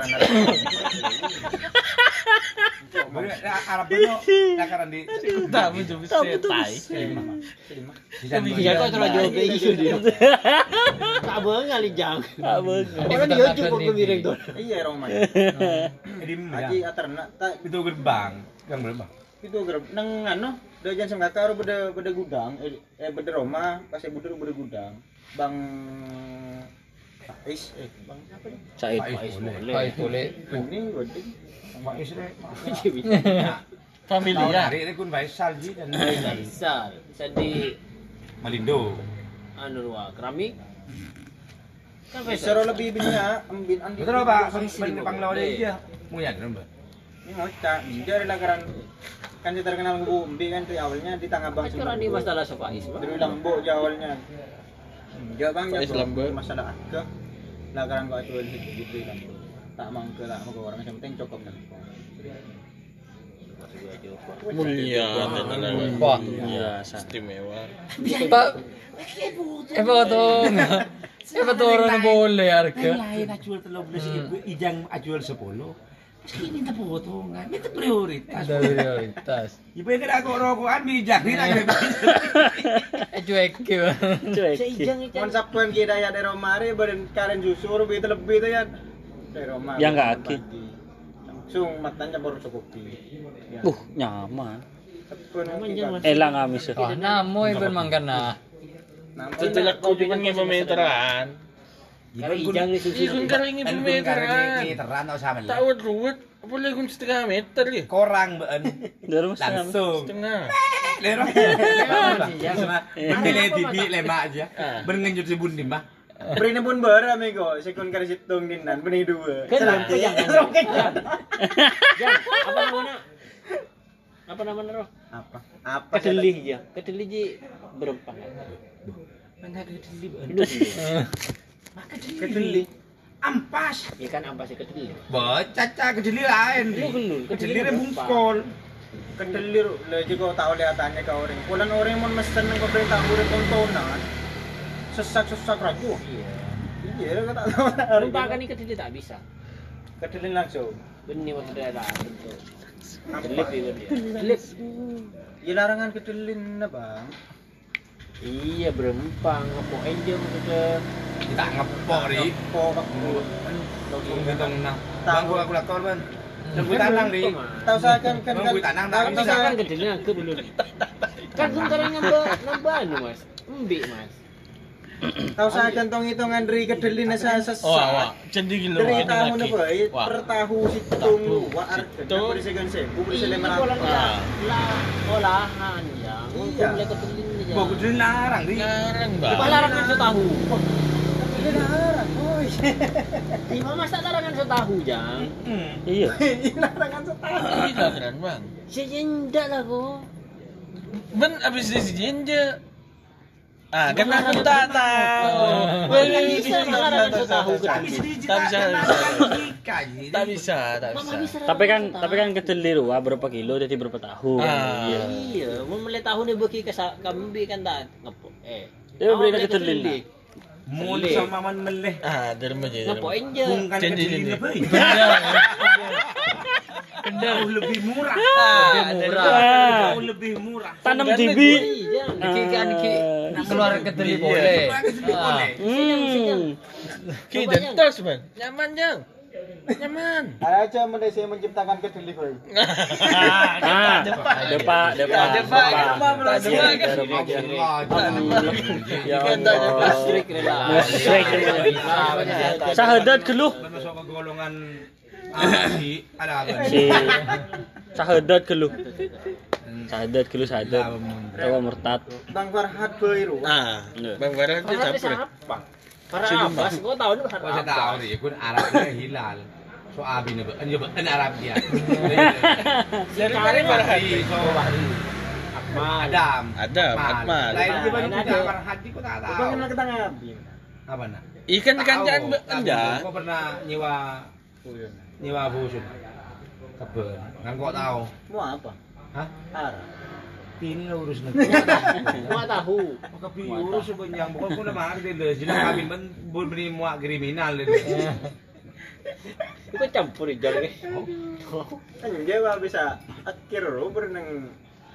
Arab dulu, takaran di. Tak muncul setai. Bisa kok terlalu jauh gitu. ke isu dia. Tak boleh Orang dia cukup kemiring tuh. Iya, Roman. Jadi, Haji Aterna, itu gerbang, gang gerbang. Gerbang, neng ano, udah jangan beda beda gudang, eh, eh beda Roma, pas beda beda gudang, bang Faiz eh bang apa? nih? Said Faiz boleh. Faiz boleh. Ini berarti Bang Faiz rek. Familia. Hari ini kun Faisal ji dan Faisal. Jadi Malindo. Anu wa Krami. Kan Faisal lebih binya ambin andi. Betul Pak, sering panglawa dia. Muyan Mbak. Ini mau tak dia negara kan terkenal Bu Mbi kan dari awalnya di Tangabang. Itu di masalah sofa is. Dari Lambo awalnya enggak bang ya Islam masalah agak lakaran kok itu gitu kan tak mangke lah mangke orang. Yang penting cukup kan mulia. Wah iya, istimewa. Pak, apa tuh? Apa tuh orang boleh harga. Lain ajual 13 ijang ajual sepuluh. Meski minta potongan, minta prioritas. Ada prioritas. Ibu yang kena kok rokokan bijak, ini tak kena Eh cuek ya. Cuek. Konsapuan kita ya dari Romare badan kalian justru lebih lebih tuh ya dari Romare. Yang nggak aki. Langsung matanya baru cukup. Uh, nyaman. Elang amis. Wah, namo ibu mangkan nah. Setelah kau cuma ngimemeteran. Kari ijang ni susu. Ikon kari ngit meter. Kan? Meteran tau sama. Tak wet ruwet. Apa lagi kun setengah meter ke? Korang been. Langsung. Setengah. Lerong. Memilih bibi lemak aja. Ah. Berengenjut si bundim mah. Beri pun bara mego, sekon kari situng dinan, beri dua. Kenapa jangan? Apa namanya? Apa namanya roh? Apa? Apa? Kedelih ya. Kedelih ji berempah. Mana kedelih? kedeli ampas. Ya kan ampas ya kedeli bocaca kedeli lain. Lu kenul kedeli rembungkol kedeli tak oleh atane ka ke orang pulang orang mau mesen ke perintah murid kontonan sesak-sesak ragu iya. Iya kata tau lupakan kan kedeli tak bisa. Kedeli langsung benih waktu dia tak kedeli kedeli ya larangan kedeli bang Iya berempang. Apa enjem maksudnya. Kita ngepok ri. Aku Tunggu hitung nang. Bang gua kalkulator ban. Nunggu tanang ri. tahu saya kan kan Nunggu tanang tak Kan bisa. kan kedelih ke belum. Kan sebentar nambah nambah anu mas. Embi mas. tahu saya kantong hitungan dari kedelih na sa sesak. Oh, awak. Jadi gila. Dari tahu bro, Wah. per tahu situng wa arga. Beri segan sebu, beri Iya, lima kolam ratus. lah. Lah olahan ya. Untuk Iya. Mbok iya. kudu narang iki. Narang, Mbak. Kok larangan setahu. Kudu narang. Oh iya. Ima masak larangan tahu, Jang. Iya. larangan tahu. Iya, Bang. Si Jinda lah kok. Ben abis si Jinda Ah, kan aku tak tahu. Kan bisa malah ada tahu Tak bisa, tak bisa. Tak bisa, tak bisa. Tapi kan tapi kan kedelai ruah berapa kilo jadi berapa tahu. kan? Ah. Iya. Iya, mau mulai tahu nih bagi ke kambing kan tak ngepo. Eh. Dia nak kedelai. kedelai. Mun sama man meleh. Ah, derma je. Ngepo enje. Bukan kecil apa? Kendal. Jauh lebih murah. Ah, Ah. Jauh lebih murah. Tanam Kan jibi. Iya, Diki kan ki keluar kedelai boleh. Ah. Hmm. Ki dentos, man. Nyaman jang. Nyaman. Aja mulai saya menciptakan kedelai boy. Ah, depak, depak, depak. Depak, depak. depak, Ya Ke si ada apa? Si sahadat geluh. Sahadat geluh sahadat. Tawa murtad. Bang Farhad boy ru. Ah, Bang Farhan tu Para siapa? Para Abbas, kau tahu nih saya Abbas. tahu ni, kun Arabnya hilal. So abi ni, an je an Arab dia. Dari mana Farhan? So Adam. Adam, Akmal. Lain ada. Farhad kau tak tahu. Bang kenal ketang abi. Apa nak? Ikan kanjaan anda. Kau pernah nyewa nyewa busun. Kebun. Kan kau tahu. Mau apa? Hah? Arab. Ini lah urus negeri. Mau tahu. Maka pi urus sebanyak bukan kau nak makan dia. Jadi kami men beri muak kriminal dia. Itu campur hijau nih. Kan Jawa bisa akhir ru berenang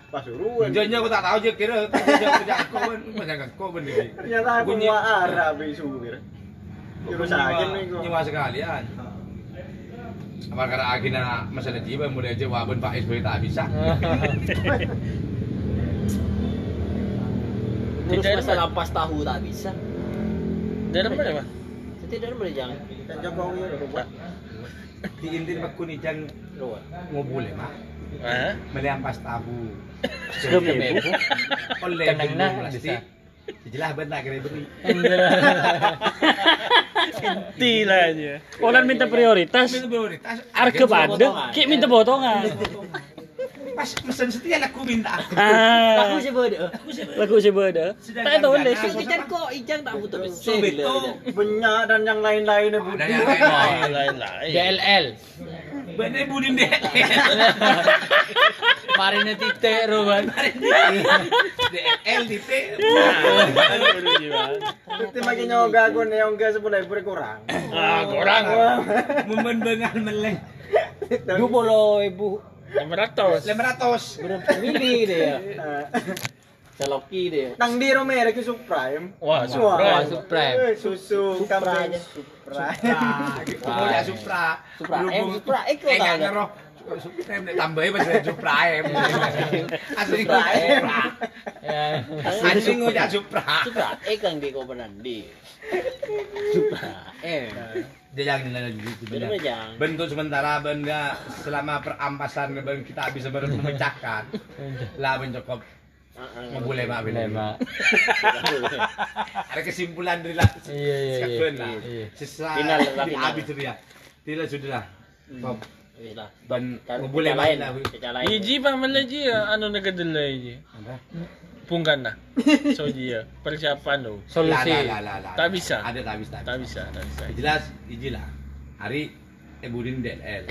pasuruan. Jangan aku tak tahu je kira kerja kau kan macam kau benar ni. Ternyata aku mau Arab isu kira. Jurus agen nih kok. Nyewa sekalian. Apa kata agina masalah jiwa mulai aja wabun Pak SBY tak bisa. Terus masalah ampas tahu tak bisa. Dari mana, Bang? Tidak boleh jangan. Kan Jokowi ru. Di inti aku ni jangan Luar. ngobule mak. Ah. Melampas tahu. Sedap ya, Bu. Oleh Kenang nah, Jelas benda kena beri. Aja. Orang minta prioritas. Itu prioritas. Harga pada, ki minta potongan. Pas pesan setia aku minta. Ah, Aku sih beda. lagu si beda. Tak tahu deh. Kan ikan kok ikan tak butuh So betul. Banyak dan yang lain-lainnya bu. Dan yang lain-lain. Lain-lain. DLL. Benar budin deh. Marina titik Roban. DL di T. Nanti makin nyoga aku nih yang gas boleh boleh kurang. Ah, kurang. Momen bengal meleng. Dua puluh ibu. 500. 500. Berapa mili dia? Celoki dia. Nang di Romero ke Supreme. Wah, Wah, Supra. Supreme. Eh, Susu Supra aja. Supra. Mau ya Supra. Supra M, Berhubung- Supra X kau Eh, ngeroh. Supra M tambahin masih Supra M. Asli Supra M. Supra. Ya. Asli ngucap Supra. Supra X yang di kau M. Dia jangan. Bener jangan. Bentuk sementara benda selama perampasan ben kita bisa ber- memecahkan. Lah ben cukup Ngebule mak Boleh. Mak. Ada kesimpulan dari lah. Iya, iya, iya. Iya. Sisa Final lah, final. habis itu ya. Tidak sudah lah. Top. Dan ngebule cara lain lain lah. Cara lain. Iji bang mana ji? Anu nagadelay ji. Pungkan na. So ji ya. Persiapan lo. Solusi. Lah, lah, lah, lah. Tak bisa. Ada tak bisa. Tak bisa, tak bisa. Jelas, iji lah. Hari Ebudin DLL.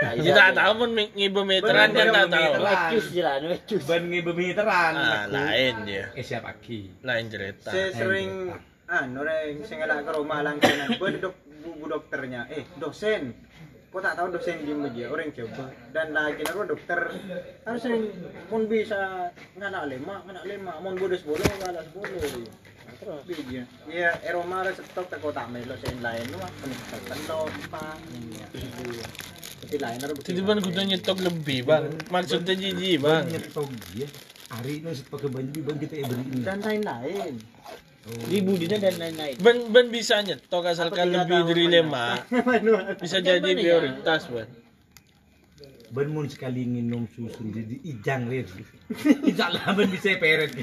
Ji tak tahu pun ngibu meteran kan tak tahu. Ecus je lah, nu ecus. Ben ngebemiteran. Ah, lain dia. Eh siapa aki? Lain cerita. Saya sering anu reng sing ngelak ke rumah langsung ben dok bu dokternya eh dosen kok tak tahu dosen di meja orang coba. Dan lagi aku dokter. Harus sering pun bisa nganak lima nganak lima mau bodos bodoh nganak sepuluh. Terus. Bija iya eroma ada stok tak kau tak melo sen lain. Lu mah peningkatan lo pak tapi lain harus Jadi bang kudu nyetok lebih bang. Maksudnya jiji bang. Nyetok dia. Hari ini sepakai baju bang kita beri ini. dan lain-lain Di budina dan lain-lain. Ben ben bisa nyetok asalkan lebih dari banyak? lima. Bisa jadi Bagaimana ya? prioritas bang. Ben mun sekali minum susu jadi ijang lir. Ijang lah ben bisa peret.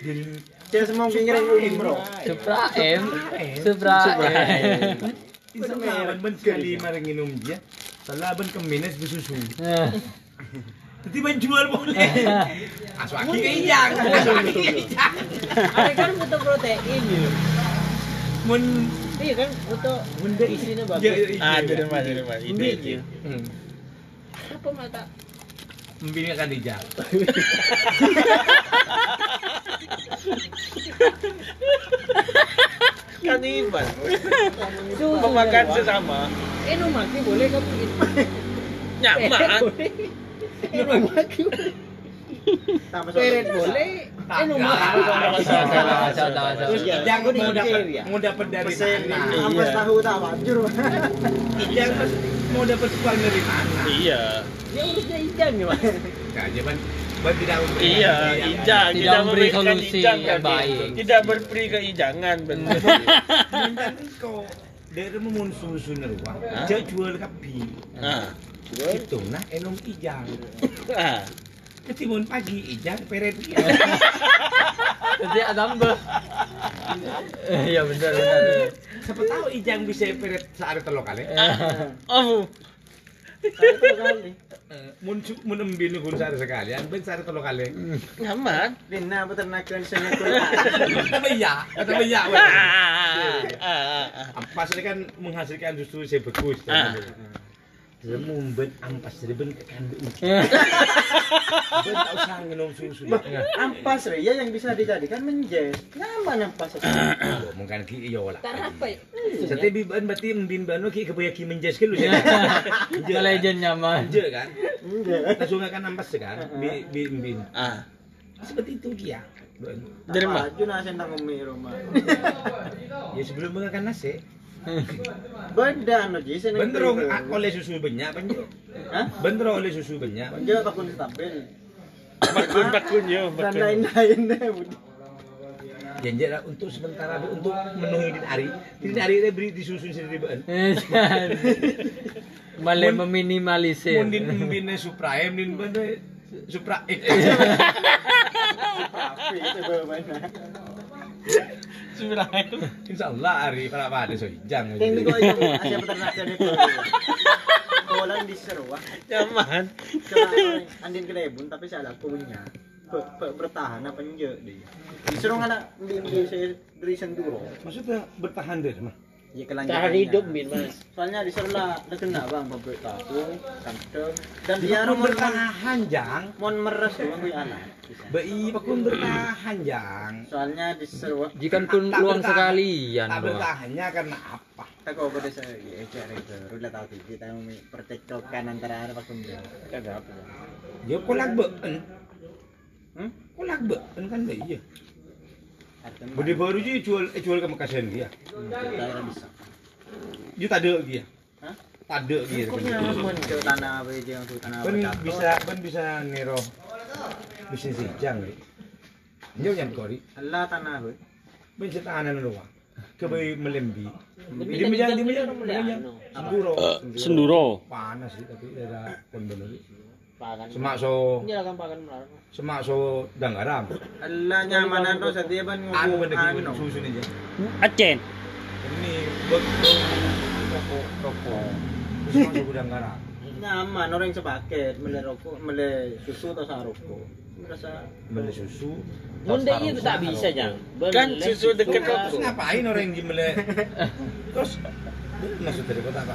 Jadi saya semua pikiran umroh Supra M. Supra M. Ben ben sekali marang minum dia. Salah ben ke minus bersusu. Nah, Jadi menjual boleh. Masuk aki ke ijang. Masuk aki ke ijang. Ada kan butuh protein ya. Mun Iya kan butuh benda isinya bagus. Iya. Ah, itu mas, itu mas. Mie, itu. ya. Apa mata? Ijang. Kanibal. Susu Memakan sesama. Eh, no maki boleh kan Nyaman. Eh. Peret boleh. Eh. Terus ijang mau dapat mau dapat dari mana? Ampas tahu tak wajur. Ijang mau dapat uang dari mana? Iya. Ya urusnya ijang ya, Mas. Nah, tidak memberi Iya, ijang. Tidak Tidak memberi memberikan solusi ijang yang kan baik. itu. Tidak berperi keijangan benar. Minta kau dari memun susu neruang, dia jual kapi. Nah. Itu nah enom ijang. Ah. Ketimun pagi ijang peret. Jadi ada mbah. Iya benar benar. Siapa tahu ijang bisa peret saat telok kali. Oh. Mun su- mun embin kun sehari sekali, ben sehari telok kali. Nyaman. Dina peternakan saya kuliah. Ah, ah, ah, ah. Ampas ini kan menghasilkan susu saya bagus. Ah. Remumbet ampas dari ben kandung. Ben tak usah minum susu. Ampas ya yang bisa dijadikan menjes. Nyaman ampas. Mungkin ki iya lah. Apa ya? Sate biban berarti mbin bano ki kebaya ki menjes ke lu ya. Ke legend nyaman. Je kan? Langsung akan ampas kan? Bi bi mbin. Ah. Seperti itu dia. Dari mana? Baju nasi tentang umi rumah. Ya sebelum mengakan nasi. Beda anu ji ah, oleh susu banyak banyak. Hah? Bendro oleh susu banyak. Takun stabil. Bakun bakun yo. Dan lain-lain deh. Budi. Janji lah untuk sementara untuk menuhi din hari. Din hari dia beri disusun sendiri ban. Malah Mun- meminimalisir. Mun din mbine supreme din ban deh, supra X. Tapi itu bawahnya. Insya Allah hari para pada so jang. Yang kau yang asia peternakan itu. Kolan di Serwah. Nyaman. Coba andin kedai bun tapi saya ada punya. Bertahan apa enggak dia. Disuruh anak beli saya beri senduro. Maksudnya bertahan deh mah. Ya kelanjutannya. Tahan hidup min mas. Soalnya disuruh lah, lah kena bang pabrik tahu, kantong, dan dia rumah bertahan jang. mon meres doang gue anak. Bisa. Bei bakun bertahan jang. Soalnya disuruh Jika pun luang sekalian Tak bertahannya karena apa? tak kau pada saya ya cari ke udah tahu TV kita mau percekcokan antara anak pas kumpul. Kagak apa. Ya kolak been. Hmm? Kolak been kan deh iya. Budi baru je jual eh, jual ke Makassar dia. daerah bisa. Dia tak ada dia. Hah? Tak ada dia. Pokoknya mon ke tanah apa yang tanah Ben bisa ben bisa nero bisnis sijang ni. Nyo yang kori. Allah tanah apa? Ben setahanan doang. Kebai melembi. Dari menjadi jam menjadi anu. senduro. Senduro. Panas sih tapi ada pun bener. Pakan. Semak so Ini akan pakan melarang. semak so danggaram. Allah nyamanan setiap Anu ngomong bener anu. susu ni je. Acen. Ini betul rokok rokok. Terus masuk gudang garam. Nyaman orang sepaket mele rokok, mele susu atau sama rokok. Merasa Beli susu. Bunda itu tak bisa jang. Kan susu deket Terus rokok. ngapain orang yang gimana? Terus maksud dari kota apa?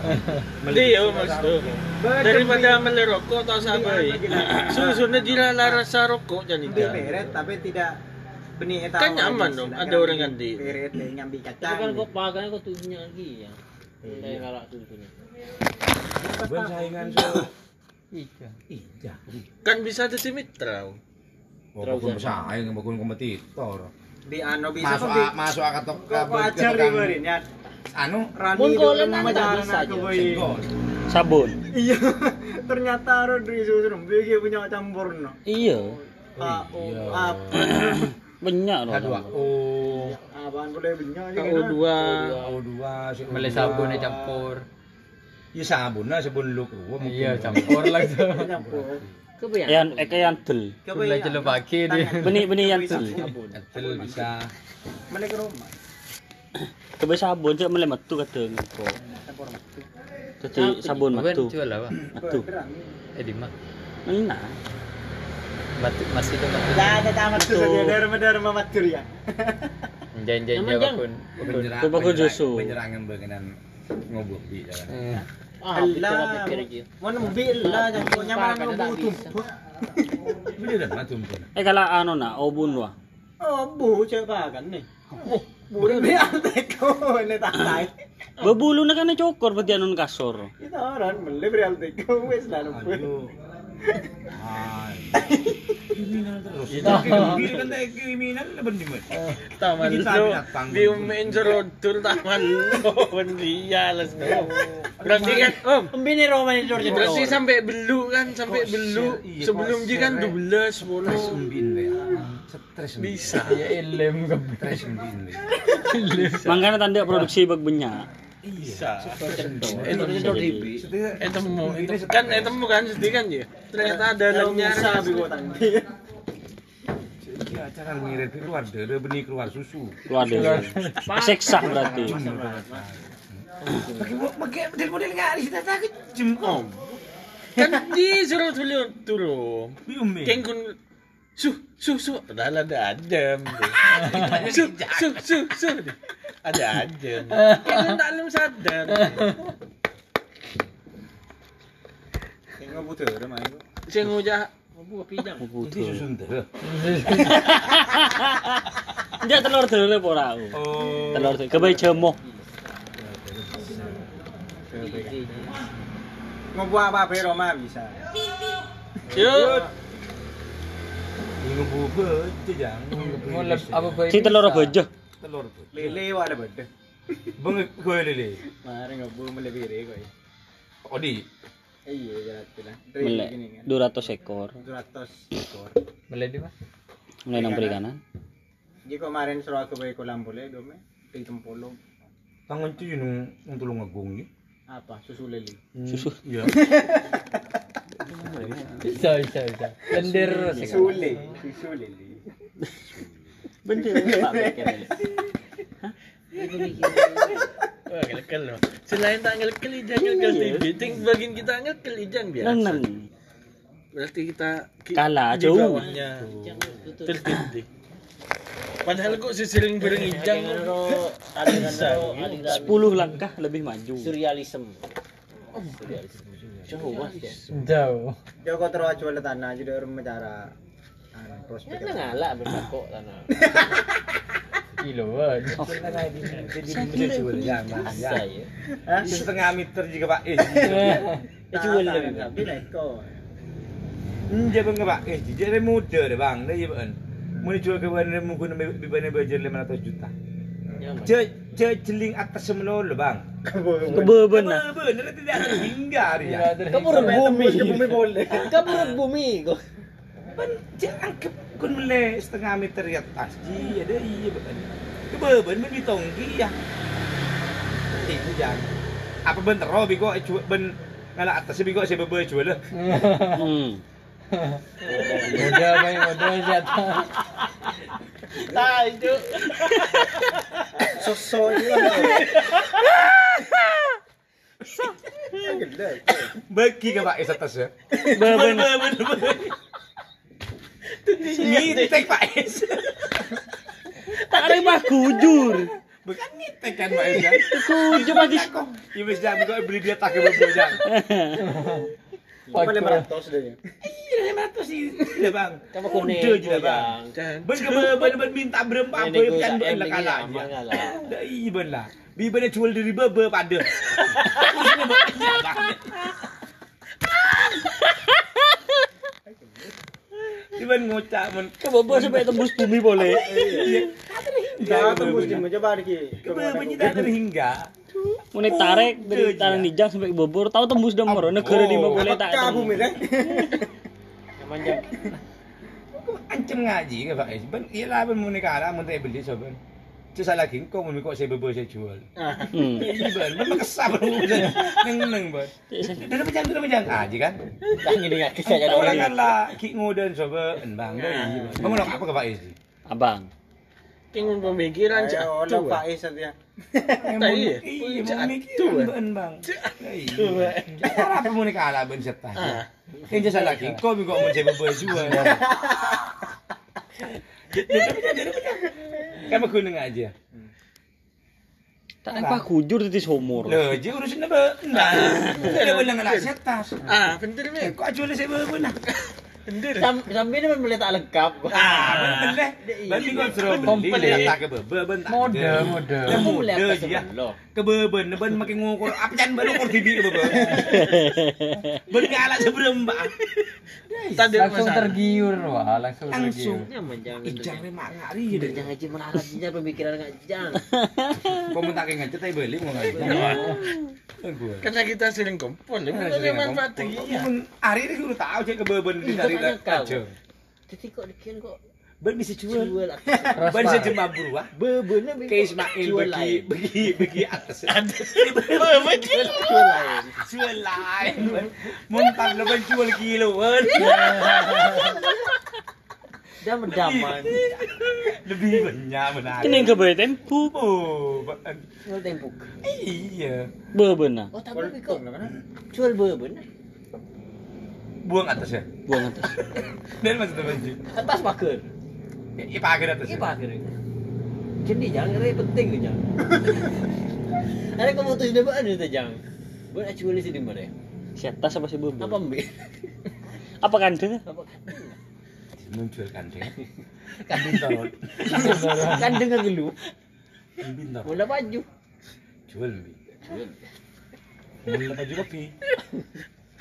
Dia maksud daripada melerokok atau sabai. Susunya jila rasa rokok jadi beret tapi tidak benih eta. Kan nyaman dong, ada orang ganti. Beret deh nyambi kacang. kan kok pakan kok tujuhnya lagi ya. Kayak kalau susunya. Ben saingan so. Iya. Iya. kan bisa ada simitra. Oh, bakun bersaing, bakun kompetitor. Di anu bisa Masuk masuk akad tok kok ajar di. Anu Rani Mun kolen nama tak jalan bisa aku aja. boy. Sabun. Iya. Ternyata Rodri susu dia punya campurno. Iya. Ah, Iya. oh, ah, Banyak loh. K2 O apaan boleh banyak aja KO2 O2 si O2. Malah sabun campur. Ya sabun lah sabun lu mungkin. Iya campur lah itu. Campur. Kebayang. Yang eke yang tel. Gula celup pagi dia. Benih-benih yang tel. Etel bisa. Balik ke rumah. Coba sabun cek mulai metu. Campur mati. Jadi sabun metu. jual apa? Metu. Eh di mana? Enak. Mati masih itu mati. Dah ada tamat tuh saja dharma dharma matur ya. Jangan-jangan apa pun. Penyerang- Coba kau penyerang- Josu. Penyerangan bagian ngobok di jalan. Ah, Allah. Mau nembil lah jangan nyaman Kadang bisa. tuh. Ini udah mati mungkin. Eh kalau anu nak obun wah. Oh, bu coba kan nih. Bu ini alteko ini tatai. Bebulu nak kan cokor berarti anu kasor. Itu orang beli beri alteko wes. Kriminal terus. Kan kriminal mas. Taman lo, di umain taman lo, lo. Berarti kan, om, Pembini Roma ini George berarti sampai belu kan, sampai belu. iya, Sebelum dia kan share, 12, Stres 10. umbin ya. Stres umbin. Bisa. Ya ilem ke Stres umbin. ya. Makanya tanda produksi bag banyak. Bisa. Itu Itu mau, itu kan, itu bukan sedih kan ya. Ternyata ada dalamnya. Bisa bigo tangki. Ini acara ngirit keluar dari benih keluar susu. Keluar deh. Seksa berarti. Pakai pakai model-model nggak ada kita tak kejem om. Kan disuruh dulu turun. Bium Keng kun su su su padahal ada adem. su su su su ada adem. Keng kun tak belum sadar. Tengok butuh rumah itu. Saya ngujah buah pijang. Ini susu entar. Enggak telur telur ora aku. Oh. Telur kebaik cemo. Ngebuat apa apa Roma bisa. Yuk. Bubur itu jangan. Mulai apa bayi? Si telur bejo. Lele beda. Bang gue lele. Mari ngebu melebih koi. Odi. Iya jelas lah. Melek Gini kan. 200 ekor. 200 ekor. Mulai di mana? Mulai nang perikanan. Jadi kemarin suruh aku bayi kolam boleh dome. Hitam polo. Tangan tu yung yung tulong agung ni. Apa? Susu lele. Susu. Iya. Bisa bisa bisa. Lendir sih. Sule. Susu lele. Bener Pak Beker. Wah, loh. Selain tak ngelekel ijang ngelekel TV, ting bagian kita ngelekel ijang biasa. Nenen. Berarti kita ki- Kalah, jauh. bawahnya. Tertindih. Padahal kok sisiling bareng ijang. 10 langkah lebih maju. Surrealism. Coba. Jauh. Dia kau terus jual tanah jadi orang bicara. Anu prospek. ngalak bermakok tanah. Kiloan. Dia jual jangan. Asa ya. Hah? Setengah meter juga pak. Eh. Ya jual lagi. Tapi neko. Dia bang pak. Eh jadi muda deh bang. Dia bang. Mau dijual ke mana mungkin bibanya bajar 500 juta. Je je jeling atas semua lo bang. Kebeben nah. Bener tidak ada hingga ya. Kamu bumi. Bumi boleh. Kamu bumi. Ban jangan ke kun mele setengah meter di atas. Ji ada iya bang. Kebeben ben ditonggi ya. Itu jangan. Apa ben tero biko jual ben ngala atas biko saya bebe jual lah. Hmm. Muda main muda jatuh. Tai, Cuk. Sosok itu Gede. Bagi ke pak es atas ya. Beben. Nitek pak es. Tak ada mah kujur. Bukan nitek kan pak es ya. Kujur lagi. Ya wis jangan biko beli dia tak ke bebe jangan. Paling meratus deh. Iya, lima ratus sih, ya bang. Kamu kuning. juga bang. Dan Ben ke ben ben minta berempat apa kan ben lah kalah iya ben lah. Bi ben jual diri bebe pada. Di ben ngocak men. Kebebo sampai tembus bumi boleh. Jangan tembus di meja barki. Bebe tidak terhingga. Mulai tarik dari tanah nijang sampai ke Bobor, tahu tembus Damar, negara di boleh tak bumi kan. Ancam ngaji ke Pak. Ben iyalah ben mau negara mun tak beli so ben. Cuma lagi kau mau kok saya bebe saya jual. Hmm. Iya ben kesal ben. Neng neng ben. Dah macam tu macam aja kan. Tak ngini ngak kisah jadi Orang kan lah ki ngodan coba bang dah iya. Bang nak apa ke Pak Is? Abang. King pemikiran cak tu. lo Faiz ya. Iya, Iya, cak mau tu. mikir ben bang. Iya. Cara apa mau nikah lah ben serta. Ah. Kan jasa lagi, kau juga mau jadi berdua. Kamu kuning aja. Tak apa kujur tadi somor. Loh, je urusan apa? Nah, dia bilang nak setas. Ah, Eh, me. kau jual saya berapa Bener. Sampai ni boleh tak lengkap. Ah, bener. Bagi kau suruh beli, Komplit. tak ke beben tak. Mode, mode. Mode ya. sebelum. Ke beben, ben makin ngukur. Apa jangan baru ukur TV ke beben. Ben kalah sebelum mbak. Ada Langsung tergiur wah, langsung Langsung. tergiur. Nyaman jangan. Ijang memang ngari deh. Jangan aja melarat aja pemikiran enggak jangan. Kau minta kayak ngecet tapi beli mau. Gue. Karena kita sering kumpul, memang manfaat iya. Hari ini udah tahu cek ke beben di dari Kau. aja. Jadi kok dikian kok Ben bisa jual. jual Ben bisa jemah buruah. bebennya Ke Ismail jual bagi bagi bagi atas. Jual jual lain. Jual lain. Muntah lo ben jual kilo. Ben. Dah mendaman. Lebih banyak benar. Kini ke bayi tempu. Oh. Jual tempuk. iya. Bebena. Oh tapi kok jual beben. Buang atas ya. Buang atas. Dan masih terbaju. Atas pagar. Ya, pakai atas. Ini pagar. Jadi jangan ini penting tu jangan. Ada kamu tuh sudah ada tu jangan. Buat jual di sini mana? Si atas apa si beben? Apa ambil? Apa kandeng? Apa? Muncul kandeng. Kandeng Tarot. Kandeng ke lu. Bintang. Mula baju. Jual. Jual. Mula baju kopi.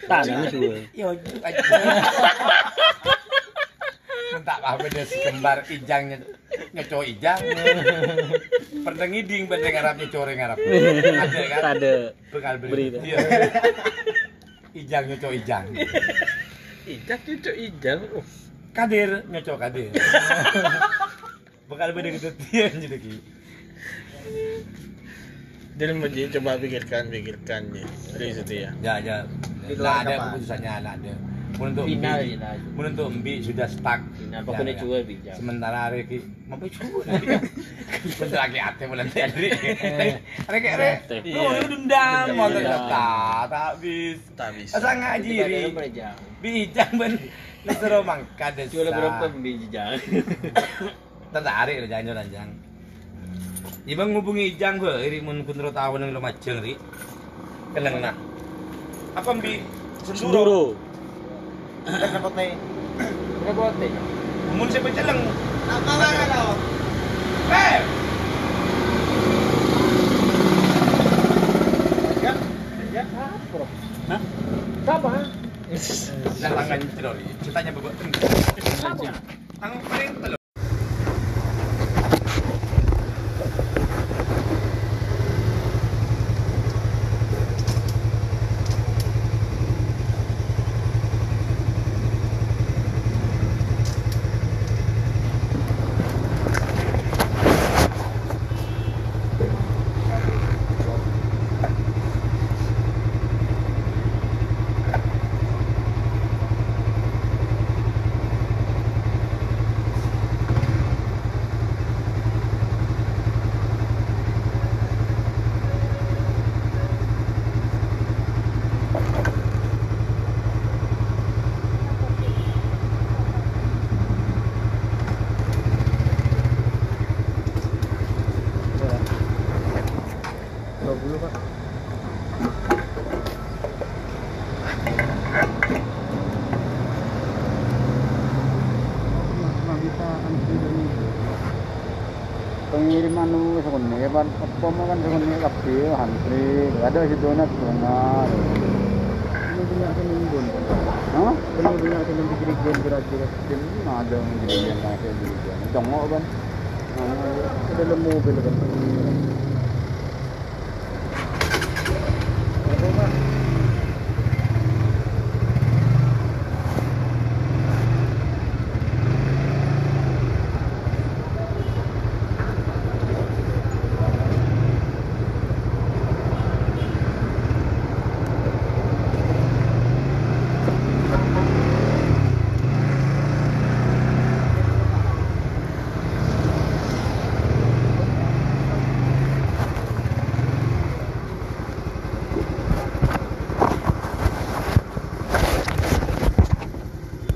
Tangan jual. Yo. Minta apa dia kembar ijangnya ngeco ijang. Pernah ngiding pada ngarap ngeco ngarap. Ada kan? Ada. Bekal Berita. Iya. Ijang ngeco ijang. Ijak cucu ijang. Oh, Kadir ngeco kadir. Bekal beda gitu dia jadi. Jadi coba pikirkan pikirkan ya. Dari situ ya. Ya ya. Lah ada keputusannya lah ada. Menentu Final menentu Mbi sudah stuck. Final Ya, pokoknya ya. jual bijak. Sementara hari ki mampu jual. Bentar lagi ate bulan tadi. Hari ki hari. Oh, lu dendam mau ternyata tak habis. Tak bisa. Asa ngaji. Bijang ben. Lu suruh mangkat desa. Jual berapa bijak? tertarik lah jangan jangan Ibang ngubungi Ijang gue, iri mun kunro tahu nang lumajeng ri. Keleng nak. Apa mbi senduro? Senduro. Kan dapat nih. Berapa teh? Mun siapa celeng? Apa mana lo? Eh, tangan celori. Ceritanya bebek. Tangan paling telur. pengiriman nu sekolah ya kan sekolah kabeh antri ada punya sini pun Hah? Punya sini dikirikan kira-kira sini ada yang dikirikan kasih dikirikan. Jongok kan. Nah, ada lemu mobil kan.